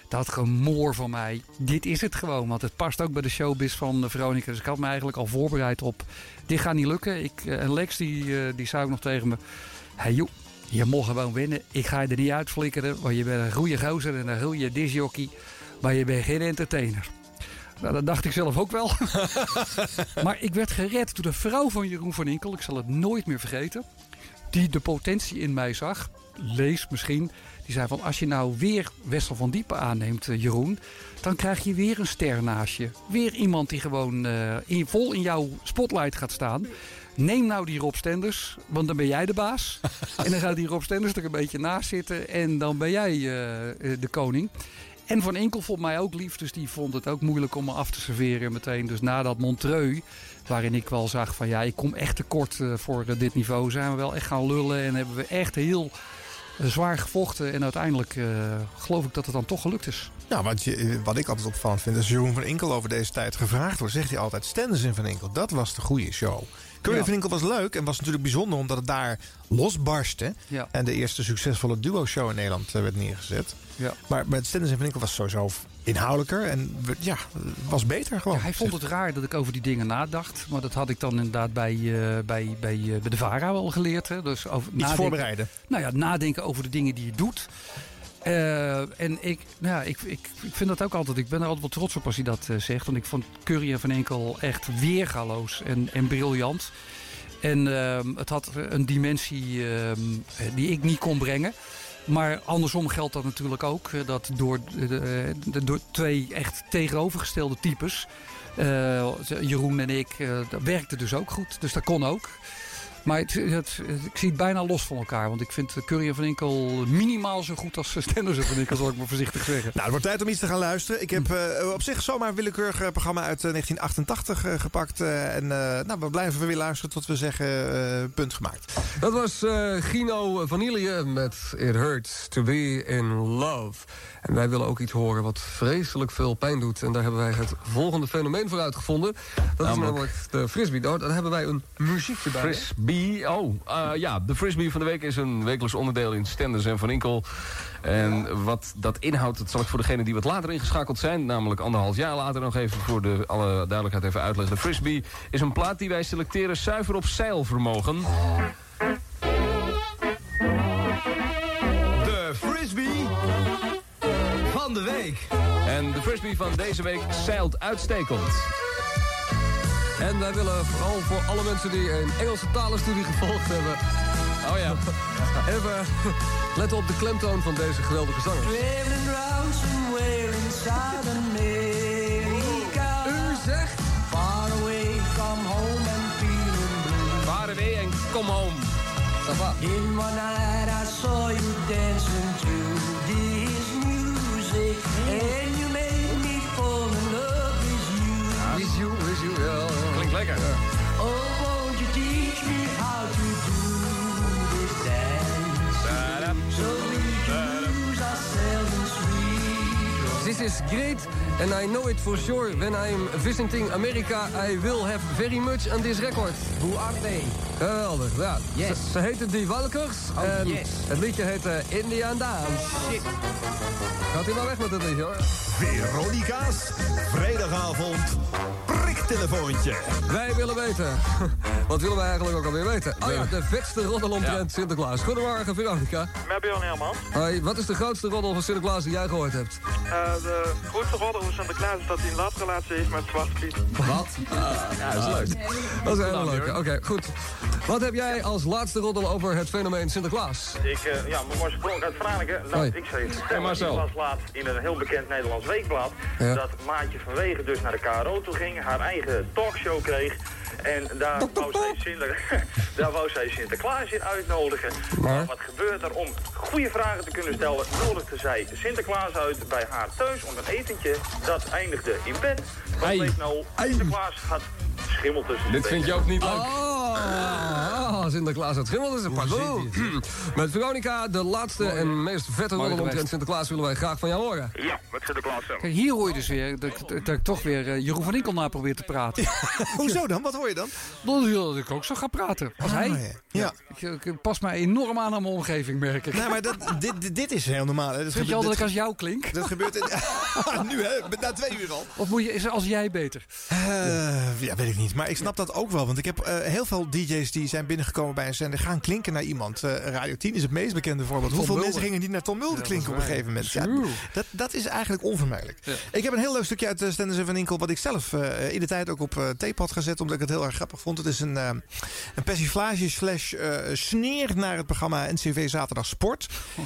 Dat gemoor van mij, dit is het gewoon. Want het past ook bij de showbiz van Veronica. Dus ik had me eigenlijk al voorbereid op... dit gaat niet lukken. Ik, en Lex die, die zei ook nog tegen me... Hey joh, je mag gewoon winnen. Ik ga je er niet uitflikkeren. Want je bent een goede gozer en een goede disjockey. Maar je bent geen entertainer. Nou, dat dacht ik zelf ook wel. maar ik werd gered door de vrouw van Jeroen van Inkel. Ik zal het nooit meer vergeten. Die de potentie in mij zag. Lees misschien. Die zei van als je nou weer Wessel van Diepen aanneemt, eh, Jeroen. Dan krijg je weer een ster naast je. Weer iemand die gewoon eh, in, vol in jouw spotlight gaat staan. Neem nou die Rob Stenders, want dan ben jij de baas. en dan gaat die Rob Stenders er een beetje naast zitten. En dan ben jij eh, eh, de koning. En Van Enkel vond mij ook lief, dus die vond het ook moeilijk om me af te serveren meteen. Dus na dat Montreux, waarin ik wel zag van ja, ik kom echt tekort eh, voor dit niveau, zijn we wel echt gaan lullen en hebben we echt heel zwaar gevochten. En uiteindelijk geloof ik dat het dan toch gelukt is. Nou, wat, je, wat ik altijd opvallend vind, als Jeroen van Inkel over deze tijd gevraagd wordt, zegt hij altijd: Stenders in Van Inkel, dat was de goede show. Curry Ja. van Inkel was leuk en was natuurlijk bijzonder omdat het daar losbarstte. Ja. En de eerste succesvolle duo-show in Nederland eh, werd neergezet. Ja. Maar met Stenders in Van Inkel was sowieso inhoudelijker en ja, was beter gewoon. Ja, hij vond het raar dat ik over die dingen nadacht. Maar dat had ik dan inderdaad bij, eh, bij, bij, eh, bij de VARA wel geleerd. Hè. Dus over Iets voorbereiden. Nou ja, nadenken over de dingen die je doet. Eh, en ik, nou ja, ik, ik, ik vind dat ook altijd. Ik ben er altijd wel trots op als hij dat eh, zegt. Want ik vond Curry en Van Enkel echt weergaloos en, en briljant. En ehm, het had een dimensie ehm, die ik niet kon brengen. Maar andersom geldt dat natuurlijk ook. eh, Dat door, de, de- door twee echt tegenovergestelde types. Jeroen en ik, dat werkte dus ook goed. Dus dat kon ook. Maar het, het- ik zie het bijna los van elkaar. Want ik vind Curry en Van Inkel minimaal zo goed als Stenders en Van Inkel, zal ik maar voorzichtig zeggen. Nou, het wordt tijd om iets te gaan luisteren. Ik heb eh, op zich zomaar een willekeurig eh, programma uit eh, 1988 eh, gepakt. eh, en eh, nou, we blijven weer luisteren tot we zeggen eh, punt gemaakt. Dat was eh, Gino Vanille met It Hurts to Be in Love. En wij willen ook iets horen wat vreselijk veel pijn doet. En daar hebben wij het volgende fenomeen voor uitgevonden. Dat is namelijk de frisbee. Nou, daar hebben wij een muziekje bij. Frisbee, oh, eh, ja, de frisbee van de week is een wekelijks onderdeel in Stenders en Van Inkel. En wat dat inhoudt, dat zal ik voor degenen die wat later ingeschakeld zijn... namelijk anderhalf jaar later nog even voor de alle duidelijkheid even uitleggen. De frisbee is een plaat die wij selecteren zuiver op zeilvermogen. De frisbee van de week. En de frisbee van deze week zeilt uitstekend. En wij willen vooral voor alle mensen die een Engelse talenstudie gevolgd hebben... Oh ja. Even letten op de klemtoon van deze geweldige zanger. U zegt? Far away, come home and feeling blue. Far away and come home. In one night I saw you dancing to this music. And you made me fall in love with you. With you, with you, ja. Lekker. Oh, won't you teach me how to do this dance? So we can lose ourselves in sweet This is great and I know it for sure. When I'm visiting America, I will have very much on this record. Who are they? Geweldig, ja. Yes. Ze, ze heten Die Walkers Oh, en yes. het liedje heet eh, Indian Dance. Shit. Gaat u maar weg met het liedje hoor. Veronica's vrijdagavond priktelefoontje. Wij willen weten. Wat willen wij eigenlijk ook alweer weten? Oh ja, de vetste roddel omtrent Sinterklaas. Goedemorgen, Veronica. Met Björn Heerman. Hoi, wat is de grootste roddel van Sinterklaas die jij gehoord hebt? Eh, de grootste roddel van Sinterklaas is dat hij een latrelatie heeft met Zwarte Piet. Wat? ja, dat is leuk. Dat is een hele leuke. Oké, goed. Wat heb jij als laatste roddel over het fenomeen Sinterklaas? Ik, eh, ja, mijn mooiste sprong uit Franeker. Nou, Hoi. ik zei het. Hey, Marcel. Ik was laat in een heel bekend Nederlands weekblad. Ja. Dat Maatje van Wegen dus naar de KRO toe ging. Haar eigen talkshow kreeg. En daar wou, zij Sinter, daar wou zij Sinterklaas in uitnodigen. Maar wat gebeurt er om goede vragen te kunnen stellen? Nodigde zij Sinterklaas uit bij haar thuis om een etentje. Dat eindigde in bed. Wat nou? Sinterklaas had schimmel tussen Dit vind je ook niet leuk. Oh, Sinterklaas het schimmel is een pardon. Met Veronica, de laatste en meest vette roddel omtrent. Sinterklaas willen wij graag van jou horen. Ja, met Sinterklaas zelf. Kijk, hier hoor je dus weer dat, dat, dat ik toch weer eh, Jeroen van Inkel na probeer te praten. Hoezo dan? Wat hoor je dan? Dat dat ik ook zo ga praten. Als Ah, hij. Ja. Ja. Ik, ik pas mij enorm aan aan mijn omgeving, merk ik. Nee, maar dat, dit, dit- is heel normaal. Dat Vind je al gebeurt- dat ik als jou klink? Dat gebeurt in, nu, hè? Na twee uur al. Of moet je, is er als jij beter? Eh, ja, weet ik niet. Maar ik snap dat ook wel. Want ik heb eh, heel veel DJ's die zijn binnengekomen bij een zender. gaan klinken naar iemand. Eh, Radio 10 is het meest bekende voorbeeld. Tom Hoeveel Mulder. mensen gingen niet naar Tom Mulder Ja, klinken op een gegeven moment? Ja, dat, dat is eigenlijk onvermijdelijk. Ik heb een heel leuk stukje uit uh, Stenders en Van Inkel. wat ik zelf in de tijd ook op uh, tape had gezet. omdat ik het heel erg grappig vond. Het is een, een persiflage slash eh, sneer naar het programma NCV Zaterdag Sport.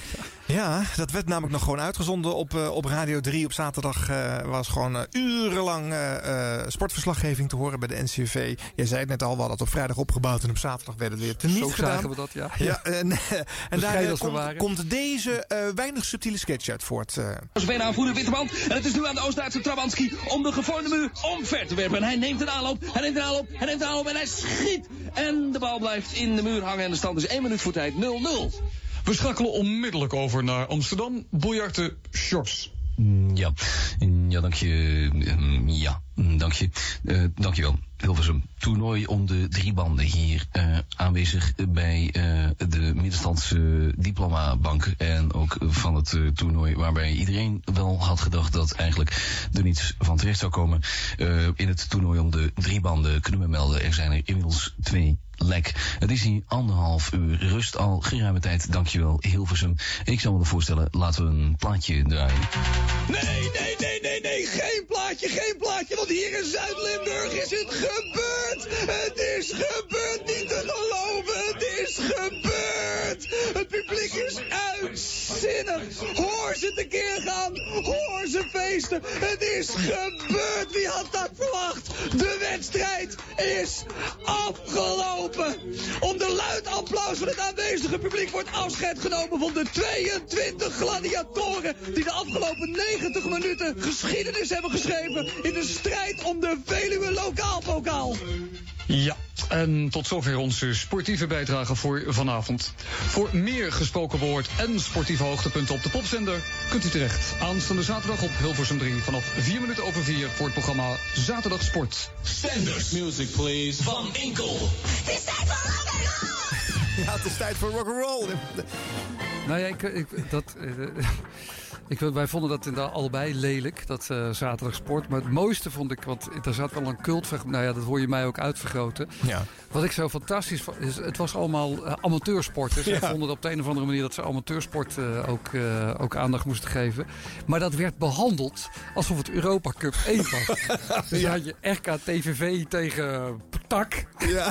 Ja, dat werd namelijk nog gewoon uitgezonden op, eh, op Radio 3 op zaterdag. eh, was gewoon urenlang eh, eh, sportverslaggeving te horen bij de NCV. Jij zei het net al, we hadden het op vrijdag opgebouwd en op zaterdag werd het weer teniet Zo gedaan. zagen we dat, ja. Ja, en, en daar komt, deze eh, weinig subtiele sketch uit voort. eh. Spelen aanvoerder Witteman. En het is nu aan de Oost-Duitse Trabanski om de gevormde muur omver te werpen. En hij neemt een aanloop, hij neemt een aanloop, hij neemt een aanloop en hij schiet. En de bal blijft in de muur hangen en de stand is 1 minuut voor tijd 0-0. We schakelen onmiddellijk over naar Amsterdam. Biljarte Shorts. Mm, Ja, Mm, ja, dank je. Mm, Ja, dank je. Eh, dank je wel. Hilversum. Toernooi om de drie banden hier eh, aanwezig bij eh, de middenstandse diplomabank. En ook van het toernooi waarbij iedereen wel had gedacht dat eigenlijk er niets van terecht zou komen. In het toernooi om de drie banden kunnen we melden. Er zijn er inmiddels twee lek. Het is hier anderhalf uur rust al geruime tijd. Dankjewel Hilversum. Ik zou me voorstellen, laten we een plaatje draaien. Nee, nee, nee, nee, nee, geen plaatje, geen plaatje, want hier in Zuid-Limburg is het gebeurd. Het is gebeurd, niet te geloven, het is is Het publiek is uitzinnig! Hoor ze tekeer gaan! Hoor ze feesten! Het is gebeurd! Wie had dat verwacht? De wedstrijd is afgelopen! Onder luid applaus van het aanwezige publiek wordt afscheid genomen van de 22 gladiatoren die de afgelopen 90 minuten geschiedenis hebben geschreven in de strijd om de Veluwe Lokaalpokaal. Ja, en tot zover onze sportieve bijdrage voor vanavond. Voor meer gesproken woord en sportieve hoogtepunten op de popzender... kunt u terecht aanstaande zaterdag op Hilversum 3... vanaf 4 minuten over 4 voor het programma Zaterdag Sport. Sanders Music, please. Van Inkel. Ja, het is tijd voor rock'n'roll. Nou ja, ik, ik, dat, eh, ik, wij vonden dat inderdaad allebei lelijk, dat eh, zaterdag sport. Maar het mooiste vond ik, want er zat wel een cult... Nou ja, dat hoor je mij ook uitvergroten. Ja. Wat ik zo fantastisch vond, is het was allemaal eh, amateursport. Dus Ja. vonden op de een of andere manier dat ze amateursport eh, ook, ook aandacht moesten geven. Maar dat werd behandeld alsof het Europa Cup 1 was. dus had je RKTVV tegen Tak. Ja.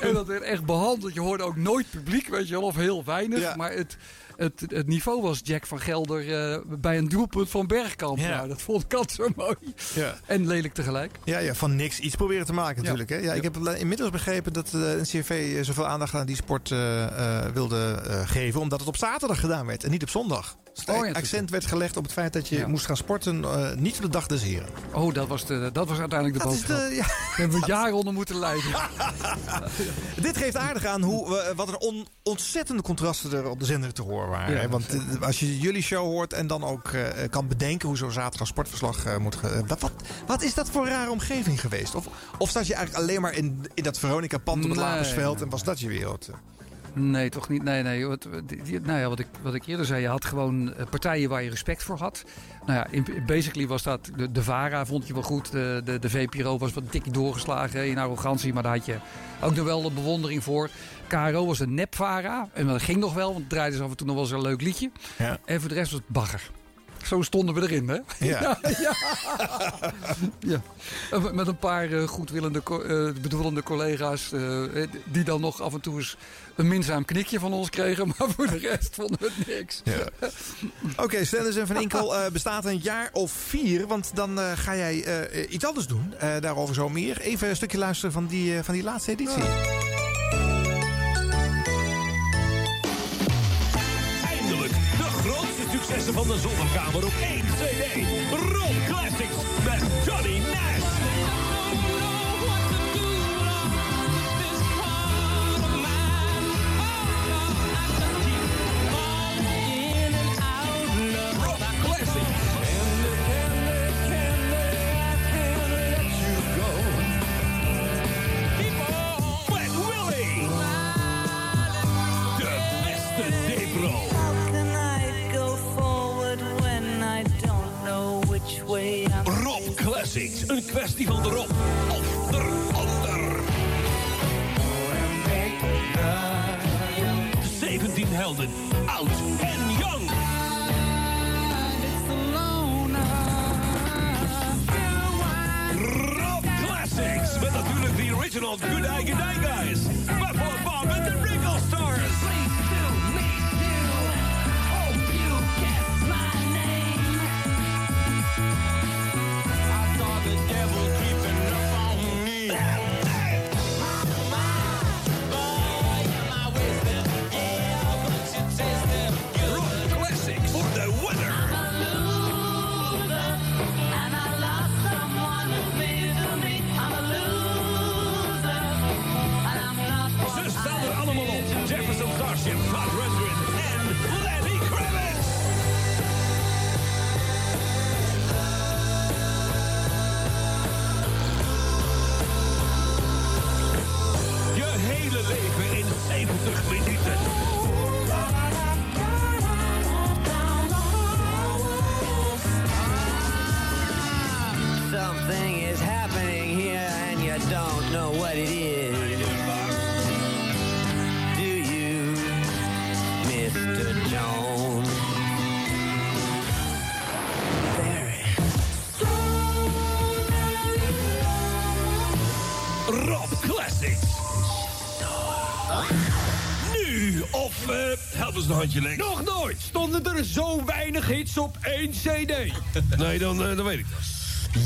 En dat werd echt behandeld. Je hoorde ook nooit publiek, weet je wel, of heel weinig. Maar het, het, het niveau was Jack van Gelder eh, bij een doelpunt van Bergkamp. Ja. Nou, dat vond ik altijd zo mooi. Ja. En lelijk tegelijk. Ja, ja, van niks iets proberen te maken natuurlijk. Hè? Ja, ik heb inmiddels begrepen dat de NCRV zoveel aandacht aan die sport eh, eh, wilde eh, geven. Omdat het op zaterdag gedaan werd en niet op zondag. Oh, ja, accent werd gelegd op het feit dat je moest gaan sporten. eh, niet op de dag des heren. Oh, dat was, de, dat was uiteindelijk de Dat is boodschap. de- ja. Hebben we jaren onder moeten lijden. Dit geeft aardig aan hoe, we- wat een on- ontzettende contrasten er op de zender te horen waren. Hè? Want eh, als je jullie show hoort en dan ook eh, kan bedenken hoe zo'n zaterdag sportverslag eh, moet... wat, wat, wat is dat voor een rare omgeving geweest? Of, of zat je eigenlijk alleen maar in, in dat Veronica-pand op het nee, en was dat je wereld? Nee, toch niet. Nee, nee. Wat, nou ja, wat, ik, wat ik eerder zei, je had gewoon eh, partijen waar je respect voor had. Nou ja, in, basically was dat de, de VARA vond je wel goed. De, de, de VPRO was wat dik doorgeslagen in arrogantie, maar daar had je ook nog wel de bewondering voor. KRO was een nep-VARA en dat ging nog wel, want het draaide ze af en toe nog wel eens een leuk liedje. Ja. En voor de rest was het bagger. Zo stonden we erin, hè? Ja. ja. ja. En Met een paar eh, goedwillende, eh, bedoelende collega's... eh, eh, die dan nog af en toe eens een minzaam knikje van ons kregen. Maar voor de rest vonden we het niks. Oké, Stenders en Van Inkel eh, bestaat een jaar of vier. Want dan eh, ga jij eh, iets anders doen. Eh, daarover zo meer. Even een stukje luisteren van die, eh, van die laatste editie. Successen van de zolderkamer op één CD. Rock Classics met Johnny Nash. Rob Classics, een kwestie van de Rob of de ander. 17 helden, oud en jong. Rob Classics, met natuurlijk de original Good Eye Good Eye Guys. Buffalo Bob en de Wrinkle Stars. In 70. Something is happening here and you don't know what it is. Een handje lek. Nog nooit stonden er zo weinig hits op één cd. Nee, dan, eh, dan weet ik dat.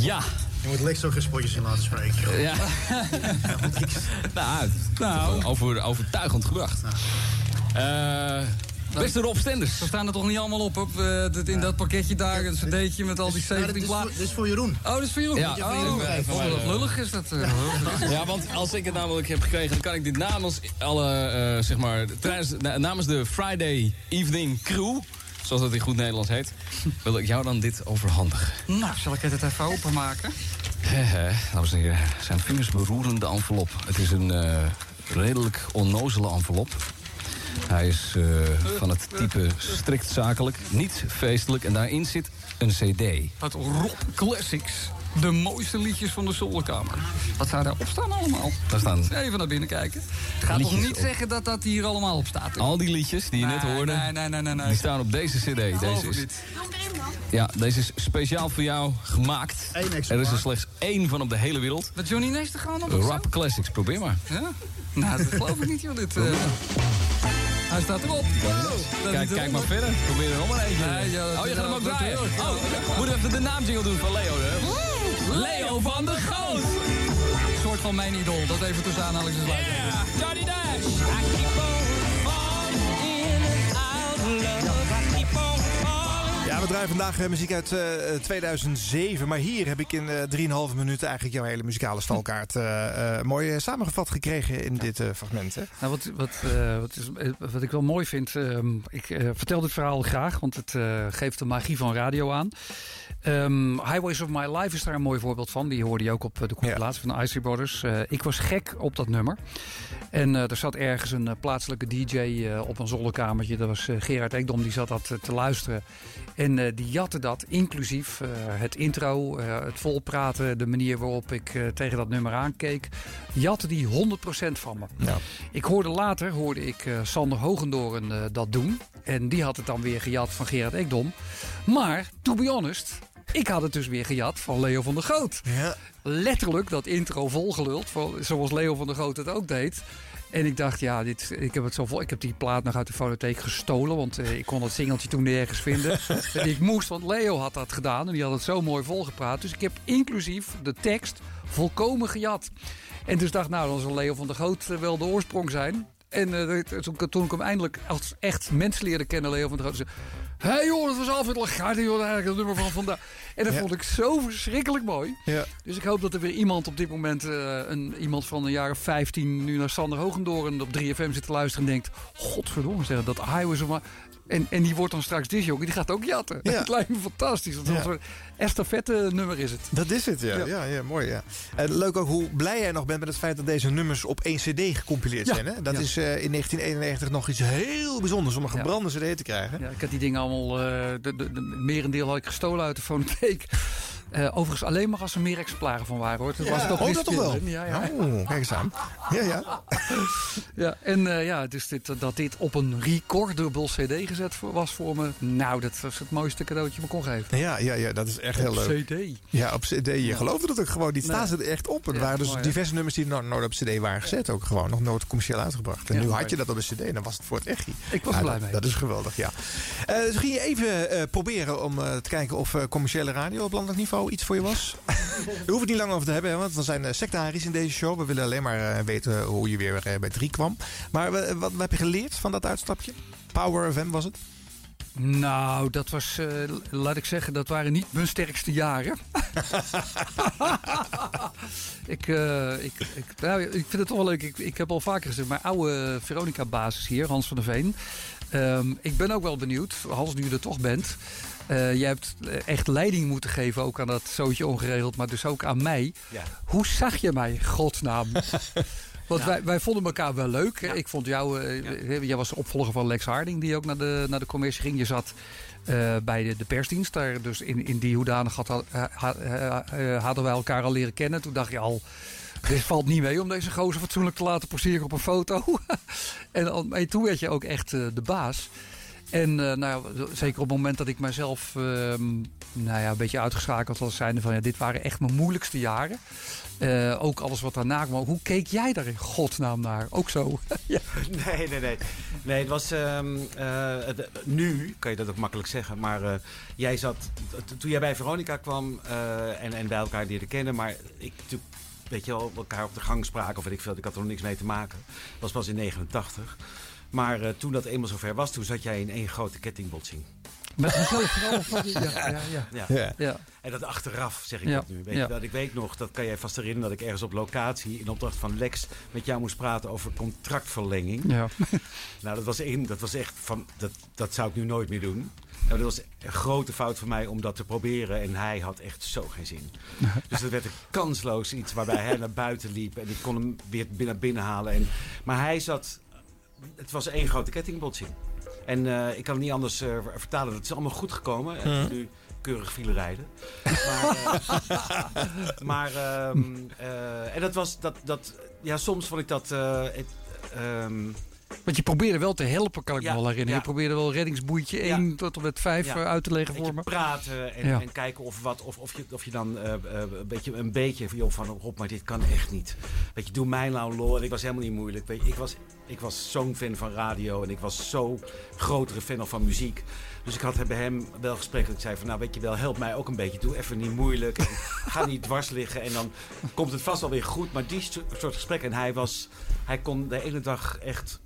Ja. Je moet Lex ook geen spotjes in laten spreken. Ja. nou, nou. Over, overtuigend gebracht. Eh beste Rob Stenders. Ze staan er toch niet allemaal op, op eh, in dat pakketje daar. Een cd'tje met al die 17 platen. Dit is voor Jeroen. Oh, dat is voor Jeroen? Ja. Oh, oh, wat lullig is dat. eh. Ja, want als ik het namelijk heb gekregen, dan kan ik dit namens alle, eh, zeg maar, namens de Friday Evening Crew, zoals dat in goed Nederlands heet, wil ik jou dan dit overhandigen. Nou, zal ik het even openmaken? Dames en heren, zijn vingers beroerende envelop. Het is een eh, redelijk onnozele envelop. Hij is eh, van het type strikt zakelijk, niet feestelijk en daarin zit een cd. Het Rob Classics. De mooiste liedjes van de zolderkamer. Wat zou daarop staan allemaal? Daar staan Even naar binnen kijken. Ga toch niet op. zeggen dat dat hier allemaal op staat? al die liedjes die je net hoorde, nee, nee, nee, nee, nee. die staan op deze cd. Deze is, niet. ja, deze is speciaal voor jou gemaakt. Er is er slechts één van op de hele wereld. Met Johnny Nees te gaan op? Rap Classics, probeer maar. Ja? Nou, dat geloof ik niet, joh. Dit, eh. Hij staat erop. Kijk, kijk maar verder. Probeer er nog maar eentje. Ja, oh, je gaat hem ook draaien. Oh, moeten we even de naamjingle doen van Leo, hè? Leo van der Goot. Een soort van mijn idool. Dat even tussen aanhalingstekens yeah, Johnny Dash. I keep on falling in and out of love. Ja, we draaien vandaag eh, muziek uit eh, 2007. Maar hier heb ik in eh 3,5 minuten eigenlijk jouw hele muzikale stalkaart eh, eh, mooi eh, samengevat gekregen in dit eh, fragment. Hè? Nou, wat, wat, eh, wat, is, eh, wat ik wel mooi vind, ehm, ik eh, vertel dit verhaal graag, want het eh, geeft de magie van radio aan. Ehm, Highways of My Life is daar een mooi voorbeeld van. Die hoorde je ook op eh, de compilatie van de Icy Brothers. Eh, ik was gek op dat nummer. En eh, er zat ergens een eh, plaatselijke DJ eh, op een zolderkamertje. Dat was eh, Gerard Ekdom, die zat dat eh, te luisteren. En eh, die jatte dat, inclusief eh, het intro, eh, het volpraten, de manier waarop ik tegen dat nummer aankeek. Jatte die 100% van me. Ik hoorde later hoorde ik Sander Hogendoren dat doen. En die had het dan weer gejat van Gerard Ekdom. Maar, to be honest, ik had het dus weer gejat van Leo van der Goot. Letterlijk dat intro volgeluld, zoals Leo van der Goot het ook deed. En ik dacht, ja, dit, ik heb het zo vol. Ik heb die plaat nog uit de fonotheek gestolen. Want eh, ik kon dat singeltje toen nergens vinden. en ik moest, want Leo had dat gedaan. En die had het zo mooi volgepraat. Dus ik heb inclusief de tekst volkomen gejat. En dus dacht, nou, dan zal Leo van der Goot eh, wel de oorsprong zijn. En eh, toen, ik hem eindelijk als echt mens leerde kennen, Leo van der Goot. Hé hey joh, dat was Alfred Lagarde, joh, eigenlijk het nummer van vandaag. En dat Ja. vond ik zo verschrikkelijk mooi. Ja. Dus ik hoop dat er weer iemand op dit moment, eh, een, iemand van jaar of 15, nu naar Sander Hogendoren op 3FM zit te luisteren en denkt: Godverdomme, zeg, dat Highways of. En, en die wordt dan straks disjockey, die gaat ook jatten. Ja. Het lijkt me fantastisch. Dat Ja. een estafette nummer is het. Dat is het, ja. Ja. ja. ja, mooi, ja. En leuk ook hoe blij jij nog bent met het feit dat deze nummers op één cd gecompileerd zijn. Hè? Dat is eh, in 1991 nog iets heel bijzonders om een gebrande cd te krijgen. Ja, ik had die dingen allemaal, de, de, de merendeel had ik gestolen uit de fonotheek. Eh, overigens alleen maar als er meer exemplaren van waren hoor. Ja. was het ook Oh, dat toch wel? Ja, ja. Oh, kijk eens aan. Ja, ja. Ja, en eh, ja, dus dit, dat dit op een recordable CD gezet voor- was voor me. Nou, dat was het mooiste cadeautje me kon geven. Ja, ja, ja, dat is echt heel Op leuk. CD. Ja, op CD. Je geloofde dat ook gewoon. Die staan Nee. ze er echt op. Er waren dus mooi, diverse nummers die no- nooit op CD waren gezet. Ook gewoon nog nooit commercieel uitgebracht. En nu mooi. had je dat op een CD en dan was het voor het echt. Ik was blij dat, mee. Dat is geweldig, ja. Eh dus ging je even proberen om te kijken of commerciële radio op landelijk niveau iets voor je was? We hoeven het niet lang over te hebben, hè, want we zijn eh, sectarisch in deze show. We willen alleen maar eh, weten hoe je weer eh, bij drie kwam. Maar wat, wat heb je geleerd van dat uitstapje? Power FM was het? Nou, dat was, eh, laat ik zeggen, dat waren niet mijn sterkste jaren. ik, eh, ik, ik, nou, ik vind het toch wel leuk. Ik, ik heb al vaker gezegd, mijn oude Veronica-basis hier, Hans van der Veen. Ehm, ik ben ook wel benieuwd, Hans, nu je er toch bent. Eh jij hebt echt leiding moeten geven ook aan dat zootje ongeregeld, maar dus ook aan mij. Ja. Hoe zag je mij, godsnaam? Want Ja. wij, wij vonden elkaar wel leuk. Ik vond jou, eh, jij was de opvolger van Lex Harding, die ook naar de, naar de commercie ging. Je zat eh, bij de, de persdienst. Daar, dus in, in die hoedanigheid had, ha- ha- eh, eh, hadden wij elkaar al leren kennen. Toen dacht je al, dit valt niet mee om deze gozer fatsoenlijk te laten poseren op een foto. en, en toen werd je ook echt eh, de baas. En eh, nou, zeker op het moment dat ik mezelf ehm, nou ja, een beetje uitgeschakeld was, zijnde van ja, dit waren echt mijn moeilijkste jaren. Eh, ook alles wat daarna kwam. Hoe keek jij daar in godsnaam naar? Ook zo. ja. Nee, nee, nee. Nee, het was... ehm, eh, nu kan je dat ook makkelijk zeggen. Maar jij zat... Toen jij bij Veronica kwam en, en bij elkaar leerde kennen... Maar ik weet je wel, elkaar op de gang spraken of weet ik veel. Ik had er nog niks mee te maken. Dat was pas in 89. Maar eh, toen dat eenmaal zover was, toen zat jij in één grote kettingbotsing. Met mezelf vooral? Ja, ja, ja. Ja. Ja. Ja. En dat achteraf zeg ik Ja. dat nu. Weet Ja. dat ik weet nog, dat kan jij vast herinneren, dat ik ergens op locatie in opdracht van Lex met jou moest praten over contractverlenging. Ja. nou, dat was, één, dat was echt van, dat, dat zou ik nu nooit meer doen. Nou, dat was een grote fout van mij om dat te proberen. En hij had echt zo geen zin. Dus dat werd een kansloos iets waarbij hij naar buiten liep. En ik kon hem weer binnen, binnen halen. En, maar hij zat... Het was één grote kettingbotsing. En eh, ik kan het niet anders eh, vertalen. Het is allemaal goed gekomen. En Mhm. nu keurig file rijden. Maar, eh, maar eh, en dat was... Dat, dat, ja, soms vond ik dat... eh, het, ehm, Want je probeerde wel te helpen, kan ik Ja, me wel herinneren. ja. Je probeerde wel reddingsboeitje 1 tot en met 5 Ja. uit te leggen voor je, me. praten en, en kijken of, wat, of, of, je, of je dan eh, eh, een, beetje, een beetje van, joh, van Rob, maar dit kan echt niet. Weet je, doe mij nou lol. En ik was helemaal niet moeilijk. Weet je, ik was, ik was zo'n fan van radio en ik was zo grotere fan van muziek. Dus ik had bij hem wel gesprekken. Ik zei van, nou weet je wel, help mij ook een beetje. Doe even niet moeilijk. En ga niet dwars liggen en dan komt het vast wel weer goed. Maar die soort gesprekken. En hij was, hij kon de ene dag echt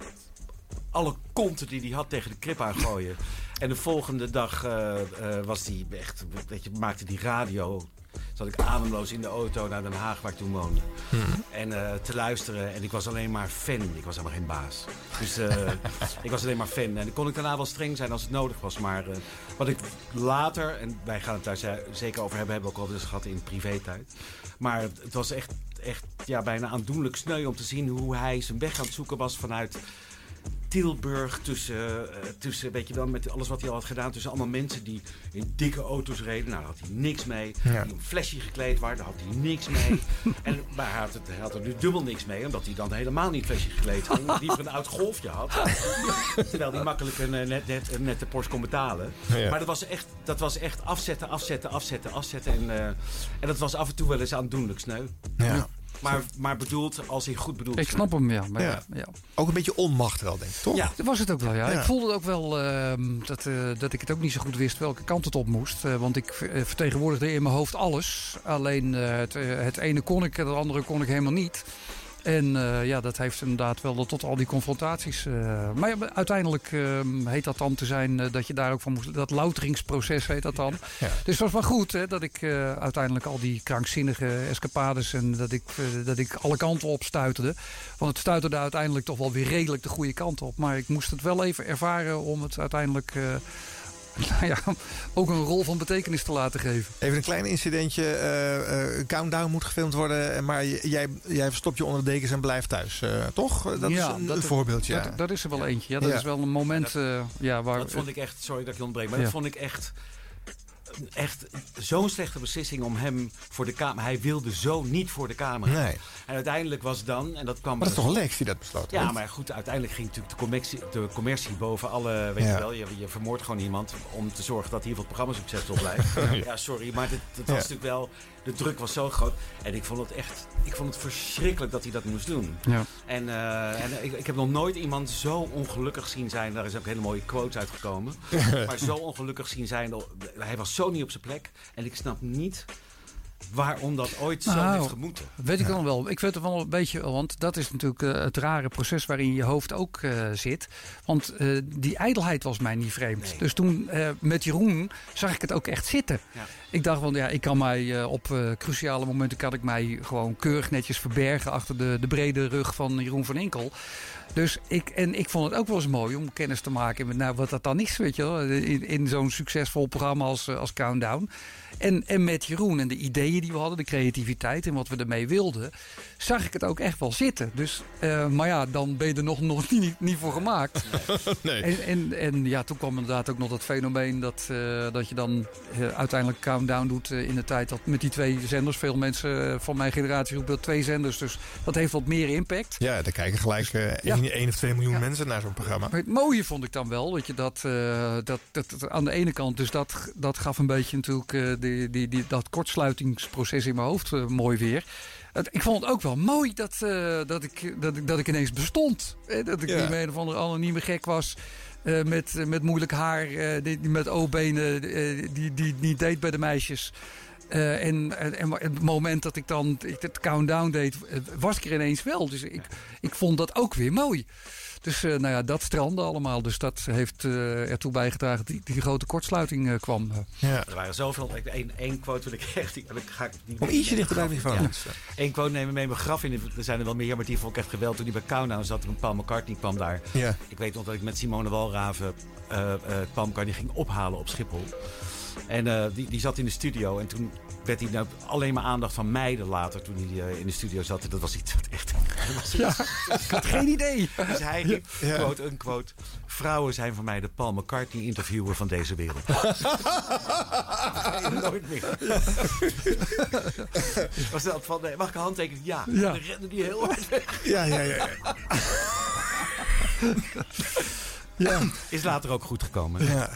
alle konten die hij had tegen de krip aangooien. En de volgende dag eh, eh, was hij echt, weet je, maakte die radio. Zat ik ademloos in de auto naar Den Haag, waar ik toen woonde. En eh, te luisteren. En ik was alleen maar fan. Ik was helemaal geen baas. Dus eh, ik was alleen maar fan. En dan kon ik daarna wel streng zijn als het nodig was. Maar eh, wat ik later, en wij gaan het daar ze- zeker over hebben, hebben we ook al eens gehad in privé-tijd. Maar het, het was echt, echt ja, bijna aandoenlijk sneu om te zien hoe hij zijn weg aan het zoeken was vanuit Tilburg tussen, eh, tussen, weet je wel, met alles wat hij al had gedaan, tussen allemaal mensen die in dikke auto's reden. Nou, daar had hij niks mee. Ja. Die een flesje gekleed waren, daar had hij niks mee. en, maar hij had, het, hij had er nu dubbel niks mee, omdat hij dan helemaal niet flesje gekleed ging. Liever een oud golfje had. Terwijl hij makkelijk een eh, net, net, een nette Porsche kon betalen. Ja. Maar dat was, echt, dat was echt afzetten, afzetten, afzetten, afzetten. En, eh, en dat was af en toe wel eens aandoenlijk sneu. Ja. Maar, maar bedoeld als hij goed bedoeld Ik snap hem, ja. Maar Ja. ja. ja. Ook een beetje onmacht wel, denk ik, toch? Ja. Dat was het ook wel, ja. Ja. Ik voelde ook wel ehm, dat, eh, dat ik het ook niet zo goed wist welke kant het op moest. Eh, want ik eh, vertegenwoordigde in mijn hoofd alles. Alleen het, eh, het ene kon ik, het andere kon ik helemaal niet. En eh, ja, dat heeft inderdaad wel tot al die confrontaties. eh, maar ja, uiteindelijk ehm, heet dat dan te zijn eh, dat je daar ook van moest. Dat louteringsproces heet dat dan. Ja. Dus het was wel goed hè, dat ik uiteindelijk al die krankzinnige escapades en dat ik, dat ik alle kanten op stuiterde. Want het stuiterde uiteindelijk toch wel weer redelijk de goede kant op. Maar ik moest het wel even ervaren om het uiteindelijk nou ja, ook een rol van betekenis te laten geven. Even een klein incidentje. eh, eh, countdown moet gefilmd worden. Maar j- jij, jij verstopt je onder de dekens en blijft thuis. eh, toch? Dat Ja, is een, dat- een voorbeeldje. Dat, ja. dat is er wel eentje. Ja, dat Ja. is wel een moment eh, ja, waar... Dat vond ik echt, sorry dat ik je ontbreek, maar Ja. dat vond ik echt, echt zo'n slechte beslissing om hem voor de camera. Hij wilde zo niet voor de camera. Nee. En uiteindelijk was dan, en dat kwam. Maar dat is dus- toch Lex die dat besloten Ja, heeft? maar goed, uiteindelijk ging natuurlijk de commercie, de commercie boven alle. Weet Ja. je wel, je, je vermoordt gewoon iemand om te zorgen dat in ieder geval het programma succesvol blijft. ja, sorry, maar dit was Ja. natuurlijk wel. De druk was zo groot. En ik vond het echt. Ik vond het verschrikkelijk dat hij dat moest doen. Ja. En, eh, en ik, ik heb nog nooit iemand zo ongelukkig zien zijn. Daar is ook hele mooie quotes uitgekomen. maar zo ongelukkig zien zijn. Hij was zo niet op zijn plek. En ik snap niet waarom dat ooit zo Nou, heeft gemoeten. Weet ik dan wel. Ik weet het wel een beetje, want dat is natuurlijk eh, het rare proces waarin je hoofd ook eh, zit. Want eh, die ijdelheid was mij niet vreemd. Dus toen eh, met Jeroen zag ik het ook echt zitten. Ja. Ik dacht van ja, ik kan mij eh, op eh, cruciale momenten kan ik mij gewoon keurig netjes verbergen achter de, de brede rug van Jeroen van Inkel. Dus ik, en ik vond het ook wel eens mooi om kennis te maken met nou, wat dat dan is, weet je wel. In, in zo'n succesvol programma als, eh, als Countdown. En, en met Jeroen en de ideeën die we hadden, de creativiteit en wat we ermee wilden, zag ik het ook echt wel zitten. Dus, eh, maar ja, dan ben je er nog, nog niet, niet voor gemaakt. nee. En, en, en ja, toen kwam inderdaad ook nog dat fenomeen dat, eh, dat je dan uiteindelijk countdown doet in de tijd dat met die twee zenders. Veel mensen van mijn generatie roepen twee zenders, dus dat heeft wat meer impact. Ja, daar kijken gelijk eh 1, of 2 miljoen mensen naar zo'n programma. Maar het mooie vond ik dan wel, dat je dat, eh, dat, dat, dat aan de ene kant, dus dat, dat gaf een beetje natuurlijk eh, die, die, die, dat kortsluitingsproces in mijn hoofd eh, mooi weer. Ik vond het ook wel mooi dat, dat, ik, dat, ik, dat ik ineens bestond. Dat ik Ja. niet meer een of andere anonieme gek was. met, met moeilijk haar, eh, die, die met O-benen, die, die niet deed bij de meisjes. Eh, en, en, en het moment dat ik dan het countdown deed, eh, was ik er ineens wel. Dus ik, ik vond dat ook weer mooi. Dus eh, nou ja, dat strandde allemaal. Dus dat heeft eh, ertoe bijgedragen dat die, die grote kortsluiting eh, kwam. Ja. Er waren zoveel. ik- Één één quote wil ik echt. Die, die ga ik, die, Om ietsje dichter bij de microfoon. Ja. Eén quote nemen mee mijn graf in. Er zijn er wel meer, maar die vond ik echt geweldig. Toen die bij Countdown zat, toen Paul McCartney kwam daar. Ja. Ik weet nog dat ik met Simone Walraven eh eh Paul McCartney ging ophalen op Schiphol. En eh, die, die zat in de studio. En toen werd hij nou alleen maar aandacht van meiden later. Toen hij eh, in de studio zat. En dat was iets wat echt... was Ja, ik had geen idee. Dus hij ging, Ja. quote, unquote... Vrouwen zijn voor mij de Paul McCartney interviewer van deze wereld. Nee, nooit meer. Was dat van, nee, mag ik een handtekening? Ja. Ja. Dan rende die heel hard weg. Ja, ja, ja. ja. ja. Is later ook goed gekomen. Ja.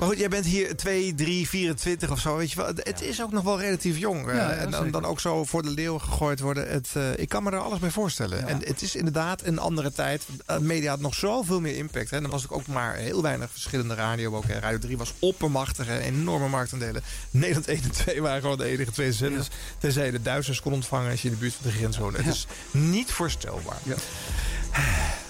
Maar goed, jij bent hier 2, 3, 24 of zo. Weet je wel. Het is ook nog wel relatief jong. eh, Ja, ja, en dan, dan ook zo voor de leeuw gegooid worden. Het, eh, ik kan me er alles bij voorstellen. En het is inderdaad een andere tijd. Eh, media had nog zoveel meer impact. Hè. Dan was ik ook maar heel weinig verschillende radio. Ook, hè. Radio 3 was oppermachtig. Hè. Enorme marktaandelen. Nederland 1 en 2 waren gewoon de enige twee zenders. Tenzij je de Duitsers kon ontvangen als je in de buurt van de grens woonde. Het is niet voorstelbaar.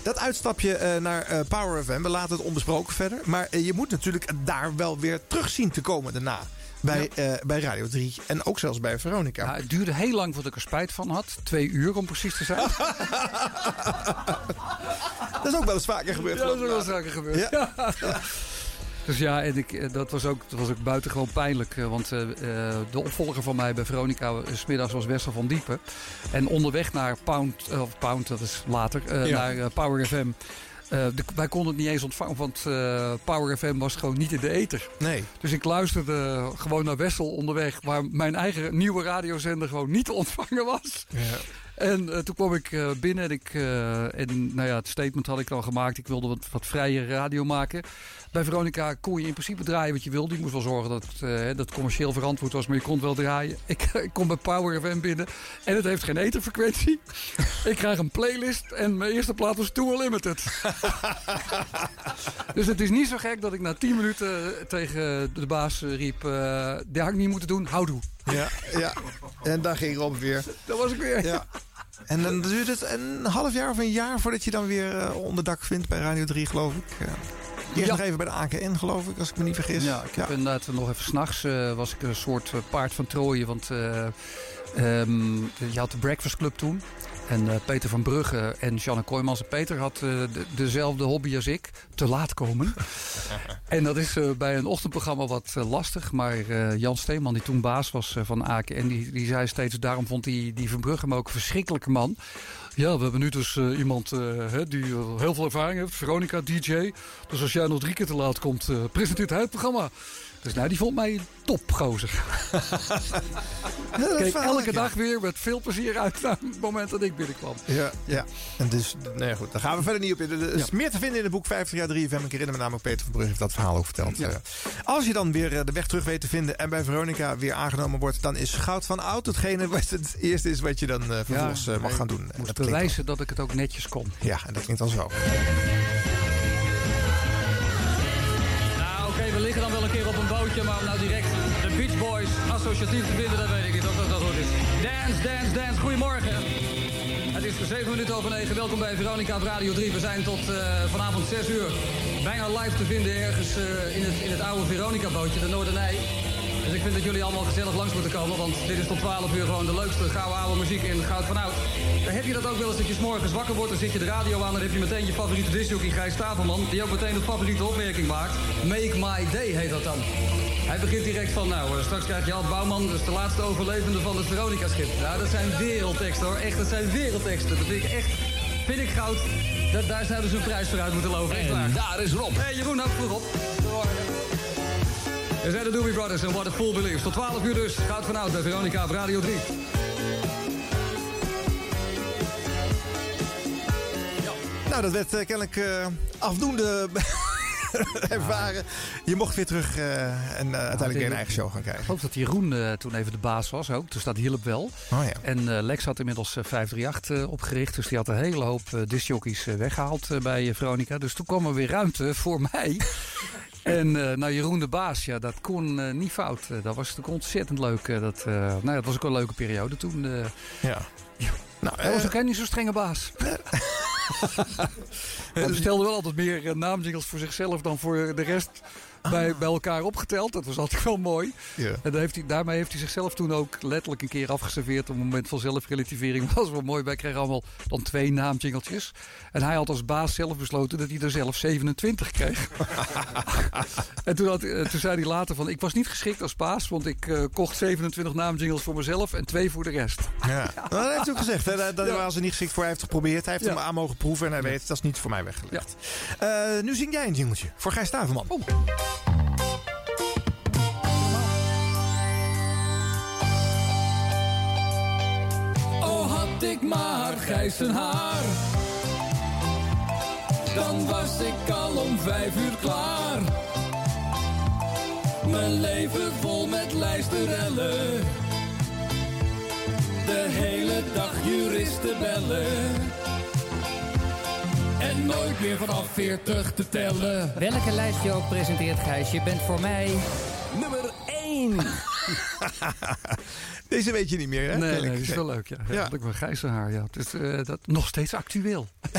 Dat uitstapje eh, naar eh, Power FM, we laten het onbesproken verder. Maar eh, je moet natuurlijk daar wel weer terug zien te komen daarna. Bij, bij Radio 3 en ook zelfs bij Veronica. Het duurde heel lang voordat ik er spijt van had. Twee uur om precies te zijn. Dat is ook wel eens vaker gebeurd. Ja, dat is ook wel eens vaker gebeurd. Ja. Dus ja, en ik, eh, dat, was ook, dat was ook buitengewoon pijnlijk. eh, Want eh, de opvolger van mij bij Veronica eh, s middags was Wessel van Diepen. En onderweg naar Pound, of Pound, dat is later, Ja. naar Power FM. de- wij konden het niet eens ontvangen, want Power FM was gewoon niet in de ether. Nee. Dus ik luisterde gewoon naar Wessel onderweg, waar mijn eigen nieuwe radiozender gewoon niet te ontvangen was. Ja. En toen kwam ik binnen en, ik, en nou ja, het statement had ik dan gemaakt. Ik wilde wat, wat vrije radio maken. Bij Veronica kon je in principe draaien wat je wilde. Je moest wel zorgen dat het, eh, dat commercieel verantwoord was, maar je kon het wel draaien. Ik, ik kom bij Power FM binnen en het heeft geen etherfrequentie. ik krijg een playlist en mijn eerste plaat was Too Limited. dus het is niet zo gek dat ik na 10 minuten tegen de baas eh, riep... eh dit had ik niet moeten doen, houdoe. Ja, ja. En daar ging Rob weer. Dat was ik weer. Ja. En dan duurt het een half jaar of een jaar voordat je dan weer eh, onderdak vindt bij Radio 3, geloof ik. Ja. Eerst Ja. nog even bij de AKN, geloof ik, als ik me niet vergis. Ja, ik heb inderdaad nog even s'nachts uh, was ik een soort uh, paard van Troje. Want uh, um, je had de Breakfast Club toen. En uh, Peter van Brugge en Janne Kooijmans en Peter had uh, de, dezelfde hobby als ik. Te laat komen. en dat is uh, bij een ochtendprogramma wat uh, lastig. Maar uh, Jan Steeman, die toen baas was uh, van AKN, die, die zei steeds... daarom vond die, die Van Brugge hem ook een verschrikkelijke man. Ja, we hebben nu dus uh, iemand hè, die heel veel ervaring heeft. Veronica, DJ. Dus als jij nog drie keer te laat komt, uh, presenteert hij het programma. Dus nou, die vond mij topgozer. ja, elke dag weer met veel plezier uit naar het moment dat ik binnenkwam. Ja, ja. En dus, nee goed, daar gaan we verder niet op in. Er is ja. meer te vinden in het boek 50 jaar 3FM. Ik herinner me namelijk Peter van Brugge heeft dat verhaal ook verteld. Ja. Uh, als je dan weer de weg terug weet te vinden en bij Veronica weer aangenomen wordt... dan is goud van oud hetgene wat het eerste is wat je dan uh, vervolgens mag gaan doen. Ik moest bewijzen dat ik het ook netjes kon. Ja, en dat klinkt dan zo. We liggen dan wel een keer op een bootje, maar om nou direct de Beach Boys associatief te vinden, dat weet ik niet of dat, dat goed is. Dance, dance, dance, goedemorgen. Het is 7 minuten over 9. Welkom bij Veronica op Radio 3. We zijn tot uh, vanavond 6 uur bijna live te vinden ergens uh, in, het, in het oude Veronica-bootje, de Noordernij. Dus ik vind dat jullie allemaal gezellig langs moeten komen, want dit is tot 12 uur gewoon de leukste gouden oude muziek in Goud van Oud. Dan heb je dat ook wel eens dat je 's morgens wakker wordt, dan zit je de radio aan, dan heb je meteen je favoriete discjockey Gijs Stavelman, die ook meteen de favoriete opmerking maakt. Make my day heet dat dan. Hij begint direct van, nou, eh, straks krijg je Ad Bouwman, is de laatste overlevende van het Veronica-schip. Ja, dat zijn wereldteksten hoor, echt, dat zijn wereldteksten. Dat vind ik echt, vind ik goud. Dat, daar zouden ze een prijs voor uit moeten lopen, echt waar. daar is Rob. Hey, Jeroen, hou vroeg op. Er zijn de Doobie Brothers en What a Full Believes. Tot 12 uur dus, goud van oud bij Veronica op Radio 3. Nou, dat werd eh, kennelijk eh, afdoende ervaren. Je mocht weer terug eh, en eh, uiteindelijk weer een eigen show gaan Ik krijgen. geloof dat Jeroen eh, toen even de baas was ook. Dus dat hielp wel. Oh ja. En eh, Lex had inmiddels eh, 538 eh, opgericht. Dus die had een hele hoop uh, discjockeys eh, weggehaald eh, bij Veronica. Dus toen kwam er weer ruimte voor mij. En eh, nou, Jeroen de baas, ja, dat kon eh, niet fout. Eh, dat was natuurlijk ontzettend leuk. dat, nou, ja, dat was ook een leuke periode toen. eh. Ja. Nou, Hij was ook helemaal niet zo'n strenge baas. Hij bestelde wel altijd meer naamjingles voor zichzelf dan voor de rest bij, bij elkaar opgeteld. Dat was altijd wel mooi. En heeft hij, daarmee heeft hij zichzelf toen ook letterlijk een keer afgeserveerd. Op een moment van zelfrelativering. Dat was wel mooi. Wij kregen allemaal dan twee naamjingeltjes. En hij had als baas zelf besloten dat hij er zelf 27 kreeg. en toen, had, eh, toen zei hij later van... Ik was niet geschikt als baas, want ik eh, kocht 27 naamjingles voor mezelf en twee voor de rest. Ja. Nou, dat heeft hij ook gezegd. Hè. Daar, daar Ja. waren ze niet geschikt voor. Hij heeft het geprobeerd. Hij heeft Ja. hem aan mogen proeven. En hij weet, dat is niet voor mij weggelegd. Eh, nu zing jij een jingeltje voor Gijs Staverman. Oh. Oh, had ik maar grijze haar. Dan was ik al om vijf uur klaar. Mijn leven vol met lijsterellen. De hele dag juristen bellen. En nooit meer vanaf 40 te tellen. Welke lijst je ook presenteert, Gijs, je bent voor mij... Nummer 1. Deze weet je niet meer, hè? Nee, nee, dat is wel leuk. Ja, ja. Ja. Dat ik wel gijzenhaar, ja. Het is eh, dat, nog steeds actueel.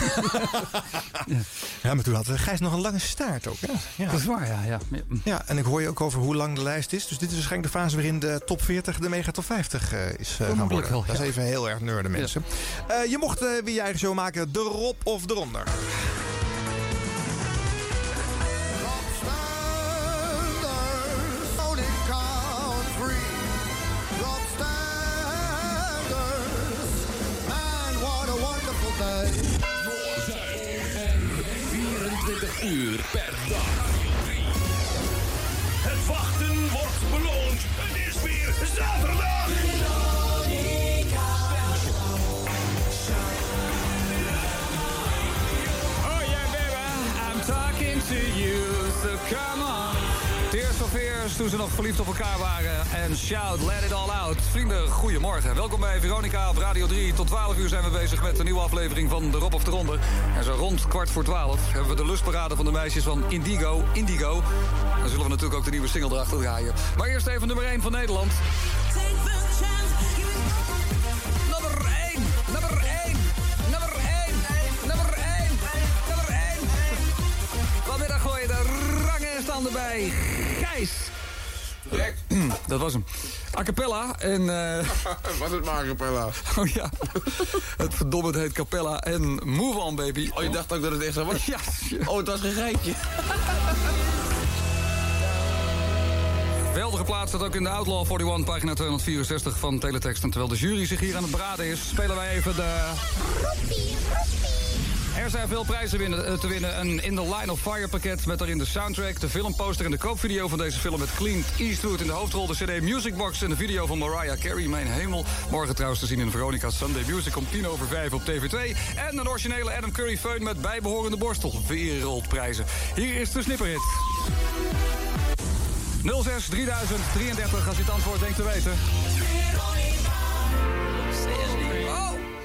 Ja, maar toen had eh, Gijs nog een lange staart ook. Hè? Ja. Dat is waar, ja. ja. Ja. Ja, en ik hoor je ook over hoe lang de lijst is. Dus dit is waarschijnlijk de fase waarin de top 40 de mega top 50 eh, is eh, gaan worden. wel, Dat is ja. even heel erg nerden, mensen. Eh, je mocht eh, weer je eigen show maken. De Rob of eronder. Uur per dag. Het wachten wordt beloond. Het is weer zaterdag. Toen ze nog verliefd op elkaar waren. En shout, let it all out. Vrienden, goedemorgen. Welkom bij Veronica op Radio 3. Tot 12 uur zijn we bezig met een nieuwe aflevering van De Rob of de Ronde. En zo rond kwart voor 12 hebben we de lustparade van de meisjes van Indigo. Indigo. Dan zullen we natuurlijk ook de nieuwe single erachter draaien. Maar eerst even nummer 1 van Nederland. Nummer 1, nummer 1, nummer 1, nummer 1, nummer 1. Vanmiddag gooi je de rangen en standen bij Dat was hem. A cappella en... eh, Was het maar a cappella? oh ja, het verdomme heet Capella en Move On Baby. Oh, je dacht ook dat het echt zo was? Ja. Oh, het was geen geitje. Geweldige plaats staat ook in de Outlaw 41, pagina 264 van Teletext. En terwijl de jury zich hier aan het beraden is, spelen wij even de... Er zijn veel prijzen eh, te winnen. Een In the Line of Fire pakket met daarin de soundtrack, de filmposter en de koopvideo van deze film met Clint Eastwood in de hoofdrol, de CD Musicbox en de video van Mariah Carey, Mijn Hemel. Morgen trouwens te zien in Veronica Sunday Music om 10 over 5 op TV2. En een originele Adam Curry feun met bijbehorende borstel. Wereldprijzen. Hier is de snipperhit. 06 3033 als je het antwoord denkt te weten.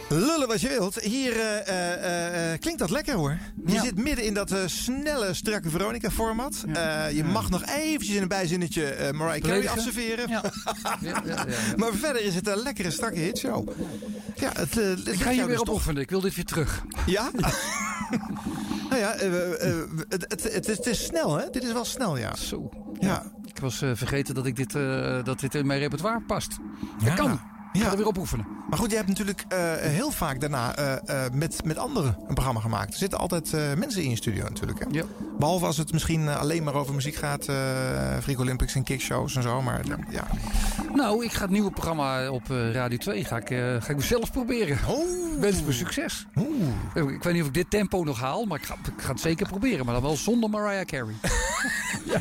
Lullen wat je wilt. Hier eh, eh, eh, klinkt dat lekker hoor. Je Ja. zit midden in dat snelle, strakke Veronica-format. Je mag nog eventjes in een bijzinnetje Mariah Carey afserveren. Ja. maar verder is het een lekkere, strakke hitshow. Ja, het, het Ik ga hier jou weer dus op oefenen. Ik wil dit weer terug. Ja? nou ja, het, het, het, is- snel hè? Dit is wel snel, ja. Zo. Ja. Ik was vergeten dat, ik dit, dat dit in mijn repertoire past. Dat kan. Ga er weer op oefenen. Maar goed, jij hebt natuurlijk eh, heel vaak daarna eh, eh, met, met anderen een programma gemaakt. Er zitten altijd mensen in je studio natuurlijk. Hè? Ja. Behalve als het misschien alleen maar over muziek gaat. eh Freak Olympics en kickshows en zo. Maar eh, ja. Nou, ik ga het nieuwe programma op Radio 2 ga ik, ga ik zelf proberen. Oh. Wens me succes. Ik weet niet of ik dit tempo nog haal, maar ik ga, ik ga het zeker proberen. Maar dan wel zonder Mariah Carey.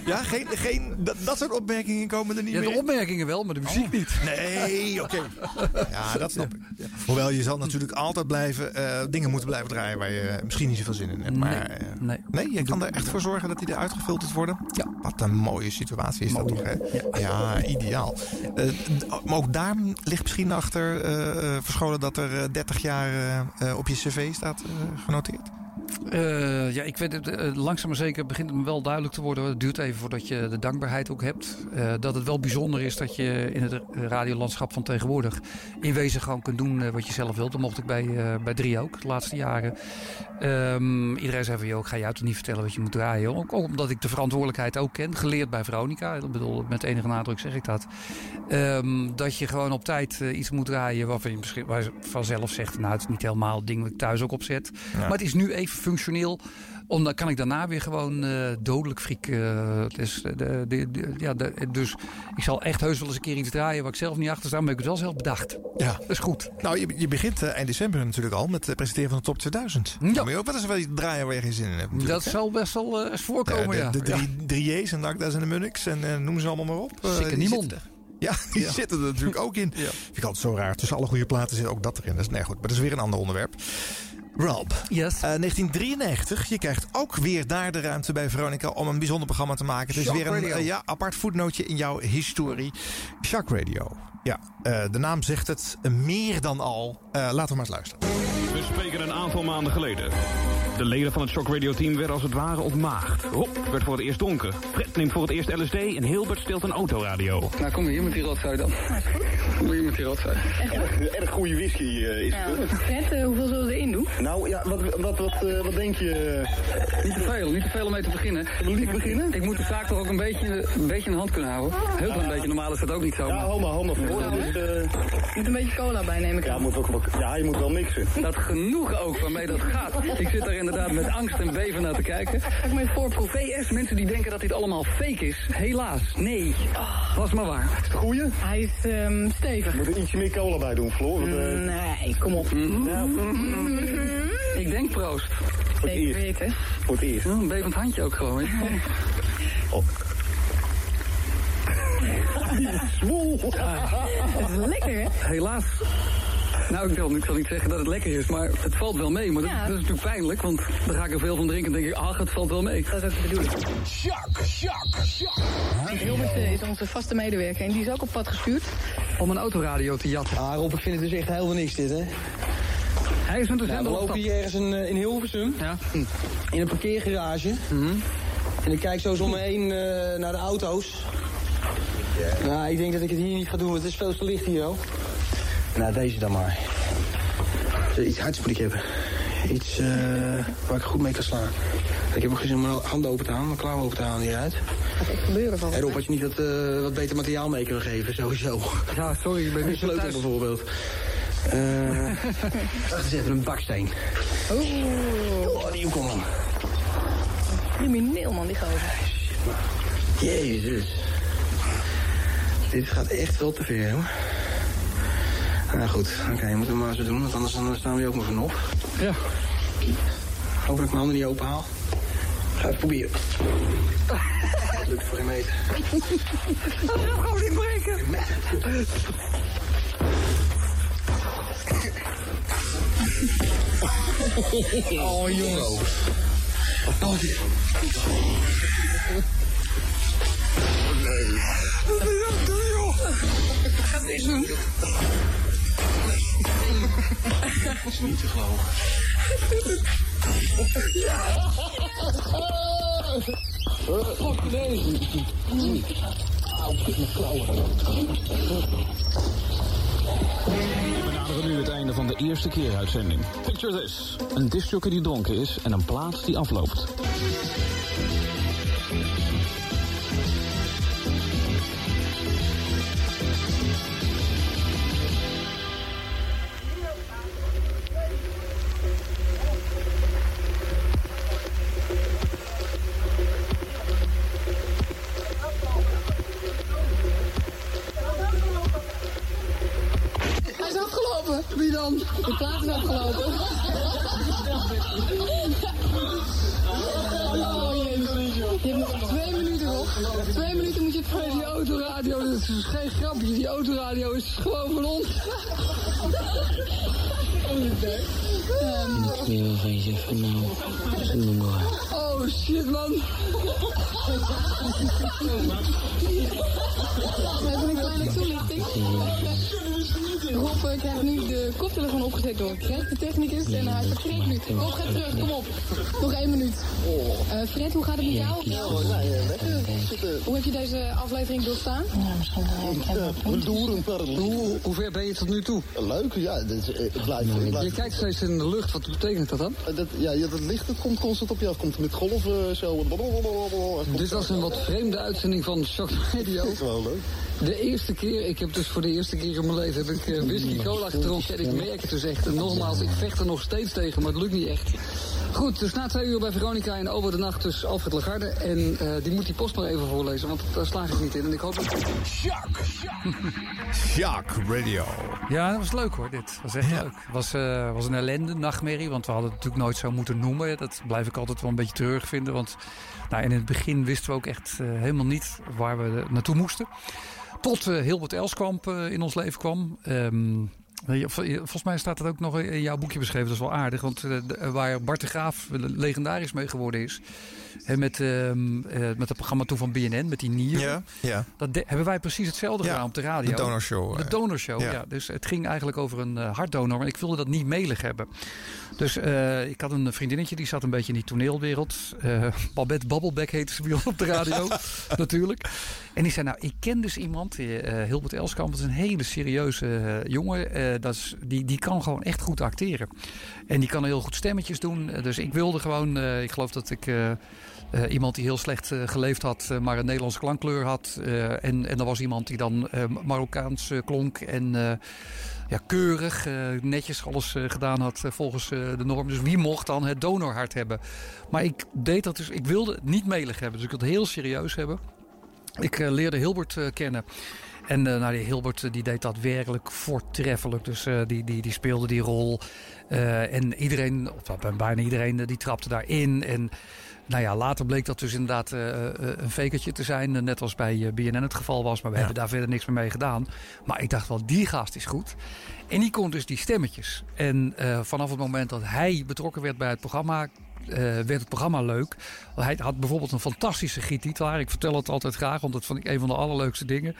Ja, geen, geen, dat, dat soort opmerkingen komen er niet Ja, meer de in? opmerkingen wel, maar de muziek niet. Nee, oké. Ja, dat snap ik. Hoewel je zal natuurlijk altijd blijven, eh, dingen moeten blijven draaien waar je eh, misschien niet zoveel zin in hebt. Maar, eh, nee. nee, je kan er echt voor zorgen dat die eruit gefilterd worden. Ja. Wat een mooie situatie is dat toch, hè? Ja, ideaal. D- maar ook daar ligt misschien achter verscholen dat er eh, 30 jaar op je cv staat genoteerd. Eh, ja, ik weet het. eh, langzaam maar zeker begint het me wel duidelijk te worden. Het duurt even voordat je de dankbaarheid ook hebt. Eh, dat het wel bijzonder is dat je in het radiolandschap van tegenwoordig in wezen gewoon kunt doen wat je zelf wilt. Dat mocht ik bij, bij drie ook, de laatste jaren. Ehm, iedereen zei van, joh, ik ga je uit niet vertellen wat je moet draaien. Ook, ook omdat ik de verantwoordelijkheid ook ken, geleerd bij Veronica. Ik bedoel, met enige nadruk zeg ik dat. Ehm, dat je gewoon op tijd iets moet draaien waarvan je misschien waar je vanzelf zegt, nou, het is niet helemaal het ding wat ik thuis ook opzet. Ja. Maar het is nu even functioneel. Om, dan kan ik daarna weer gewoon eh, dodelijk friek. eh, het is de, de, ja, dus ik zal echt heus wel eens een keer iets draaien waar ik zelf niet achter sta. Maar ik heb het wel zelf bedacht. Ja. Dat is goed. Nou, je, je begint eh, eind december natuurlijk al met het presenteren van de top 2000. Ja. moet je ook wel eens wel iets draaien waar je geen zin in hebt. Dat hè? zal best wel eh, eens voorkomen, ja. de, Ja. drie, drie J's en de Akda's en de Munniks en eh, noem ze allemaal maar op. Eh, die niemand. Ja, die Ja. zitten er natuurlijk ook in. Vind ik altijd zo raar. Tussen alle goede platen zit ook dat erin. Dat is, nee, goed, maar dat is weer een ander onderwerp. Rob, yes. 1993. Je krijgt ook weer daar de ruimte bij Veronica om een bijzonder programma te maken. Het is Shock weer een eh, ja, apart voetnootje in jouw historie. Shock Radio. Ja, eh, de naam zegt het eh, meer dan al. Eh, laten we maar eens luisteren. We spreken een aantal maanden geleden. De leden van het Shock Radio team werden als het ware ontmaagd. Rob werd voor het eerst dronken. Fred neemt voor het eerst LSD en Hilbert speelt een autoradio. Nou, kom hier met die rotzooi dan. Kom hier met die rotzooi. Erg goede whisky eh, is het. Fred, eh, hoeveel zullen we erin doen? Nou ja, wat, wat, wat, eh, wat denk je? Niet te veel, niet te veel om mee te beginnen. Niet beginnen? Ik moet de zaak toch ook een beetje, een beetje in de hand kunnen houden. Heel klein beetje, normaal is dat ook niet zo. Ja, hou maar, hou maar voor. Dus, eh, Moet een beetje cola bij, neem ik ja, moet ook, ja, je moet wel mixen. Dat genoeg ook waarmee dat gaat. Ik zit daar inderdaad met angst en beven naar te kijken. Ga ik me voorproeven. PS, mensen die denken dat dit allemaal fake is. Helaas, nee. Was maar waar. Is het goeie? Hij is ehm, stevig. Moet er ietsje meer cola bij doen, Floor. want, eh, Nee, kom op. Ik denk proost. Zeker weten. Voor het eerst. Ja, een bevend handje ook gewoon. hè. Zwoel. Het is lekker, hè? Helaas. Nou, ik wil, ik zal niet zeggen dat het lekker is, maar het valt wel mee. Maar dat, Ja. dat is natuurlijk pijnlijk, want dan ga ik er veel van drinken en denk ik, ach, het valt wel mee. Dat is ook de bedoeling. Shock, shock, shock. Hilbert is onze vaste medewerker en die is ook op pad gestuurd. Om een autoradio te jatten. Ah, Rob, ik vind het dus echt helemaal niks dit, hè? Hij is met de Nou, we lopen hier ergens in, eh, in Hilversum. Ja. In een parkeergarage. En ik kijk zo eens om me heen eh, naar de auto's. Nou, ik denk dat ik het hier niet ga doen, want het is veel te licht hier, hoor. Nou, deze dan maar. Iets hards moet ik hebben. Iets eh, waar ik goed mee kan slaan. Ik heb ook geen zin om mijn handen open te halen, mijn klauwen open te halen hieruit. Gaat echt gebeuren van. En Rob, had je niet wat, eh, wat beter materiaal mee kunnen geven, sowieso. Ja, sorry, ik ben Een niet sleutel thuis. bijvoorbeeld. Eh wacht eens even, een baksteen. Oeh, Oh, die kom dan. crimineel man, die gozer. Jezus. Dit gaat echt wel te ver, hoor. Nou goed, oké, moeten we maar zo doen, want anders dan staan we hier ook nog van op. Ja. Hoop dat ik mijn handen niet open haal. Ga even proberen. Lukt voor geen meter. Dat gaat gewoon niet breken. Oh, jongen. Oh, dit... Wat wil je dat doen, joh? Ga niks doen. Is niet te geloven. Fuck deze. We benaderen nu het einde van de eerste keer uitzending. Picture this. Een discjockey die dronken is en een plaat die afloopt. Wie dan? De plaat is afgelopen. Je twee minuten nog. Twee minuten moet je het Hey, die autoradio, dat is geen grapje. Die autoradio is gewoon van ons. Ehm, Heel van van nou. Oh shit man. Even een kleine toelichting. Rob krijgt nu de koptelefoon opgezet door Fred, de technicus. En hij vertrekt nu. Rob, ga terug, kom op. Nog één minuut. Eh, Fred, hoe gaat het met jou? Hoe heb je deze aflevering doorstaan? Hoe, hoe ver ben je tot nu toe? Leuk, ja. Dat is, eh, het blijft, Je kijkt steeds in de lucht, wat betekent dat dan? Eh, Dat, ja, ja, dat licht dat komt constant op je af. Komt met golven zo. Dit was een wat vreemde uitzending van Shock Radio. Gewoon leuk. De eerste keer, ik heb dus voor de eerste keer in mijn leven heb ik eh, whisky cola gedronken. En ik merk het dus echt. En nogmaals, ik vecht er nog steeds tegen, maar het lukt niet echt. Goed, dus na twee uur bij Veronica en over de nacht dus Alfred Lagarde. En eh, die moet die post maar even voorlezen, want daar slaag ik niet in. En ik hoop dat... Sjaak Radio. Ja, dat was leuk hoor, dit. was echt leuk. Het was, eh, was een ellende, nachtmerrie, want we hadden het natuurlijk nooit zo moeten noemen. Dat blijf ik altijd wel een beetje terug vinden, want nou, in het begin wisten we ook echt helemaal niet waar we naartoe moesten. Tot eh, Hilbert Elskamp eh, in ons leven kwam. Ehm, je- volgens mij staat dat ook nog in jouw boekje beschreven. Dat is wel aardig, want eh, waar Bart de Graaf legendarisch mee geworden is... Met, eh, met het programma toen van BNN, met die nieren. Ja, ja. Dat de- hebben wij precies hetzelfde Ja, gedaan op de radio. de donorshow, De eh. donorshow, ja. Ja. Dus het ging eigenlijk over een eh, hartdonor. Maar ik wilde dat niet melig hebben. Dus ik had een vriendinnetje, die zat een beetje in die toneelwereld. Babette Babbelbeck heette ze bij ons op de radio, natuurlijk. En die zei, nou, ik ken dus iemand, Hilbert Elskamp. Dat is een hele serieuze jongen. Dat is, die, die kan gewoon echt goed acteren. En die kan heel goed stemmetjes doen. Dus ik wilde gewoon, ik geloof dat ik... eh, iemand die heel slecht eh, geleefd had, eh, maar een Nederlandse klankkleur had. En, en er was iemand die dan Marokkaans klonk en ja, keurig, netjes alles gedaan had volgens de norm. Dus wie mocht dan het donorhart hebben? Maar ik deed dat dus, ik wilde het niet melig hebben. Dus ik wilde het heel serieus hebben. Ik leerde Hilbert kennen. En nou, die Hilbert die deed dat werkelijk voortreffelijk. Dus die, die, die speelde die rol. En iedereen, of bijna iedereen, die trapte daarin. En nou ja, later bleek dat dus inderdaad eh, eh, een fakertje te zijn. eh, net als bij eh, BNN het geval was. Maar we hebben daar verder niks meer mee gedaan. Maar ik dacht wel, die gast is goed. En die kon dus die stemmetjes. En eh, vanaf het moment dat hij betrokken werd bij het programma... eh, werd het programma leuk. Hij had bijvoorbeeld een fantastische gietitelaar. Ik vertel het altijd graag, want dat vond ik een van de allerleukste dingen.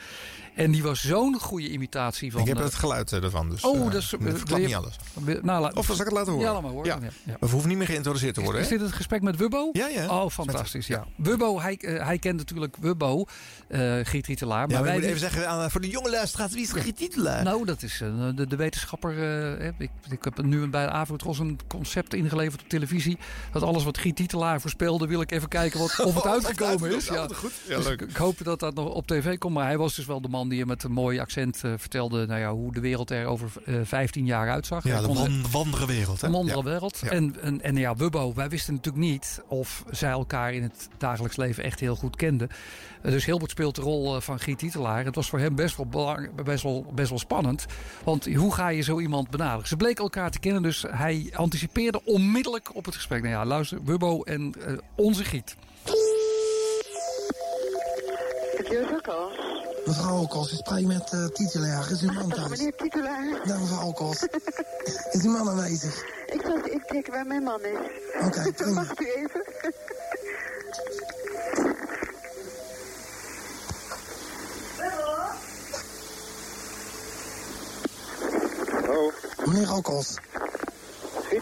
En die was zo'n goede imitatie van... Ik heb eh, het geluid eh, ervan, dus Oh, eh, dat is... verklap niet alles. Nou, laat- Of zal ik het laten horen? Ja, laat maar. Ja. Ja. We hoeven niet meer geïntroduceerd te worden, Is dit het gesprek met Wubbo? Ja, ja. Oh, fantastisch, ja. Wubbo, hij, hij kent natuurlijk Wubbo, eh Giet Rietelaar. Ja, Maar maar wij ik moet even zeggen, aan, voor de jonge luisteraars, wie is de getitelaar? Nou, dat is de, de wetenschapper. ik, ik heb nu bij de Avrotros een concept ingeleverd op televisie. Dat alles wat Giet Titelaar voorspelde, wil ik even kijken wat, of het uitgekomen is. Ja. goed. Ja, Dus leuk. ik, ik hoop dat dat nog op tv komt. Maar hij was dus wel de man die met een mooi accent eh, vertelde nou ja, hoe de wereld er over eh 15 jaar uitzag. Ja, de wan- wandere wereld, hè? Een wandere Ja. wereld. Ja. En, en, en ja, Wubbo, wij wisten natuurlijk niet of zij elkaar in het dagelijks leven echt heel goed kenden. Eh, Dus Hilbert speelt de rol eh, van Giet Titelaar. Het was voor hem best wel, belang, best, wel, best wel spannend. Want hoe ga je zo iemand benaderen? Ze bleken elkaar te kennen, dus hij anticipeerde onmiddellijk op het gesprek. Nou ja, luister, Wubbo en eh, onze Giet. Mevrouw Okos, u spreekt met uh. Is uw man thuis? Meneer titulaar. Ja, mevrouw Okos. is uw man aanwezig? Ik zal even kijken waar mijn man is. Oké, prima. Wacht u even. Hallo, Meneer Okos.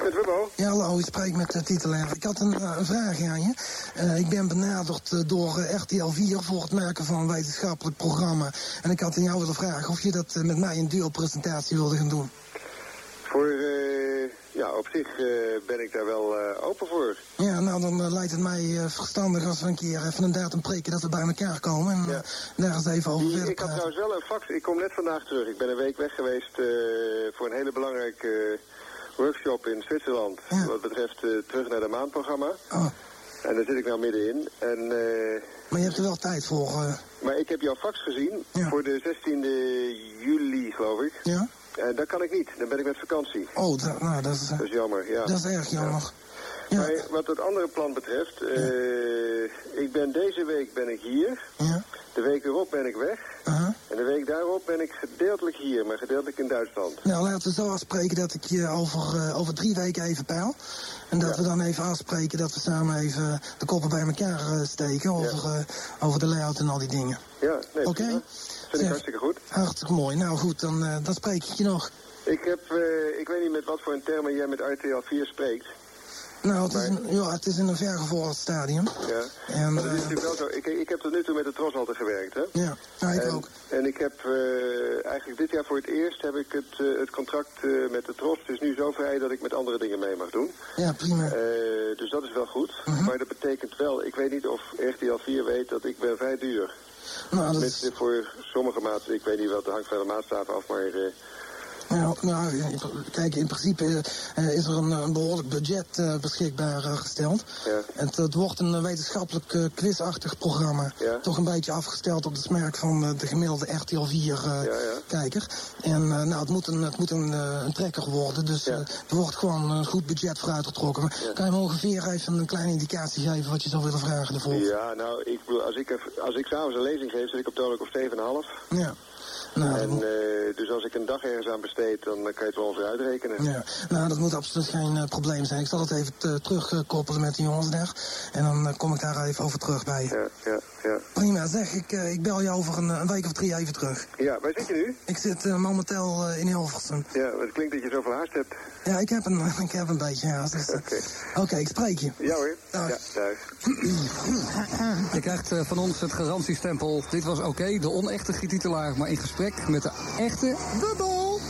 Met Wubbo. Ja, hallo, u spreekt met de titulair. Ik had een, eh, een vraag aan je. Eh, ik ben benaderd eh, door RTL 4 voor het maken van een wetenschappelijk programma. En ik had aan jou willen vragen of je dat met mij een duo-presentatie wilde gaan doen. Voor, ja, op zich ben ik daar wel open voor. Ja, nou dan lijkt het mij verstandig als we een keer even een datum prikken dat we bij elkaar komen. En eh, daar eens even over verder ik had trouwens wel een fax. Ik kom net vandaag terug. Ik ben een week weg geweest voor een hele belangrijke workshop in Zwitserland. Wat betreft eh, terug naar de maanprogramma. Oh. En daar zit ik nou middenin. En, eh, Maar je hebt er wel tijd voor. eh. maar ik heb jouw fax gezien voor de 16e juli, geloof ik. Ja? En dat kan ik niet. Dan ben ik met vakantie. Oh, dat, nou, dat is, Dat is jammer, ja. dat is erg jammer. Maar wat het andere plan betreft, eh, ik ben deze week ben ik hier. De week erop ben ik weg. En de week daarop ben ik gedeeltelijk hier, maar gedeeltelijk in Duitsland. Nou, laten we zo afspreken dat ik je over, eh, over drie weken even peil. En dat we dan even afspreken dat we samen even de koppen bij elkaar eh, steken over, over de layout en al die dingen. Ja, nee, Oké? Vind ik hartstikke goed. Hartstikke mooi. Nou goed, dan, dan spreek ik je nog. Ik heb, ik weet niet met wat voor een termen jij met RTL 4 spreekt. Nou, het is, een, ja, het is in een vergevorderd stadium. Ja. En, maar dat is eh, natuurlijk wel zo. Ik, ik heb tot nu toe met de Tros altijd gewerkt, hè? Ja, nou, ik en, ook. En ik heb eh, eigenlijk dit jaar voor het eerst heb ik het, eh, het contract met de Tros. Het is nu zo vrij dat ik met andere dingen mee mag doen. Ja, prima. Dus dat is wel goed. Mhm. Maar dat betekent wel, ik weet niet of RTL 4 weet dat ik ben vrij duur. Nou, dat Tenminste, voor sommige maatstaven, ik weet niet wat, dat hangt van de maatstaven af, maar... Nou, nou, kijk, in principe eh, is er een, een behoorlijk budget eh, beschikbaar eh, gesteld. Ja. En het, het wordt een wetenschappelijk quizachtig programma. Ja. Toch een beetje afgesteld op de smerk van de gemiddelde RTL 4-kijker. en nou, het moet een, het moet een, een trekker worden. Dus er wordt gewoon een goed budget voor uitgetrokken. Maar kan je me ongeveer even een kleine indicatie geven wat je zou willen vragen ervoor? Ja, nou, ik, als ik, als ik s'avonds een lezing geef, zit ik op toonlijk op 7,5. Ja. Nou, en, eh, dus als ik een dag ergens aan besteed, dan kan je het wel ongeveer uitrekenen. Ja, nou dat moet absoluut geen eh, probleem zijn. Ik zal het even eh, terugkoppelen met de jongens daar. En dan eh, kom ik daar even over terug bij je. Ja, ja, ja. Prima, zeg, ik, eh, ik bel je over een, een week of drie even terug. Ja, waar zit je nu? Ik zit eh, momenteel eh, in Hilversum. Ja, het klinkt dat je zoveel haast hebt. Ja, ik heb een, ik heb een beetje haast. Dus, eh, Oké, ik spreek je. Ja hoor. Dag. Ja, dag. Je krijgt eh, van ons het garantiestempel. Dit was oké, de onechte gietitelaar, maar in gesprek met de echte Bubbel.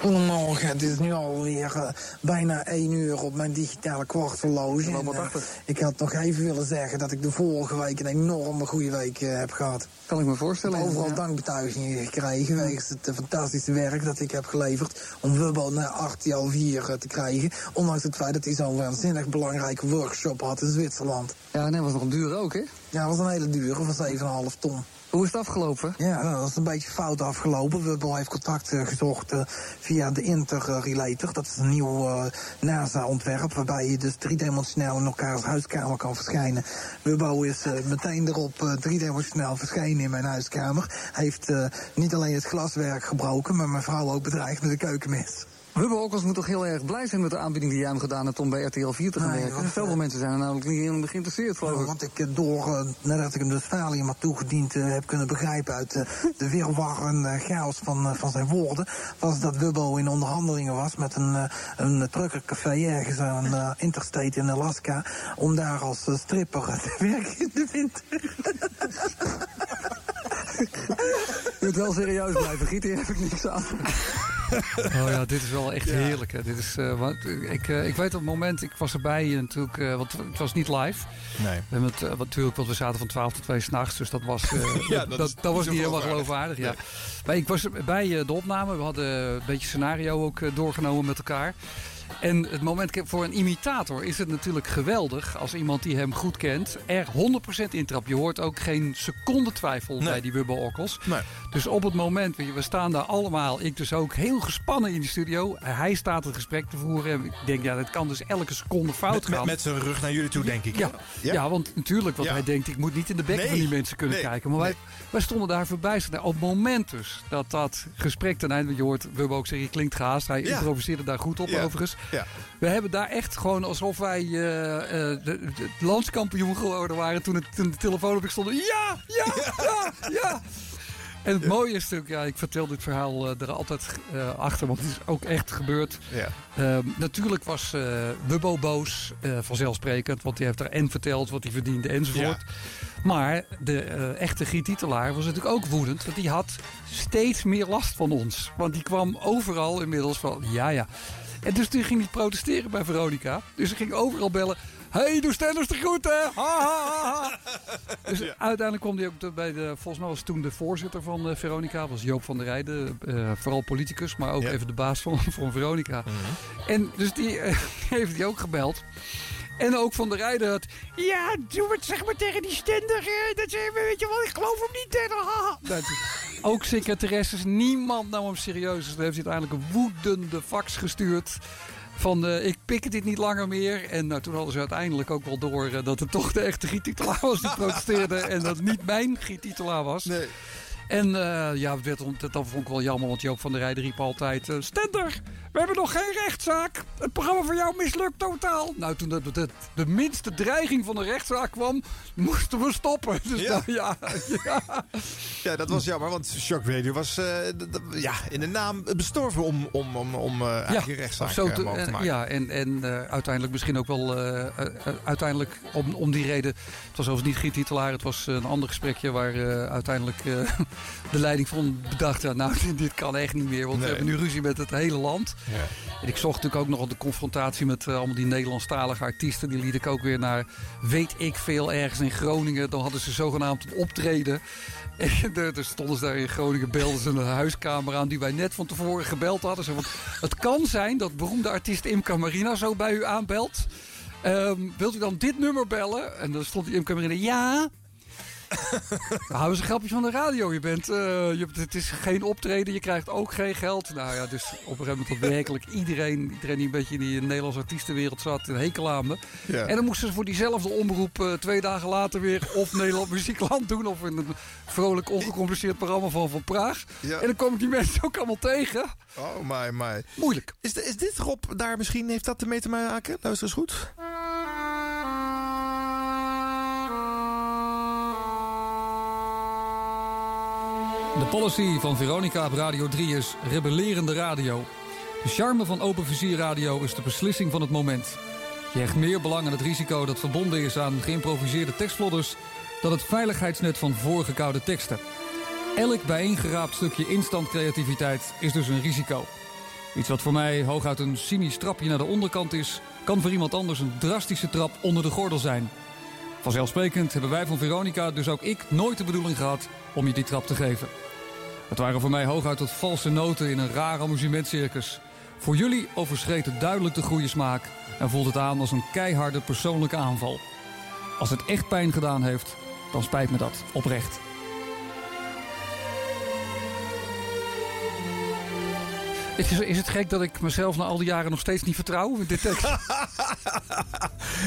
Goedemorgen, het is nu alweer eh, bijna één uur op mijn digitale kwarthorloge. En, eh, ik had nog even willen zeggen dat ik de vorige week een enorme goede week eh, heb gehad. Kan ik me voorstellen. Ik heb overal ja. dankbetuigingen gekregen wegens het fantastische werk dat ik heb geleverd om Wubbo naar RTL 4 eh, te krijgen. Ondanks het feit dat hij zo'n waanzinnig belangrijke workshop had in Zwitserland. Ja, nee, was nog een duur ook, hè? Ja, dat was een hele dure van 7,5 ton. Hoe is het afgelopen? Ja, nou, dat is een beetje fout afgelopen. Wubbo heeft contact eh, gezocht eh, via de Interrelator. Dat is een nieuw eh, NASA-ontwerp waarbij je dus driedimensionaal in elkaars huiskamer kan verschijnen. Wubbo is meteen erop driedimensionaal verschenen in mijn huiskamer. Heeft eh, niet alleen het glaswerk gebroken, maar mijn vrouw ook bedreigd met een keukenmes. Okkels moet toch heel erg blij zijn met de aanbieding die jij hem gedaan hebt om bij RTL 4 te gaan Nee, werken. Veel eh, mensen zijn er namelijk niet in geïnteresseerd, geloof Ja, ik. want ik eh, door, eh, nadat ik hem dus Valium had toegediend, heb kunnen begrijpen uit de wirwar en chaos van, van zijn woorden, was dat Wubbo in onderhandelingen was met een, een truckercafé ergens aan Interstate in Alaska, om daar als stripper te werken in de winter. Je moet wel serieus blijven, Giet, hier heb ik niks aan. Oh ja, dit is wel echt heerlijk. Hè. Dit is, eh, wat, ik, eh, ik weet op het moment, ik was erbij natuurlijk, eh, want het was niet live. Nee. We wat- natuurlijk, want we zaten van 12 tot 2 s'nachts, dus dat was, Ja, dat, dat was niet helemaal geloofwaardig. Ja. Maar ik was bij de opname, we hadden een beetje scenario ook doorgenomen met elkaar. En het moment voor een imitator is het natuurlijk geweldig als iemand die hem goed kent er 100% intrapt. Je hoort ook geen seconde twijfel bij die Wubbo Okkels. Dus op het moment, we staan daar allemaal, ik dus ook, heel gespannen in de studio. Hij staat het gesprek te voeren. En ik denk, ja, dat kan dus elke seconde fout Met, met, gaan. met zijn rug naar jullie toe, denk ik. Ja, ja? want natuurlijk, want Ja. hij denkt, ik moet niet in de bek Nee, van die mensen kunnen kijken. Maar wij, wij stonden daar verbijsterd. Op het moment dus dat dat gesprek ten einde, je hoort Wubbo ook zeggen, je klinkt gehaast. Hij Ja. improviseerde daar goed op Ja. overigens. Ja. We hebben daar echt gewoon alsof wij eh, de, landskampioen geworden waren toen, het, toen de telefoon op ik stond. Ja, ja, ja, ja. En het mooie is natuurlijk, ja, ik vertel dit verhaal eh, er altijd eh, achter, want het is ook echt gebeurd. Ja. Ehm, natuurlijk was eh Wubbo boos, vanzelfsprekend, want die heeft er en verteld wat hij verdiende enzovoort. Maar de echte Giet Titelaar was natuurlijk ook woedend, want die had steeds meer last van ons. Want die kwam overal inmiddels van, ja ja. En dus toen ging hij protesteren bij Veronica. Dus hij ging overal bellen. Hey, doe Stenders de groeten! Ha, ha. Dus uiteindelijk kwam hij ook bij de... Volgens mij was toen de voorzitter van eh, Veronica. was Joop van der Rijden. eh, vooral politicus, maar ook even de baas van, van Veronica. En dus die eh, heeft hij ook gebeld. En ook van der Rijden had... Ja, doe het zeg maar tegen die stender. dat ze, weet je wel, ik geloof hem niet. toen- Ook secretaresses, niemand nam hem serieus. Dus heeft hij uiteindelijk een woedende fax gestuurd. Van eh, ik pik dit niet langer meer. En nou, toen hadden ze uiteindelijk ook wel door eh, dat het toch de echte Giet Titelaar was die protesteerde. en dat niet mijn Giet Titelaar was. Nee. En eh, ja, het werd, dat vond ik wel jammer, want Joop van der Rijden riep altijd... eh, Stender, we hebben nog geen rechtszaak. Het programma voor jou mislukt totaal. Nou, toen de, de, de minste dreiging van een rechtszaak kwam, moesten we stoppen. Dus Ja. ja, ja. Ja, dat was jammer, want Shock Radio was eh, ja, in de naam bestorven om, om, om, om een rechtszaak zo te- te en- maken. Ja, en, en uiteindelijk misschien ook wel... uiteindelijk om, om die reden... Het was overigens niet Giet Titelaar. Het was een ander gesprekje waar uiteindelijk de leiding van bedacht... Ja, nou, dit kan echt niet meer, want Nee. we hebben nu ruzie met het hele land. En ik zocht natuurlijk ook nog de confrontatie met eh, allemaal die Nederlandstalige artiesten. Die liet ik ook weer naar, weet ik veel, ergens in Groningen. Dan hadden ze zogenaamd een optreden. En er er stonden ze daar in Groningen, belden ze een huiskamer aan die wij net van tevoren gebeld hadden. Ze van, het kan zijn dat beroemde artiest Imca Marina zo bij u aanbelt. Ehm, wilt u dan dit nummer bellen? En dan stond die Imca Marina, ja. Dat is een grapje van de radio. Je bent, eh, je, het is geen optreden, je krijgt ook geen geld. Nou ja, dus op een gegeven moment had werkelijk iedereen, iedereen die een beetje in die Nederlandse artiestenwereld zat, een hekel aan me. Ja. En dan moesten ze voor diezelfde omroep eh, twee dagen later weer of Nederland Muziekland doen. Of in een vrolijk ongecompliceerd programma van Van Praag. Ja. En dan kwam ik die mensen ook allemaal tegen. Oh my, my. Moeilijk. Is, de- is dit Rob daar misschien, heeft dat ermee te maken? Luister eens goed. Policy van Veronica op Radio 3 is rebellerende radio. De charme van open vizier radio is de beslissing van het moment. Je hecht meer belang aan het risico dat verbonden is aan geïmproviseerde tekstvlodders... dan het veiligheidsnet van voorgekoude teksten. Elk bijeengeraapt stukje instant creativiteit is dus een risico. Iets wat voor mij hooguit een cynisch trapje naar de onderkant is... kan voor iemand anders een drastische trap onder de gordel zijn... Vanzelfsprekend hebben wij van Veronica, dus ook ik, nooit de bedoeling gehad om je die trap te geven. Het waren voor mij hooguit tot valse noten in een raar amusementcircus. Voor jullie overschreed het duidelijk de goede smaak en voelt het aan als een keiharde persoonlijke aanval. Als het echt pijn gedaan heeft, dan spijt me dat oprecht. Is, is het gek dat ik mezelf na al die jaren nog steeds niet vertrouw met dit tekst?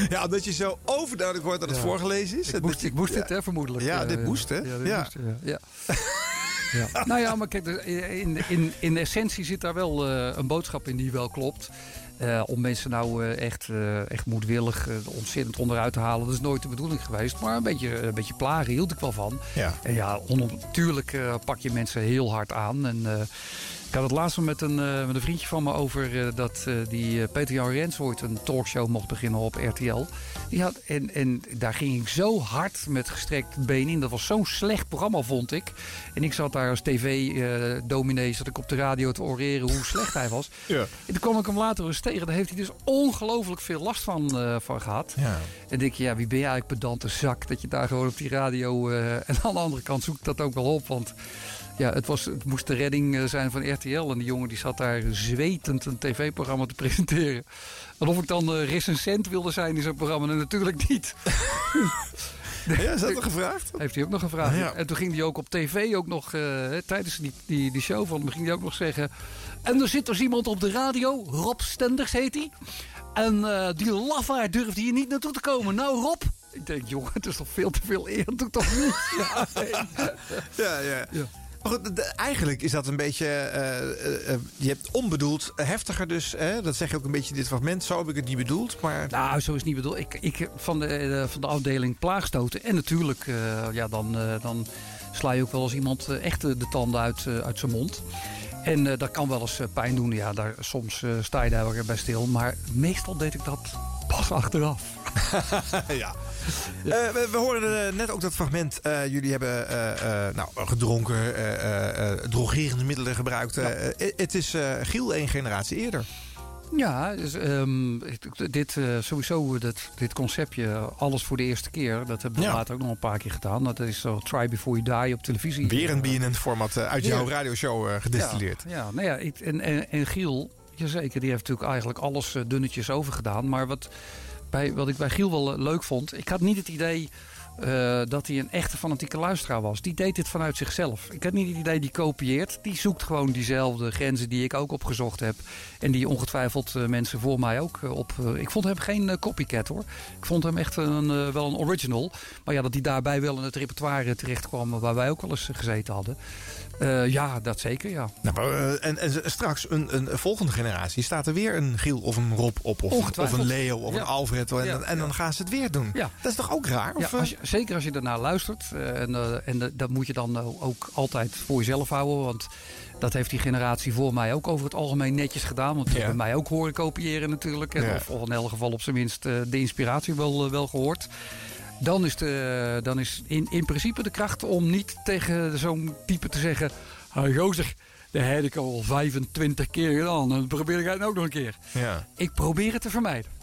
Ja, omdat je zo overduidelijk wordt dat het Ja. voorgelezen is. Ik moest, ik moest ja. dit, hè, vermoedelijk. Ja, Eh, dit moest, hè? Ja, dit moest, ja. ja. Nou ja, maar kijk, in, in, in essentie zit daar wel eh, een boodschap in die wel klopt. Eh, om mensen nou eh, echt, echt moedwillig ontzettend onderuit te halen. Dat is nooit de bedoeling geweest. Maar een beetje, een beetje plagen hield ik wel van. Ja. En ja, natuurlijk pak je mensen heel hard aan. En, ik had het laatst met een, eh, met een vriendje van me over eh, dat eh, die Peter Jan Rens ooit een talkshow mocht beginnen op RTL. Die had, en, en daar ging ik zo hard met gestrekt been in. Dat was zo'n slecht programma, vond ik. En ik zat daar als tv-dominee, zat ik op de radio te oreren hoe slecht hij was. Ja. En toen kwam ik hem later eens tegen. Daar heeft hij dus ongelooflijk veel last van, van gehad. Ja. En denk je, ja, wie ben je eigenlijk pedante zak dat je daar gewoon op die radio... en aan de andere kant zoek ik dat ook wel op, want... Ja, het, was, het moest de redding eh, zijn van RTL. En die jongen die zat daar zwetend een tv-programma te presenteren. En of ik dan eh recensent wilde zijn in zo'n programma, natuurlijk niet. Ja, is dat nog gevraagd? Heeft hij ook nog gevraagd. Ah, ja. En toen ging hij ook op tv ook nog, eh, tijdens die, die, die show van hem, ging hij ook nog zeggen... En er zit dus iemand op de radio, Rob Stenders heet hij. En die lafaard durfde hier niet naartoe te komen. Nou Rob, ik denk jongen, het is toch veel te veel eer, doe toch niet? Ja, nee. Ja, ja. Maar goed, de- eigenlijk is dat een beetje... eh, eh, eh, je hebt onbedoeld heftiger dus. Hè? Dat zeg je ook een beetje in dit fragment. Zo heb ik het niet bedoeld. Maar Nou, zo is het niet bedoeld. Ik, ik, van, de, van de afdeling plaagstoten. En natuurlijk, ja, dan, dan sla je ook wel eens iemand echt de tanden uit, uit zijn mond. En dat kan wel eens pijn doen. Ja, daar, soms sta je daar weer bij stil. Maar meestal deed ik dat pas achteraf. ja. Eh, we, we hoorden eh, net ook dat fragment. Eh, jullie hebben nou, gedronken, drogerende middelen gebruikt. Het is Giel één generatie eerder. Ja, dus, ehm, dit, sowieso dit, dit conceptje, alles voor de eerste keer. Dat hebben we Ja. later ook nog een paar keer gedaan. Dat is zo Try Before You Die op televisie. Weer een BNN-format uit jouw radioshow eh, gedestilleerd. Ja, ja nou ja, en, en, en Giel, jazeker, die heeft natuurlijk eigenlijk alles dunnetjes overgedaan. Maar wat, bij, wat ik bij Giel wel eh, leuk vond, ik had niet het idee eh, dat hij een echte fanatieke luisteraar was. Die deed dit vanuit zichzelf. Ik heb niet het idee die kopieert. Die zoekt gewoon diezelfde grenzen die ik ook opgezocht heb. En die ongetwijfeld eh, mensen voor mij ook op... ik vond hem geen copycat hoor. Ik vond hem echt een, wel een original. Maar ja, dat hij daarbij wel in het repertoire terecht kwam... waar wij ook wel eens gezeten hadden. Eh, ja, dat zeker, ja. Nou, maar, eh, en, en straks, een, een volgende generatie, staat er weer een Giel of een Rob op. Of, of een Leo of Ja. een Alfred. En, Ja, en dan gaan ze het weer doen. Ja. Dat is toch ook raar? Of, eh? als je- zeker als je ernaar luistert. en en dat moet je dan ook altijd voor jezelf houden. Want dat heeft die generatie voor mij ook over het algemeen netjes gedaan. Want die hebben mij ook horen kopiëren natuurlijk. En. Of, of in elk geval op zijn minst de inspiratie wel, wel gehoord. Dan is, de, dan is in, in principe de kracht om niet tegen zo'n type te zeggen... "Ah, gozer, dat heb ik al 25 keer gedaan. Dan probeer ik het ook nog een keer. Ja. Ik probeer het te vermijden.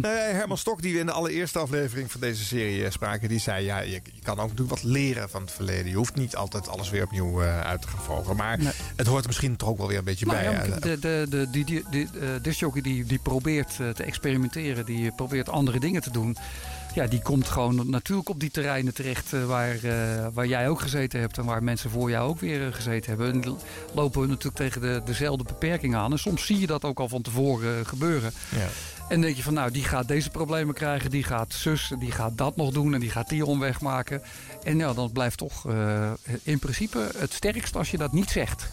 Nou ja, Herman Stok, die we in de allereerste aflevering van deze serie eh, spraken, die zei: ja, je, je kan ook natuurlijk wat leren van het verleden. Je hoeft niet altijd alles weer opnieuw eh, uit te gaan volgen. Maar het hoort er misschien toch ook wel weer een beetje Nou bij. ja, de, de, de, die, die, die, eh, die, die probeert te experimenteren, die probeert andere dingen te doen. Ja, die komt gewoon natuurlijk op die terreinen terecht eh, waar, eh, waar jij ook gezeten hebt en waar mensen voor jou ook weer eh, gezeten hebben. En lopen we natuurlijk tegen de, dezelfde beperkingen aan. En soms zie je dat ook al van tevoren gebeuren. Ja. En denk je van, nou, die gaat deze problemen krijgen, die gaat zus, die gaat dat nog doen en die gaat die omweg maken. En ja, dan blijft toch eh, in principe het sterkst als je dat niet zegt.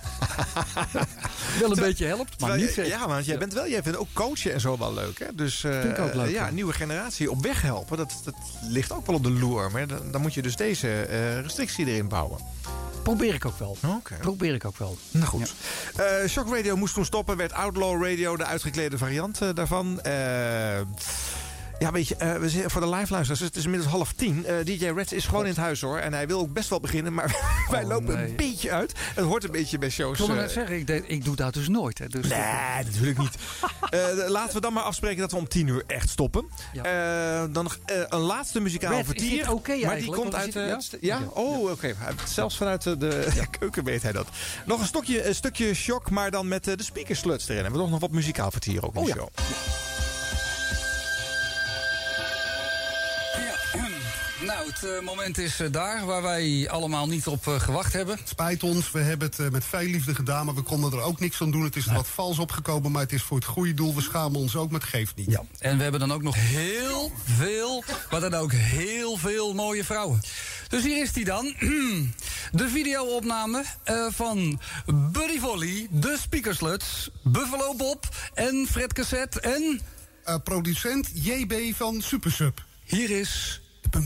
wel een beetje helpt, maar niet zegt. Ja, want jij bent wel, jij vindt ook coachen en zo wel leuk. Hè? Dus eh, Vind ik ook leuk, ja, ja. nieuwe generatie op weg helpen, dat, dat ligt ook wel op de loer. Maar dan, dan moet je dus deze eh, restrictie erin bouwen. Probeer ik ook wel. Probeer ik ook wel. Nou goed. Eh, Shock Radio moest toen stoppen, werd Outlaw Radio de uitgeklede variant daarvan. Eh, ja, weet je, eh, we zijn voor de live luisteraars, het is inmiddels half tien. Eh, DJ Reds is gewoon in het huis hoor. En hij wil ook best wel beginnen, maar wij lopen nee. een beetje uit. Het hoort een beetje bij Ik shows. wilde eh, net zeggen, ik, ik doe dat dus nooit. Hè, dus Nee, natuurlijk niet. Laten we dan maar afspreken dat we om tien uur echt stoppen. Dan nog een laatste muzikale Red, vertier. maar die komt uit... ja? Oh, oké. Hij- Zelfs vanuit de, keuken weet hij dat. Nog een, stokje, een stukje shock, maar dan met de speakersluts erin. En we nog nog wat muzikaal vertier ook in Oh de show. Het eh, moment is eh, daar waar wij allemaal niet op eh, gewacht hebben. Het spijt ons, we hebben het met veel liefde gedaan, maar we konden er ook niks aan doen. Het is er wat vals opgekomen, maar het is voor het goede doel. We schamen ons ook, maar het geeft niet. Ja. En we hebben dan ook nog heel veel, maar dan ook heel veel mooie vrouwen. Dus hier is die dan. De videoopname van Buddy Volley, de Speakersluts, Buffalo Bob en Fred Cassette en... Eh, producent JB van Supersub. Hier is... De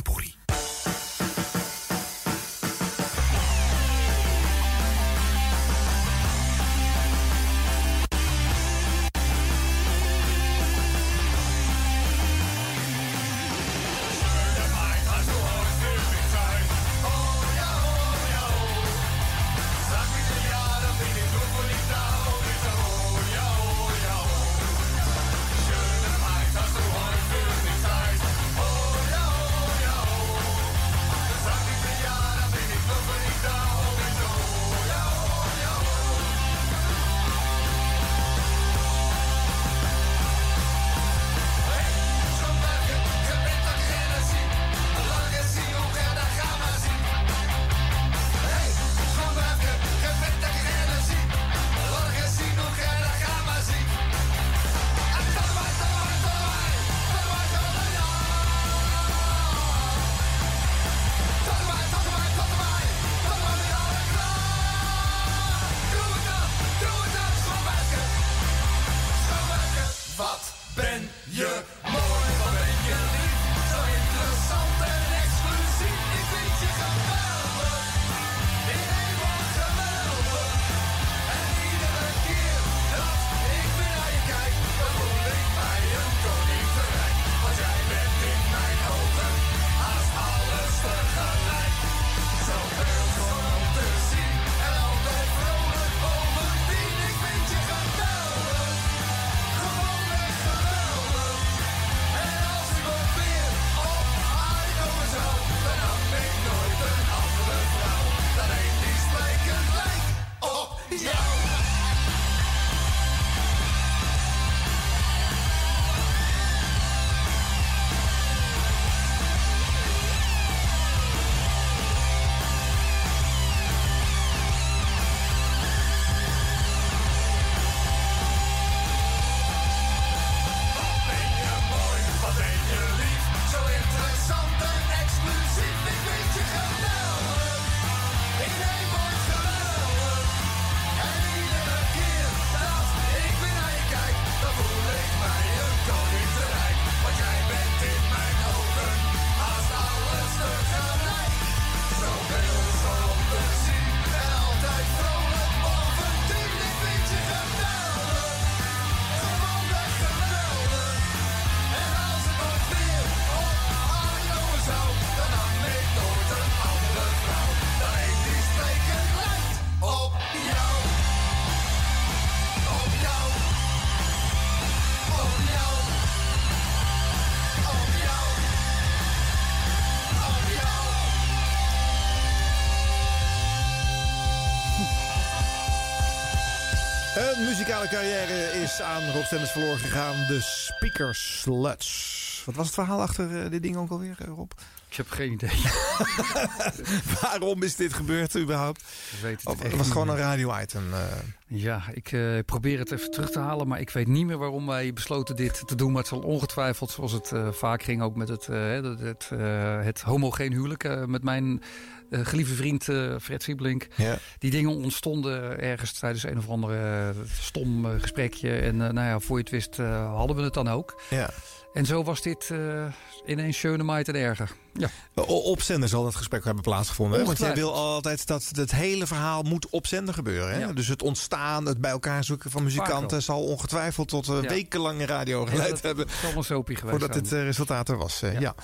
carrière is aan Rob Stenders verloren gegaan. De Speaker Sluts. Wat was het verhaal achter eh, dit ding ook alweer, eh, Rob? Ik heb geen idee. Waarom is dit gebeurd überhaupt? Ik weet het Of echt het was niet gewoon meer. een radio-item. eh. Ja, ik eh, probeer het even terug te halen, maar ik weet niet meer waarom wij besloten dit te doen. Maar het zal ongetwijfeld, zoals het eh, vaak ging, ook met het, eh, het, het, eh, het homogeen huwelijk eh, met mijn eh, geliefde vriend eh, Fred Siebelink. Ja. Die dingen ontstonden ergens tijdens een of andere stom eh, gesprekje. En nou ja, voor je het wist eh, hadden we het dan ook. Ja. En zo was dit eh, ineens schöne maait en erger. Ja. Op zender zal dat gesprek hebben plaatsgevonden. hè? Want jij wil altijd dat het hele verhaal moet op zender gebeuren. Hè? Ja. Dus het ontstaan, het bij elkaar zoeken van muzikanten... zal ongetwijfeld tot uh, Ja. wekenlange radio geleid dat hebben. zal wel soapie geweest Voordat dit eh, resultaat er was. eh, ja.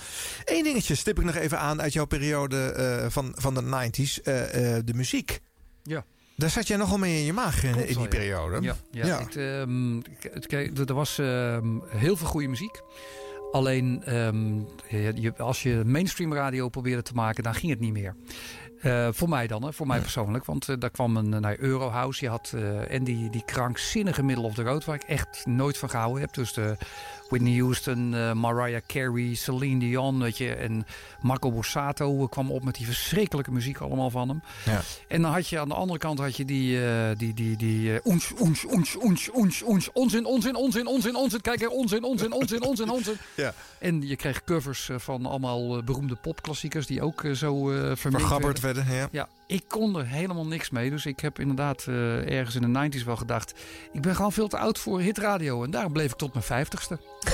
Eén dingetje stip ik nog even aan uit jouw periode eh, van, van de 90s. eh, eh, de muziek. Ja. Daar zat jij nogal mee in je maag in, Klopt in die ja. periode. Ja, ja. Ehm, er was ehm, heel veel goede muziek. Alleen ehm, je, als je mainstream radio probeerde te maken, dan ging het niet meer. Eh, voor mij dan, hè, voor mij persoonlijk. Want eh, daar kwam een naar Eurohouse. Je had eh, en die, die krankzinnige Middle of the Road, waar ik echt nooit van gehouden heb. Dus de Whitney Houston, eh, Mariah Carey, Celine Dion, weet je. En Marco Borsato kwam op met die verschrikkelijke muziek allemaal van hem. Ja. En dan had je aan de andere kant had je die, eh, die, die, die eh, oens, oens, oens, oens, oens, oens, onzin, onzin, onzin, onzin, onzin. Kijk er, onzin, onzin, onzin, onzin, onzin. Ja. En je kreeg covers eh, van allemaal eh, beroemde popklassiekers die ook eh, zo eh vermengd Vergabberd werden, ja. ja, ik kon er helemaal niks mee. Dus ik heb inderdaad eh, ergens in de 90s wel gedacht... ik ben gewoon veel te oud voor hitradio. En daarom bleef ik tot mijn vijftigste.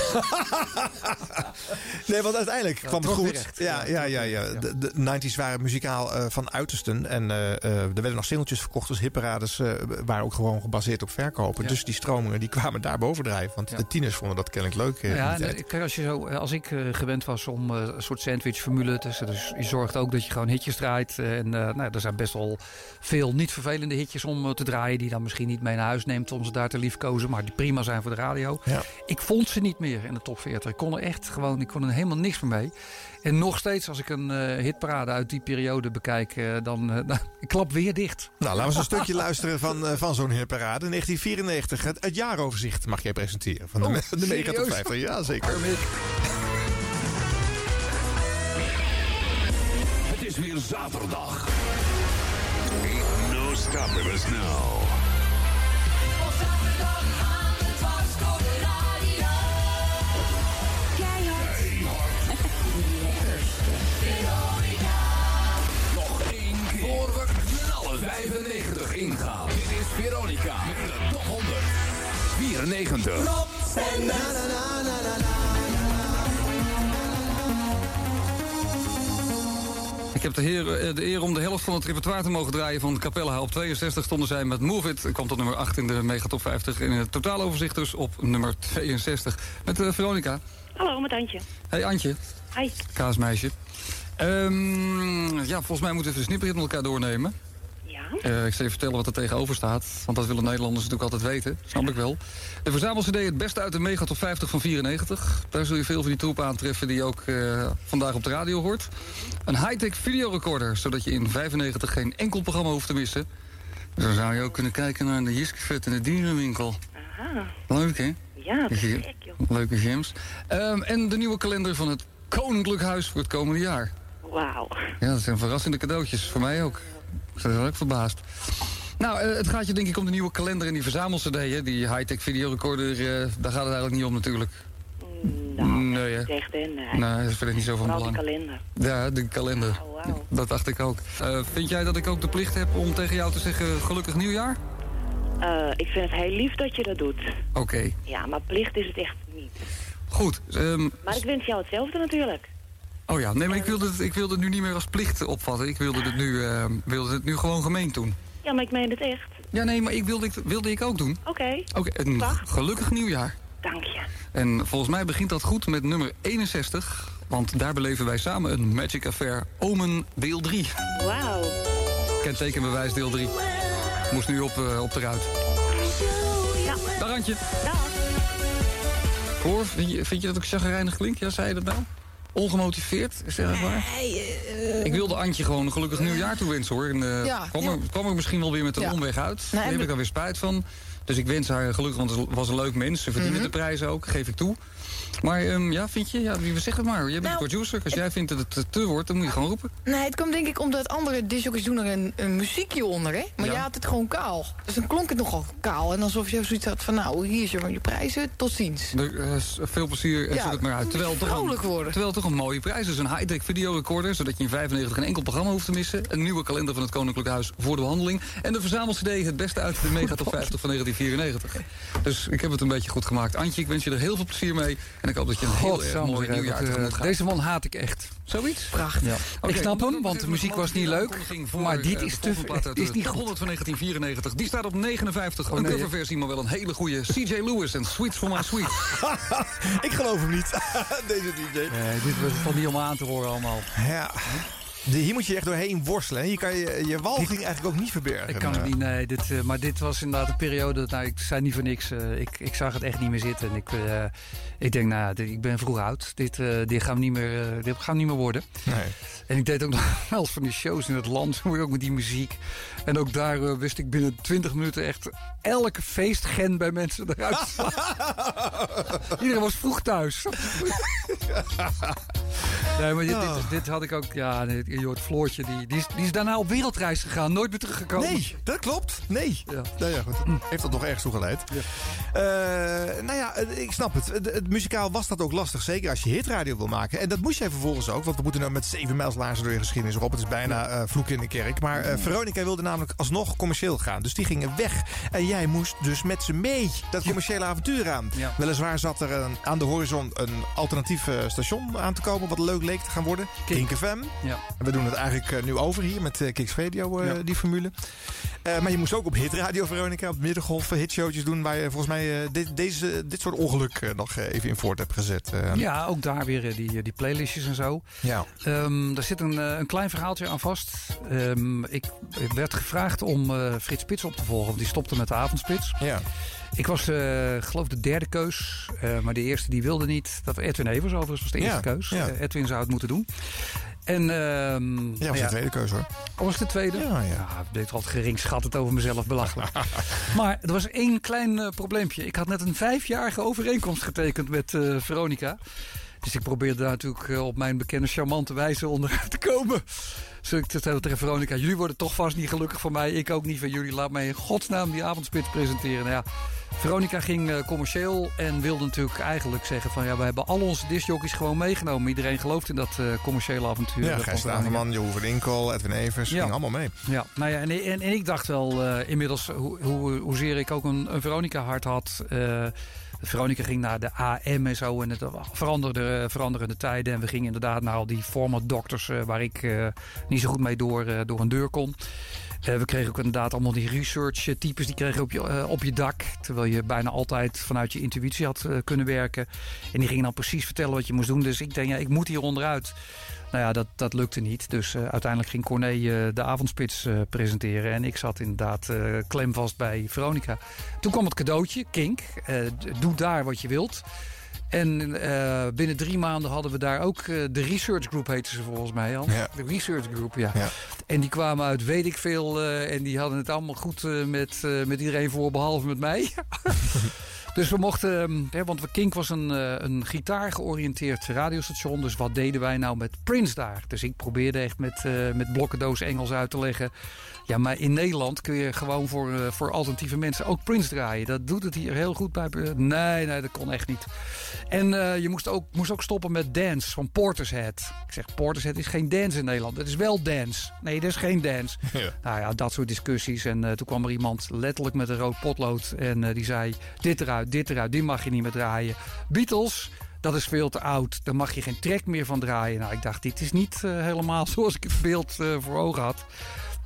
Nee, want uiteindelijk Ja, kwam het goed. recht. Ja, ja, ja, ja. De, de 90s waren muzikaal eh, van uitersten. En eh, eh, er werden nog singeltjes verkocht. Dus hipparades eh, waren ook gewoon gebaseerd op verkopen. Ja. Dus die stromingen die kwamen daar bovendrijven. Want Ja. de tieners vonden dat kennelijk leuk. in ja, die en, tijd. kijk, als, je zo, als ik eh, gewend was om eh, een soort sandwich-formule... Dus, dus je zorgt ook dat je gewoon hitjes draait. eh, En eh, nou, er zijn best wel veel niet vervelende hitjes om eh, te draaien... die je dan misschien niet mee naar huis neemt om ze daar te liefkozen... maar die prima zijn voor de radio. Ja. Ik vond ze niet meer in de top 40. Ik kon er echt gewoon, ik kon er helemaal niks meer mee. En nog steeds, als ik een eh, hitparade uit die periode bekijk... eh, dan ik klap weer dicht. Nou, laten we eens een stukje luisteren van, eh, van zo'n hipparade. 1994, het, het jaaroverzicht mag jij presenteren. Van de, Oh, de Mega Top serieus? 50. Ja, zeker. Het is weer zaterdag. Now. Nog één keer. Voor we knallen 95 ingaan. Dit is Veronica met de top 100. 94. Ik heb de, heer, eh, de eer om de helft van het repertoire te mogen draaien van Capella. Op 62 stonden zij met Move It. Kwam tot nummer 8 in de Megatop 50. In het totaaloverzicht dus op nummer 62. Met eh, Veronica. Hallo, met Antje. Hey Antje, Hi. kaasmeisje. Ehm, ja, volgens mij moeten we de snipperhit met elkaar doornemen. Eh, ik zal je vertellen wat er tegenover staat. Want dat willen Nederlanders natuurlijk altijd weten. Snap ik wel. De verzamel-cd het beste uit de Megatop 50 van 94. Daar zul je veel van die troepen aantreffen die je ook eh, vandaag op de radio hoort. Een high-tech videorecorder, zodat je in 95 geen enkel programma hoeft te missen. Zo zou je ook kunnen kijken naar de Jiskefet in de dierenwinkel. Aha. Leuk, hè? Ja, gek, joh. Leuke gems. Ehm, en de nieuwe kalender van het Koninklijk Huis voor het komende jaar. Wauw. Ja, dat zijn verrassende cadeautjes. Voor mij ook. Ik ben erg verbaasd. Nou, eh, het gaat je denk ik om de nieuwe kalender en die verzamel-cd. hè. Die high-tech videorecorder, eh, daar gaat het eigenlijk niet om natuurlijk. Nou, nee, hè? Echt, hè? Nee. Nee, dat vind ik niet zo van belang. kalender. Ja, de kalender. Dat dacht ik ook. Eh, vind jij dat ik ook de plicht heb om tegen jou te zeggen gelukkig nieuwjaar? Ik vind het heel lief dat je dat doet. Oké, Ja, maar plicht is het echt niet. goed. ehm, Maar ik wens jou hetzelfde natuurlijk. Oh ja, nee, maar ik wilde, het, ik wilde het nu niet meer als plicht opvatten. Ik wilde het nu, eh, wilde het nu gewoon gemeen doen. Ja, maar ik meen het echt. Ja, nee, maar ik wilde, ik, wilde ik ook doen. Oké. Oké, een gelukkig nieuwjaar. Dank je. En volgens mij begint dat goed met nummer 61. Want daar beleven wij samen een Magic Affair Omen deel 3. Wauw. Kentekenbewijs deel 3. Moest nu op, eh, op de ruit. Ja. Dag Antje. Dag. Hoor, vind je, vind je dat ik chagrijnig klink? Ja, zei je dat nou? Ongemotiveerd? Is dat echt waar? Ik wilde Antje gewoon een gelukkig nieuwjaar toewensen hoor. En, eh, Ja, kwam, ja. Er, kwam er misschien wel weer met een Ja. omweg uit. Nee, Daar heb ik alweer spijt van. Dus ik wens haar gelukkig, want ze was een leuk mens. Ze verdiende Mhm. de prijs ook, geef ik toe. Maar ehm, ja, vind je? Ja, wie zeg het maar. Jij bent Nou, producer. Als jij vindt dat het te, wordt, dan moet je gewoon roepen. Nee, het kwam denk ik omdat andere disjockeys doen er een, een muziekje onder, hè? Maar Ja. jij had het gewoon kaal. Dus dan klonk het nogal kaal. En alsof je zoiets had van, nou, hier is je, prijzen, tot ziens. Er, eh, veel plezier en Ja, zoek het maar uit. Terwijl toch een, worden. terwijl toch een mooie prijs is. Een high-tech videorecorder, zodat je in 95 geen enkel programma hoeft te missen. Een nieuwe kalender van het Koninklijk Huis voor de behandeling. En de verzamel-cd Het Beste uit de Mega Top 50 van 1994. Dus ik heb het een beetje goed gemaakt. Antje, ik wens je er heel veel plezier mee. En ik hoop dat je een heel erg mooi nieuwjaar tegemoet eh, gaat. Deze man haat ik echt. Zoiets? Prachtig. Ja. Ik snap hem, want de muziek was niet leuk. Maar dit is te Het is niet 100 van 1994. Die staat op 59. een nee, coverversie, maar wel een hele goede. CJ Lewis en Sweets for My Sweet. ik geloof hem niet. Deze DJ. Nee, dit was van niet om aan te horen allemaal. Ja. De, hier moet je echt doorheen worstelen. hè. Hier kan je je walging eigenlijk ook niet verbergen. Ik kan het niet, nee. Dit, eh, maar dit was inderdaad een periode, nou, ik zei niet voor niks. eh, ik, ik zag het echt niet meer zitten. En ik, eh, ik denk, nou dit- ik ben vroeg oud. Dit, dit, gaan we niet meer, dit gaan we niet meer worden. Nee. En ik deed ook nog wel eens van die shows in het land, hoe ook met die muziek. En ook daar wist ik binnen 20 minuten echt elke feestgen bij mensen eruit. Iedereen was vroeg thuis. Nee, maar dit, Oh. dit, dit had ik ook, ja, je hoort Floortje, die, die, is, die is daarna op wereldreis gegaan, nooit meer teruggekomen. Nee, dat klopt. Nee. Ja. Nou ja, goed. Heeft dat nog ergens toe geleid? Eh, nou ja, eh, ik snap het. Het, het muzikaal was dat ook lastig. Zeker als je hitradio wil maken. En dat moest jij vervolgens ook. Want we moeten nou met zeven mijlslaarzen door je geschiedenis op. Het is bijna eh vloek in de kerk. Maar eh, Veronica wilde namelijk alsnog commercieel gaan. Dus die gingen weg. En jij moest dus met ze mee dat commerciële avontuur aan. Ja. Weliswaar zat er een, aan de horizon een alternatief station aan te komen. Wat leuk leek te gaan worden. Kink FM. Ja. En we doen het eigenlijk eh, nu over hier met eh, Kicks Radio, eh, Ja. die formule. Maar je moest ook op hitradio Veronica, op middengolf, hitshowtjes doen... waar je volgens mij dit, deze, dit soort ongeluk nog even in voort hebt gezet. Ja, ook daar weer die, die playlistjes en zo. Ja. Ehm, daar zit een, een klein verhaaltje aan vast. Ehm, ik, ik werd gevraagd om Frits Spits op te volgen, want die stopte met de avondspits. Ja. Ik was, eh, geloof de derde keus, eh, maar de eerste die wilde niet. Dat Edwin Evers overigens was de eerste Ja, keus. ja. Eh, Edwin zou het moeten doen. En, ehm, Ja, was nou de tweede keuze hoor. Oh, was de tweede? Ja, ja. ik deed altijd geringschattend over mezelf belachelijk. maar er was één klein probleempje. Ik had net een vijfjarige overeenkomst getekend met Veronica. Dus ik probeerde daar natuurlijk eh, op mijn bekende charmante wijze onderuit te komen. Dus ik zei tegen Veronica, jullie worden toch vast niet gelukkig van mij. Ik ook niet van jullie. Laat mij in godsnaam die avondspits presenteren. Nou ja, Veronica ging eh, commercieel en wilde natuurlijk eigenlijk zeggen van... ja, we hebben al onze discjockeys gewoon meegenomen. Iedereen gelooft in dat eh, commerciële avontuur. Ja, Gijs Aneman, Jeroen van Inkel, Edwin Evers, Ja. gingen allemaal mee. ja, nou ja, en, en, en ik dacht wel inmiddels hoe, hoe, hoezeer ik ook een, een Veronica-hart had. Veronica ging naar de AM en zo en het veranderde, veranderende tijden. En we gingen inderdaad naar al die format doctors eh, waar ik eh, niet zo goed mee door, eh, door een deur kon. Eh, we kregen ook inderdaad allemaal die research types die kregen op je, eh, op je dak. Terwijl je bijna altijd vanuit je intuïtie had eh, kunnen werken. En die gingen dan precies vertellen wat je moest doen. Dus ik denk, ja, ik moet hier onderuit. Nou ja, dat, dat lukte niet. Dus eh, uiteindelijk ging Corné eh, de avondspits eh, presenteren. En ik zat inderdaad klemvast bij Veronica. Toen kwam het cadeautje, Kink. Doe daar wat je wilt. En binnen drie maanden hadden we daar ook de Research Group, heette ze volgens mij al. Ja. De Research Group, ja. Ja. En die kwamen uit weet ik veel. en die hadden het allemaal goed met, met iedereen voor, behalve met mij. Dus we mochten, ehm, hè, want Kink was een, eh, een gitaar georiënteerd radiostation. Dus wat deden wij nou met Prince daar? Dus ik probeerde echt met, eh met blokkendoos Engels uit te leggen. Ja, maar in Nederland kun je gewoon voor, eh, voor alternatieve mensen ook Prince draaien. Dat doet het hier heel goed bij. Nee, nee, dat kon echt niet. En eh, je moest ook, moest ook stoppen met dance van Portishead. Ik zeg, Portishead is geen dance in Nederland. Het is wel dance. Nee, dat is geen dance. Ja. Nou ja, dat soort discussies. En eh, toen kwam er iemand letterlijk met een rood potlood. En eh, die zei, dit eruit, dit eruit, die mag je niet meer draaien. Beatles, dat is veel te oud. Daar mag je geen track meer van draaien. Nou, ik dacht, dit is niet eh, helemaal zoals ik het beeld eh, voor ogen had.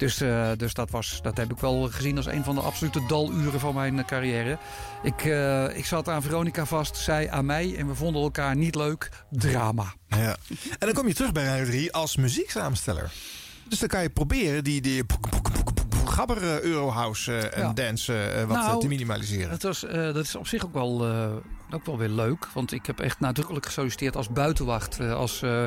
Dus, eh, dus dat, was, dat heb ik wel gezien als een van de absolute daluren van mijn carrière. Ik, eh, ik zat aan Veronica vast, zij aan mij. En we vonden elkaar niet leuk. Drama. Ja. En dan kom je terug bij Radio 3 als muzieksamensteller. Dus dan kan je proberen die, die gabber eh, Eurohouse en Ja. dance wat Nou, te minimaliseren. Dat, was, eh, dat is op zich ook wel, ook wel weer leuk. Want ik heb echt nadrukkelijk gesolliciteerd als buitenwacht. eh, als eh,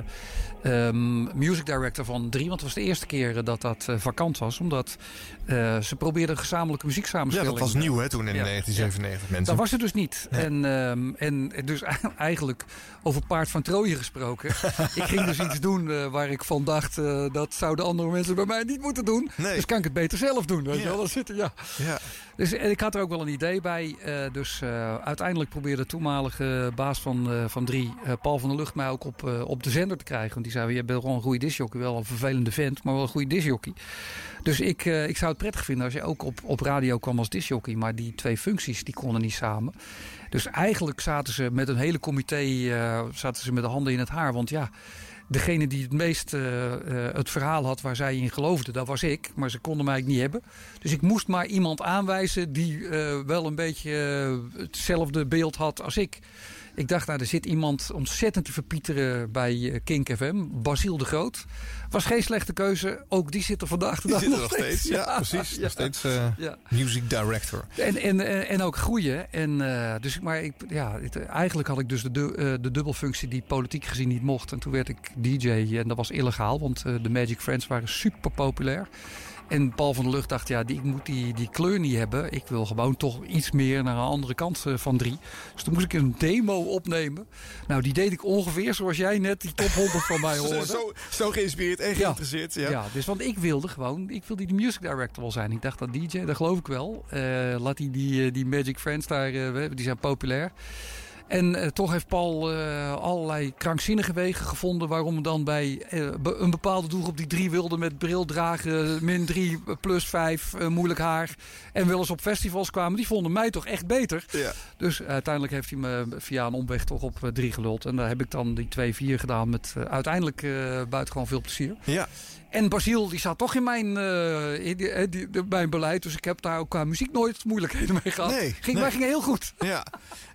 ehm, music director van 3. Want het was de eerste keer eh, dat dat vakant was. Omdat eh, ze probeerden gezamenlijke muziek Ja, samenstelling. dat was nieuw hè, toen in Ja. 1997. Mensen. Dat was het dus niet. Nee. En, ehm, en dus eigenlijk over paard van Troje gesproken. ik ging dus iets doen waar ik van dacht... dat zouden andere mensen bij mij niet moeten doen. Dus kan ik het beter zelf doen. Weet je Ja. wel? Dan zitten, ja. Ja. Dus en ik had er ook wel een idee bij. dus uiteindelijk probeerde de toenmalige baas van, eh, van drie, eh, Paul van der Lucht, mij ook op, eh, op de zender te krijgen. Want die zei, je bent gewoon een goede disjockey. Wel een vervelende vent, maar wel een goede disjockey. Dus ik, ik zou het prettig vinden als je ook op, op radio kwam als disjockey. Maar die twee functies, die konden niet samen. Dus eigenlijk zaten ze met een hele comité, zaten ze met de handen in het haar. Want ja, degene die het meest eh, eh, het verhaal had waar zij in geloofden, dat was ik. Maar ze konden mij niet hebben. Dus ik moest maar iemand aanwijzen die eh, wel een beetje hetzelfde beeld had als ik. Ik dacht, nou, er zit iemand ontzettend te verpieteren bij eh, Kink FM. Basiel de Groot. Was geen slechte keuze. Ook die zit er vandaag de Die dag zit er nog steeds. Ja, precies. Ja. Nog steeds eh, Ja. music director. En, en, en, en ook groeien. En, eh, dus, maar ik, ja, het, eigenlijk had ik dus de, du- eh, de dubbelfunctie die politiek gezien niet mocht. En toen werd ik DJ en dat was illegaal, want eh, de Magic Friends waren super populair. En Paul van der Lucht dacht, ja, die, ik moet die, die kleur niet hebben. Ik wil gewoon toch iets meer naar een andere kant eh, van drie. Dus toen moest ik een demo opnemen. Nou, die deed ik ongeveer zoals jij net die top 100 van mij hoorde. Zo, zo geïnspireerd en geïnteresseerd. Ja. Ja, dus want ik wilde gewoon, ik wilde die music director wel zijn. Ik dacht dat DJ, dat geloof ik wel. Eh, laat die, die, eh, die Magic Friends daar, eh, die zijn populair. En eh, toch heeft Paul eh, allerlei krankzinnige wegen gevonden waarom dan bij eh, be- een bepaalde doelgroep die drie wilde met bril dragen, min drie, plus vijf, moeilijk haar en wel eens op festivals kwamen, die vonden mij toch echt beter. Ja. Dus uiteindelijk heeft hij me via een omweg toch op drie geluld. En daar heb ik dan die twee, vier gedaan met uiteindelijk buitengewoon veel plezier. Ja. En Basiel, die zat toch in mijn, eh, in die- eh, die- mijn beleid. Dus ik heb daar ook qua muziek nooit moeilijkheden mee gehad. Nee, Ging, nee. Wij gingen heel goed. Ja,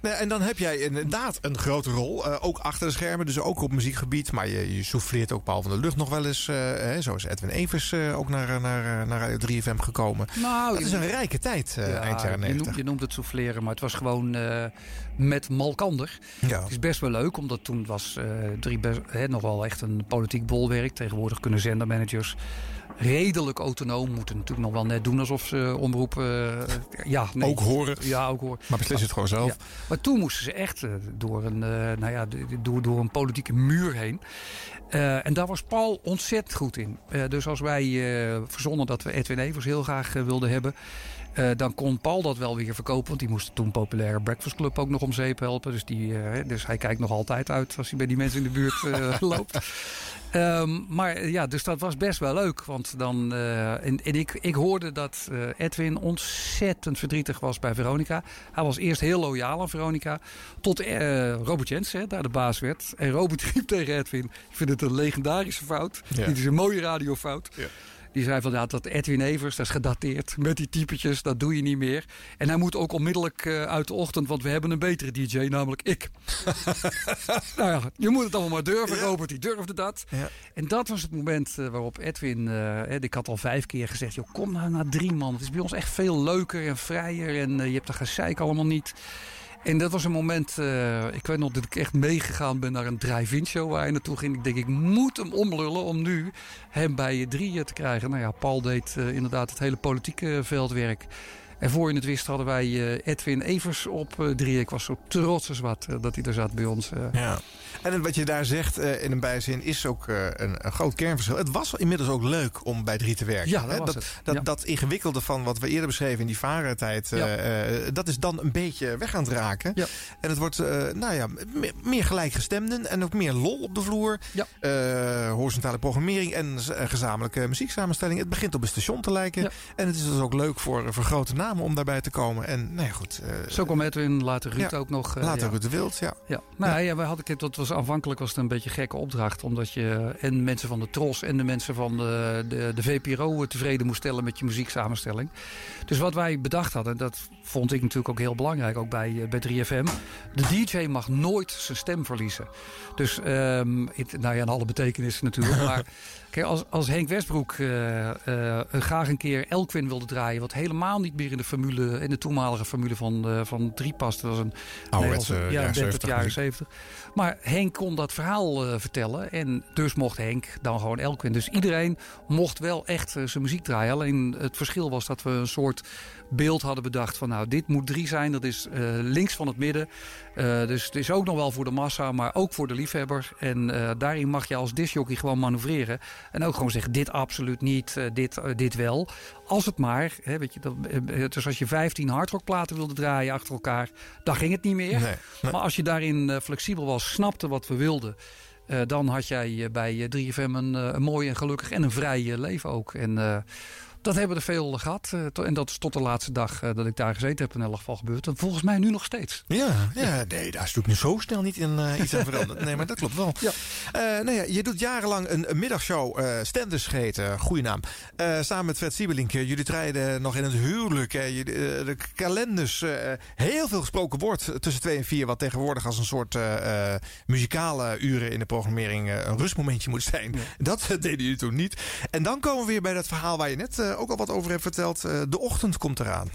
nee, en dan heb jij inderdaad een grote rol. eh, ook achter de schermen, dus ook op muziekgebied. Maar je, je souffleert ook Paul van der Lucht nog wel eens. hè, zo is Edwin Evers ook naar, naar, naar Radio 3FM gekomen. Nou, dat is een rijke tijd, Ja, eind jaren je, 90. noemt, je noemt het souffleren, maar het was gewoon met Malkander. Ja. Het is best wel leuk, omdat toen was eh drie best, hè, nog wel echt een politiek bolwerk. Tegenwoordig kunnen zendermanagers redelijk autonoom, moeten natuurlijk nog wel net doen alsof ze omroepen. eh, ja, nee. Ook horen. Ja, ook horen. Maar beslis het gewoon zelf. Ja. Maar toen moesten ze echt eh, door, een, nou ja, door, door een politieke muur heen. En daar was Paul ontzettend goed in. Dus als wij verzonnen dat we Edwin Evers heel graag wilden hebben... eh, dan kon Paul dat wel weer verkopen. Want die moest toen populaire Breakfast Club ook nog om zeep helpen. Dus, die, eh, dus hij kijkt nog altijd uit als hij bij die mensen in de buurt eh, loopt. Ehm, maar ja, dus dat was best wel leuk. Want dan. en en ik, ik hoorde dat Edwin ontzettend verdrietig was bij Veronica. Hij was eerst heel loyaal aan Veronica. Tot Robert Jensen daar de baas werd. En Robert riep tegen Edwin: Ik vind het een legendarische fout. Ja. Dit is een mooie radiofout. Die zei van ja, dat Edwin Evers, dat is gedateerd. Met die typetjes, dat doe je niet meer. En hij moet ook onmiddellijk eh, uit de ochtend, want we hebben een betere DJ, namelijk ik. nou ja, je moet het allemaal maar durven. Robert, die durfde dat. Ja. En dat was het moment eh, waarop Edwin, eh, ik had al vijf keer gezegd, joh, kom nou naar drie man. Het is bij ons echt veel leuker en vrijer en je hebt dat gezeik allemaal niet. En dat was een moment, eh, ik weet nog dat ik echt meegegaan ben naar een drive-in show waar hij naartoe ging. Ik denk, ik moet hem omlullen om nu hem bij drieën te krijgen. Nou ja, Paul deed eh, inderdaad het hele politieke veldwerk. En voor je het wist hadden wij eh, Edwin Evers op eh, drie. Ik was zo trots als wat eh, dat hij er zat bij ons. eh. Ja. En wat je daar zegt eh, in een bijzin is ook eh, een, een groot kernverschil. Het was inmiddels ook leuk om bij drie te werken. Ja, dat Hè, dat. Dat, Ja. dat ingewikkelde van wat we eerder beschreven in die varentijd... eh, Ja. dat is dan een beetje weg aan het raken. En het wordt nou ja, meer, meer gelijkgestemden en ook meer lol op de vloer. Horizontale programmering en gezamenlijke muzieksamenstelling. Het begint op een station te lijken. En het is dus ook leuk voor, voor grote namen om daarbij te komen. En nou ja, goed. Zo kwam Edwin, later Ruud ook nog. later. Ruud de Wild, ja. Ja, nou ja, wij hadden, dat was aanvankelijk was het een beetje een gekke opdracht. Omdat je en mensen van de Tros en de mensen van de, de, de VPRO tevreden moest stellen met je muzieksamenstelling. Dus wat wij bedacht hadden, dat vond ik natuurlijk ook heel belangrijk, ook bij, eh, bij 3FM. De DJ mag nooit zijn stem verliezen. Dus, ehm, nou ja, in alle betekenissen natuurlijk. maar kijk, als, als Henk Westbroek eh, eh, graag een keer Elkwin wilde draaien, wat helemaal niet meer in de formule, in de toenmalige formule van, van Driepas. Dat was een Ouderwetse, uit 70 de jaren muziek. 70. Maar Henk kon dat verhaal vertellen. En dus mocht Henk dan gewoon Elkwin. Dus iedereen mocht wel echt zijn muziek draaien. Alleen het verschil was dat we een soort beeld hadden bedacht van nou, dit moet drie zijn. Dat is eh, links van het midden. Eh, dus het is ook nog wel voor de massa, maar ook voor de liefhebber. En eh, daarin mag je als discjockey gewoon manoeuvreren. En ook gewoon zeggen, dit absoluut niet, dit, dit wel. Als het maar, hè, weet je, dat, dus als je 15 hardrockplaten wilde draaien achter elkaar, dan ging het niet meer. Nee, nee. Maar als je daarin flexibel was, snapte wat we wilden... dan had jij bij eh, 3FM een, een mooi en gelukkig en een vrij leven ook. En dat hebben er veel gehad. eh, en dat is tot de laatste dag eh, dat ik daar gezeten heb in elk geval gebeurd. En volgens mij nu nog steeds. Ja, ja, nee, daar is natuurlijk nu zo snel niet in eh, iets aan veranderd. Nee, maar dat klopt wel. Ja. nou ja, je doet jarenlang een, een middagshow, eh Stenders geheten, goede naam. Samen met Fred Siebelink. Jullie treden nog in het huwelijk. jullie, de kalenders. heel veel gesproken woord tussen twee en vier. Wat tegenwoordig als een soort muzikale uren in de programmering een rustmomentje moet zijn. Dat deden jullie toen niet. En dan komen we weer bij dat verhaal waar je net ook al wat over hebt verteld. Eh, de ochtend komt eraan.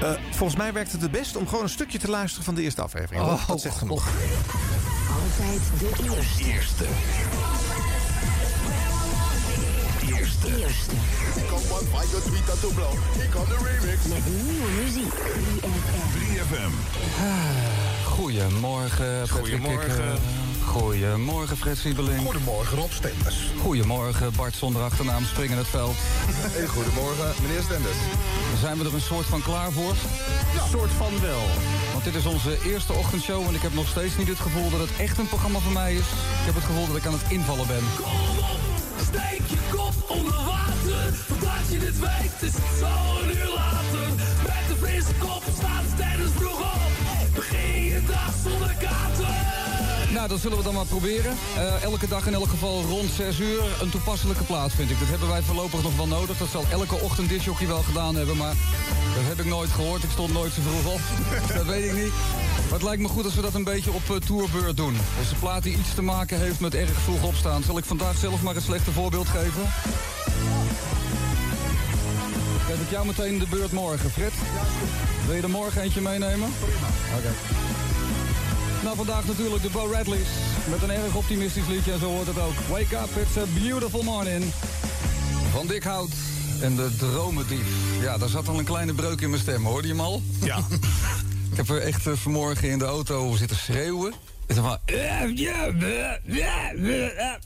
Eh, volgens mij werkt het het best om gewoon een stukje te luisteren van de eerste aflevering. Oh, dat zegt genoeg. Altijd de eerste. Eerste. Eerste. Remix. Met nieuwe muziek. 3FM. Goedemorgen, Patrick Goedemorgen. Goedemorgen, Fred Siebeling. Goedemorgen, Rob Stenders. Goedemorgen, Bart zonder achternaam springen het veld. Hey, goedemorgen, meneer Stenders. Zijn we er een soort van klaar voor? Een soort van wel. Want dit is onze eerste ochtendshow en ik heb nog steeds niet het gevoel dat het echt een programma voor mij is. Ik heb het gevoel dat ik aan het invallen ben. Steek je kop onder water, voordat je dit weet is het zo een uur later. Met de frisse kop staat Stenders vroeg op, begin je dag zonder kater. Nou, dat zullen we dan maar proberen. Eh, elke dag in elk geval rond 6 uur. Een toepasselijke plaats vind ik. Dat hebben wij voorlopig nog wel nodig. Dat zal elke ochtend disjockey wel gedaan hebben. Maar dat heb ik nooit gehoord. Ik stond nooit zo vroeg op. dat weet ik niet. Maar het lijkt me goed als we dat een beetje op uh, tourbeurt doen. Dus een plaat die iets te maken heeft met erg vroeg opstaan. Zal ik vandaag zelf maar een slechte voorbeeld geven? Geef ik jou meteen de beurt morgen, Fred? Wil je er morgen eentje meenemen? Prima. Oké. Nou, vandaag natuurlijk de Bo Radleys. Met een erg optimistisch liedje en zo hoort het ook. Wake up, it's a beautiful morning. Van Dick Hout en de Dromendief. Ja, daar zat al een kleine breuk in mijn stem, hoorde je hem al? Ja. Ik heb er echt eh, vanmorgen in de auto zitten schreeuwen. En zo van...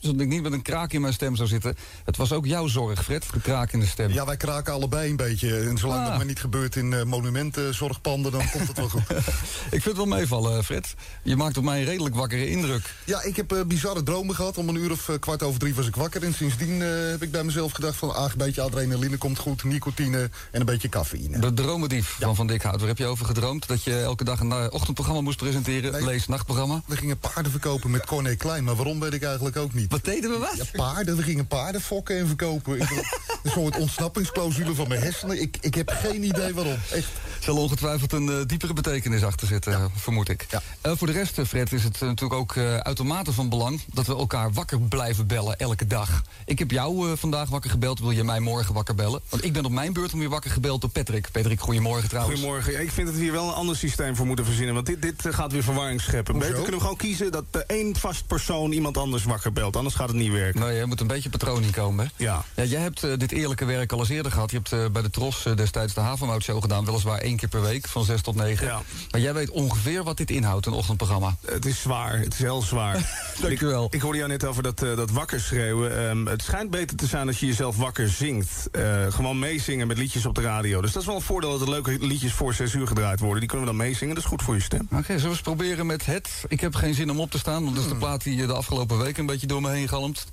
Zodat ik niet met een kraak in mijn stem zou zitten. Het was ook jouw zorg, Fred, de kraak in de stem. Ja, wij kraken allebei een beetje. En zolang Ah. dat maar niet gebeurt in eh, monumentenzorgpanden, dan komt het wel goed. Ik vind het wel meevallen, Fred. Je maakt op mij een redelijk wakkere indruk. Ja, ik heb eh, bizarre dromen gehad. Om een uur of eh, kwart over drie was ik wakker. En sindsdien eh, heb ik bij mezelf gedacht van... ah, een beetje adrenaline komt goed, nicotine en een beetje cafeïne. De dromendief van Van Dick Hout. Waar heb je over gedroomd? Dat je elke dag een eh, ochtendprogramma moest presenteren? Lees nachtprogramma? We gingen paarden verkopen met Corné Klein, maar waarom weet ik eigenlijk ook niet. Wat deden we wat? Ja, paarden. We gingen paarden fokken en verkopen. Een soort ontsnappingsclausule van mijn hersenen. Ik, ik heb geen idee waarom. Echt. Er zal ongetwijfeld een eh, diepere betekenis achter zitten, eh, vermoed ik. Eh, voor de rest, Fred, is het natuurlijk ook eh, uitermate van belang... dat we elkaar wakker blijven bellen elke dag. Ik heb jou eh, vandaag wakker gebeld. Wil je mij morgen wakker bellen? Want ik ben op mijn beurt om weer wakker gebeld door Patrick. Patrick, goedemorgen trouwens. Goedemorgen. Ja, ik vind dat we hier wel een ander systeem voor moeten verzinnen. Want dit, dit gaat weer verwarring scheppen. Hoezo? Beter kunnen we gewoon kiezen dat eh, één vast persoon iemand anders wakker belt. Anders gaat het niet werken. Nee, je moet een beetje patroon inkomen. Hè? Ja. Ja, jij hebt eh, dit eerlijke werk al eens eerder gehad. Je hebt eh, bij de Tros eh, destijds de Havenmout Show gedaan. Weliswaar één keer per week, van 6 tot 9. Ja. Maar jij weet ongeveer wat dit inhoudt, een ochtendprogramma. Het is zwaar. Het is heel zwaar. Dankjewel. Ik, ik hoorde jou net over dat, dat wakker schreeuwen. Ehm, het schijnt beter te zijn als je jezelf wakker zingt. Gewoon meezingen met liedjes op de radio. Dus dat is wel een voordeel dat er leuke liedjes voor 6 uur gedraaid worden. Die kunnen we dan meezingen. Dat is goed voor je stem. Oké, zullen we eens proberen met het? Ik heb geen zin om op te staan, want dat is de plaat die eh, de afgelopen week een beetje door me heen galmt.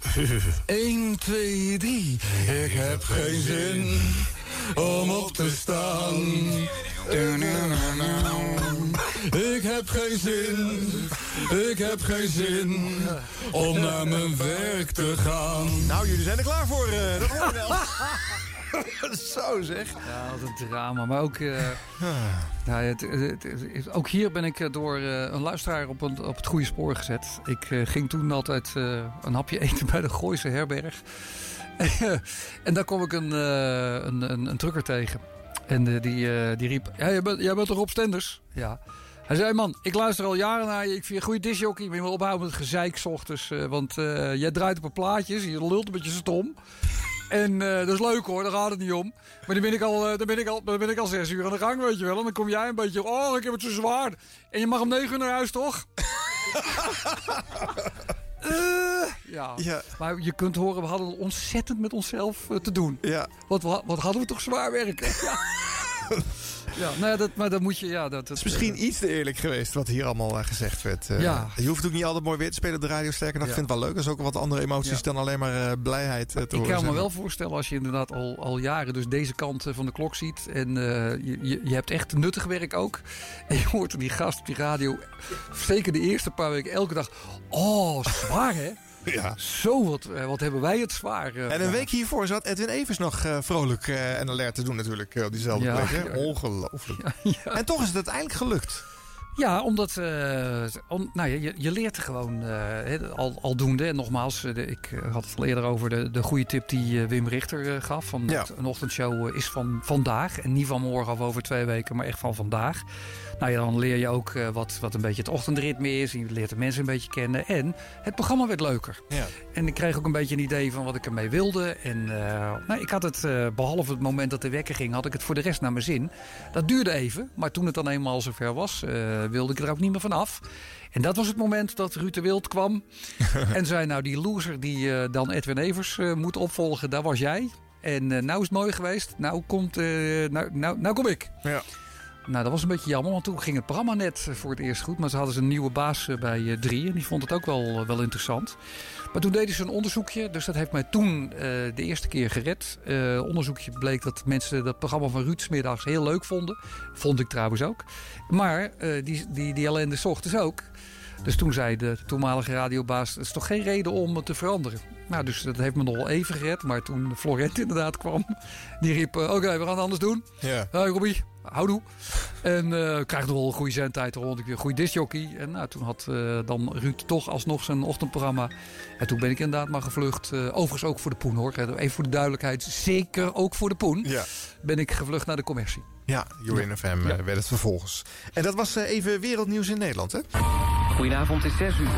1, 2, 3. Ik heb geen zin om op te staan. Ik heb geen zin, ik heb geen zin om naar mijn werk te gaan. Nou, jullie zijn er klaar voor, eh, dat hoor je wel. Zo zeg. Ja, wat een drama. Maar ook, eh, nou, het, het- het- ook hier ben ik eh, door eh, een luisteraar op, een, op het goede spoor gezet. Ik eh, ging toen altijd eh, een hapje eten bij de Gooise herberg. en daar kwam ik een, eh, een, een, een trucker tegen. En die, die riep, ja, jij, bent, jij bent toch op Stenders? Ja. Hij zei, man, ik luister al jaren naar je. Ik vind je een goede disjockey. Maar je moet ophouden met gezeik 's ochtends. eh, want eh, jij draait op een plaatjes. Je lult een beetje stom. En eh, dat is leuk hoor, daar gaat het niet om. Maar dan ben, ik al, eh, dan, ben ik al, dan ben ik al zes uur aan de gang, weet je wel. En dan kom jij een beetje, oh, ik heb het zo zwaar. En je mag om negen uur naar huis, toch? Eh, ja. Ja. maar je kunt horen, we hadden ontzettend met onszelf te doen. Ja. Wat, wa- wat hadden we toch zwaar werken. Ja. ja, nou ja, dat, maar dat moet je, ja. Dat, dat, Het is misschien iets te eerlijk geweest wat hier allemaal eh, gezegd werd. Eh, Ja. Je hoeft ook niet altijd mooi weer te spelen op de radio. Sterker nog, ik Ja. vind het wel leuk. Er is ook wat andere emoties dan alleen maar eh, blijheid Ik kan me wel voorstellen als je inderdaad al, al jaren dus deze kant van de klok ziet. En je, je, je hebt echt nuttig werk ook. En je hoort die gast op die radio, zeker de eerste paar weken, elke dag. Oh, zwaar hè? Ja. Zo, wat, eh, wat hebben wij het zwaar. eh, En een ja. week hiervoor zat Edwin Evers nog eh, vrolijk en alert te doen natuurlijk op diezelfde Ja. plek. Hè? Ongelooflijk. En toch is het uiteindelijk gelukt. Ja, omdat om, nou, ja, je, je leert er gewoon al, aldoende. En nogmaals, de- ik had het al eerder over de, de goede tip die Wim Richter gaf. Van Ja. een ochtendshow is van vandaag. En niet van morgen of over twee weken, maar echt van vandaag. Nou ja, dan leer je ook eh, wat, wat een beetje het ochtendritme is. En je leert de mensen een beetje kennen. En het programma werd leuker. Ja. En ik kreeg ook een beetje een idee van wat ik ermee wilde. En eh, nou, ik had het, eh, behalve het moment dat de wekker ging, had ik het voor de rest naar mijn zin. Dat duurde even, maar toen het dan eenmaal zover was, wilde ik er ook niet meer van af. En dat was het moment dat Ruud de Wild kwam. en zei, nou die loser die dan Edwin Evers moet opvolgen, daar was jij. En nou is het mooi geweest, nou, komt, nou, nou, nou kom ik. Ja. Nou, dat was een beetje jammer, want toen ging het programma net eh, voor het eerst goed. Maar ze hadden ze een nieuwe baas eh, bij eh, drie en die vond het ook wel, wel interessant. Maar toen deden ze een onderzoekje, dus dat heeft mij toen de eerste keer gered. Onderzoekje bleek dat mensen dat programma van Ruud middags heel leuk vonden. Vond ik trouwens ook. Maar eh, die, die, die ellende ochtends ook. Dus toen zei de toenmalige radiobaas, het is toch geen reden om het te veranderen. Nou, dus dat heeft me nog wel even gered. Maar toen Florent inderdaad kwam, die riep, oké, we gaan het anders doen. Ja. Hoi Robbie, houdoe. En eh krijg nog wel een goede zendtijd, dan ik weer een goede discjockey. En nou, toen had eh, dan Ruud toch alsnog zijn ochtendprogramma. En toen ben ik inderdaad maar gevlucht. eh, overigens ook voor de Poen hoor. Even voor de duidelijkheid, zeker ook voor de Poen. Ja. Ben ik gevlucht naar de commercie. Ja, Jorin FM werd het vervolgens. En dat was eh, even wereldnieuws in Nederland, hè? Goedenavond, het is 6 uur.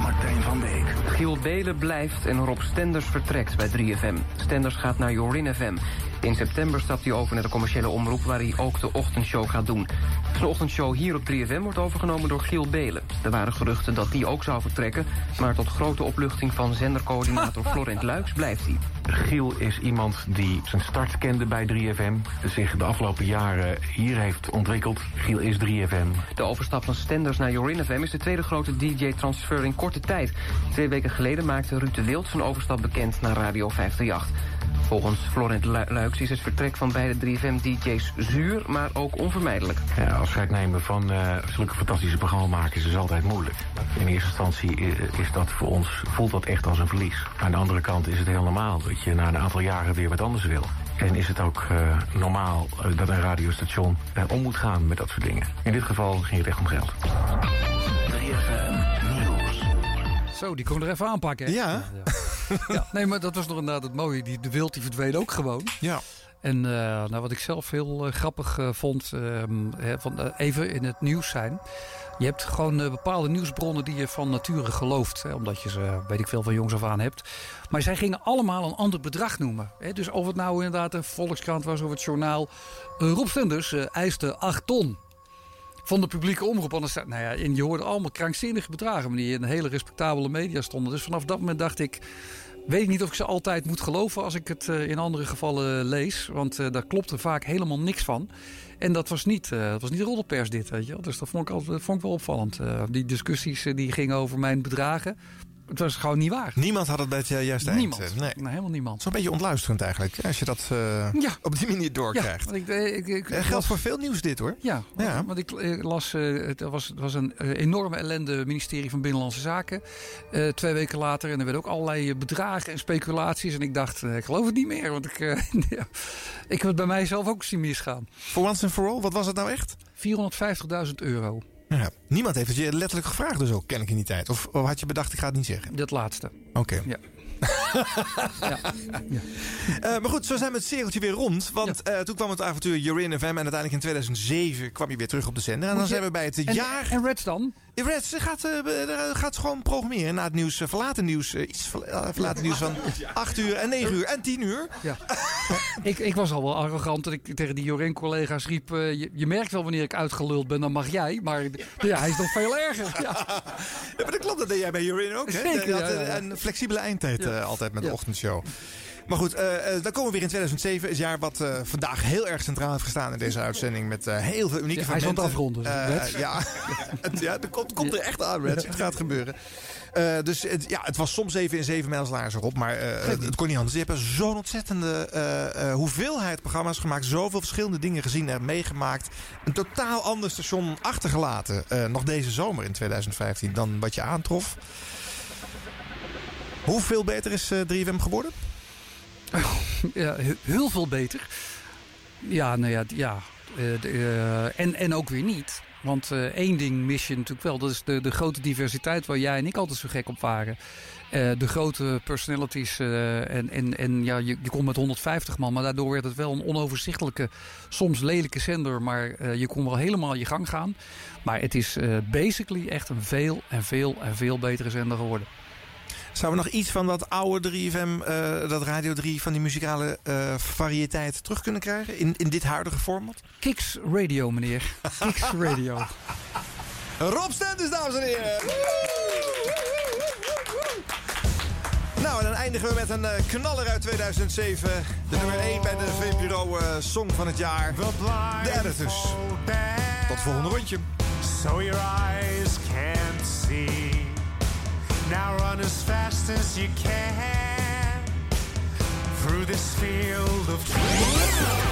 Martijn van Beek. Giel Belen blijft en Rob Stenders vertrekt bij 3FM. Stenders gaat naar Jorin FM. In september stapt hij over naar de commerciële omroep... waar hij ook de ochtendshow gaat doen. Zijn ochtendshow hier op 3FM wordt overgenomen door Giel Belen. Er waren geruchten dat die ook zou vertrekken... maar tot grote opluchting van zendercoördinator Florent Luiks blijft hij. Giel is iemand die zijn start kende bij 3FM. Zich de afgelopen jaren hier heeft ontwikkeld. Giel is 3FM. De overstap van Stenders naar Jorin FM is de tweede grote DJ-transfer in korte tijd. Twee weken geleden maakte Ruud de Wild zijn overstap bekend naar Radio 538. Volgens Florent Lu- Luiks is het vertrek van beide 3FM-DJ's zuur, maar ook onvermijdelijk. Ja, afscheid nemen van eh, zulke fantastische programmamakers is altijd moeilijk. In eerste instantie i- is dat voor ons, voelt dat echt als een verlies. Aan de andere kant is het heel normaal dat je na een aantal jaren weer wat anders wil. En is het ook eh, normaal eh, dat een radiostation eh, om moet gaan met dat soort dingen. In dit geval ging het echt om geld. 3FM Nieuws. Zo, die kon er even aanpakken. Hè? Ja. Ja. Ja, Nee, maar dat was nog inderdaad het mooie. Die, de wild die verdween ook gewoon. Ja. En eh, nou, wat ik zelf heel eh, grappig eh, vond, ehm, van, even in het nieuws zijn. Je hebt gewoon bepaalde nieuwsbronnen die je van nature gelooft. Hè, omdat je ze, weet ik veel, van jongs af aan hebt. Maar zij gingen allemaal een ander bedrag noemen. Hè, dus of het nou inderdaad een Volkskrant was of het journaal. Rob Stenders eiste 8 ton van de publieke omroep. Anders, nou ja, en je hoorde allemaal krankzinnige bedragen... maar die in hele respectabele media stonden. Dus vanaf dat moment dacht ik... weet ik niet of ik ze altijd moet geloven... als ik het eh, in andere gevallen lees. Want eh, daar klopt er vaak helemaal niks van. En dat was niet, eh, dat was niet roddelpers dit, weet je. Dus dat vond ik, dat vond ik wel opvallend. Die discussies die gingen over mijn bedragen... het was gewoon niet waar. Niemand had het bij het eh, juiste eind. Niemand. Nee. Nee, helemaal niemand. Zo'n beetje ontluisterend eigenlijk, als je dat eh, Ja. op die manier doorkrijgt. Ja, ik, eh, ik, ik, ik geldt las- voor veel nieuws dit hoor. Ja, want, Ja. want ik las, eh, het was, het was een enorme ellende ministerie van Binnenlandse Zaken. Twee weken later en er werden ook allerlei bedragen en speculaties. En ik dacht, ik geloof het niet meer, want ik, ik heb het bij mijzelf ook zien misgaan. For once and for all, wat was het nou echt? 450.000 euro. Ja. Niemand heeft het je letterlijk gevraagd dus ook, ken ik in die tijd. Of, of had je bedacht, ik ga het niet zeggen? Dat laatste. Oké. Ja. Eh, maar goed, zo zijn we het cirkeltje weer rond. Want eh, toen kwam het avontuur in FM. En uiteindelijk in 2007 kwam je weer terug op de zender. En dan je- zijn we bij het En, jaar... en Reds dan? Ja, Reds gaat, eh, eh, gaat gewoon programmeren. Na het nieuws, eh, verlaten nieuws. iets verla- verlaten nieuws van 8 uur en 9 uur en 10 uur. Ja. ik, ik was al wel arrogant dat ik tegen die Jorin-collega's riep... eh, je, je merkt wel wanneer ik uitgeluld ben, dan mag jij. Maar ja, hij is nog veel erger. Ja. Ja, maar dat klopt, dat deed jij bij Jorin ook. Hè? Zeker, Je had ja, ja, ja. een flexibele eindtijd Ja. altijd met de ochtendshow. Maar goed, eh, eh, dan komen we weer in 2007. Het jaar wat eh, vandaag heel erg centraal heeft gestaan in deze uitzending. Met heel veel unieke Ja, hij is aan het afronden, ja, het, ja, er komt, komt er echt aan, Reds. Het gaat gebeuren. Dus het, ja, het was soms even in zeven mijlslaars erop. Maar eh, het, het kon niet anders. Je hebt zo'n ontzettende hoeveelheid programma's gemaakt. Zoveel verschillende dingen gezien en meegemaakt. Een totaal ander station achtergelaten. nog deze zomer in 2015 dan wat je aantrof. Hoeveel beter is eh, 3FM geworden? Ja, he- heel veel beter. Ja, nou ja, ja. eh, eh, en, en ook weer niet. Want eh, één ding mis je natuurlijk wel. Dat is de, de grote diversiteit waar jij en ik altijd zo gek op waren. De grote personalities. en en, en ja, je, je kon met 150 man. Maar daardoor werd het wel een onoverzichtelijke, soms lelijke zender. Maar je kon wel helemaal je gang gaan. Maar het is basically echt een veel en veel en veel betere zender geworden. Zouden we nog iets van dat oude 3FM, eh, dat Radio 3, van die muzikale eh, variëteit terug kunnen krijgen? In, in dit huidige format? Kicks Radio, meneer. Kicks Radio. Rob Stenders, dames en heren. Nou, en dan eindigen we met een eh, knaller uit 2007. De nummer 1 bij de VPRO eh Song van het jaar. De Editors. Tot volgende rondje. So your eyes can't see. Now run as fast as you can through this field of dreams.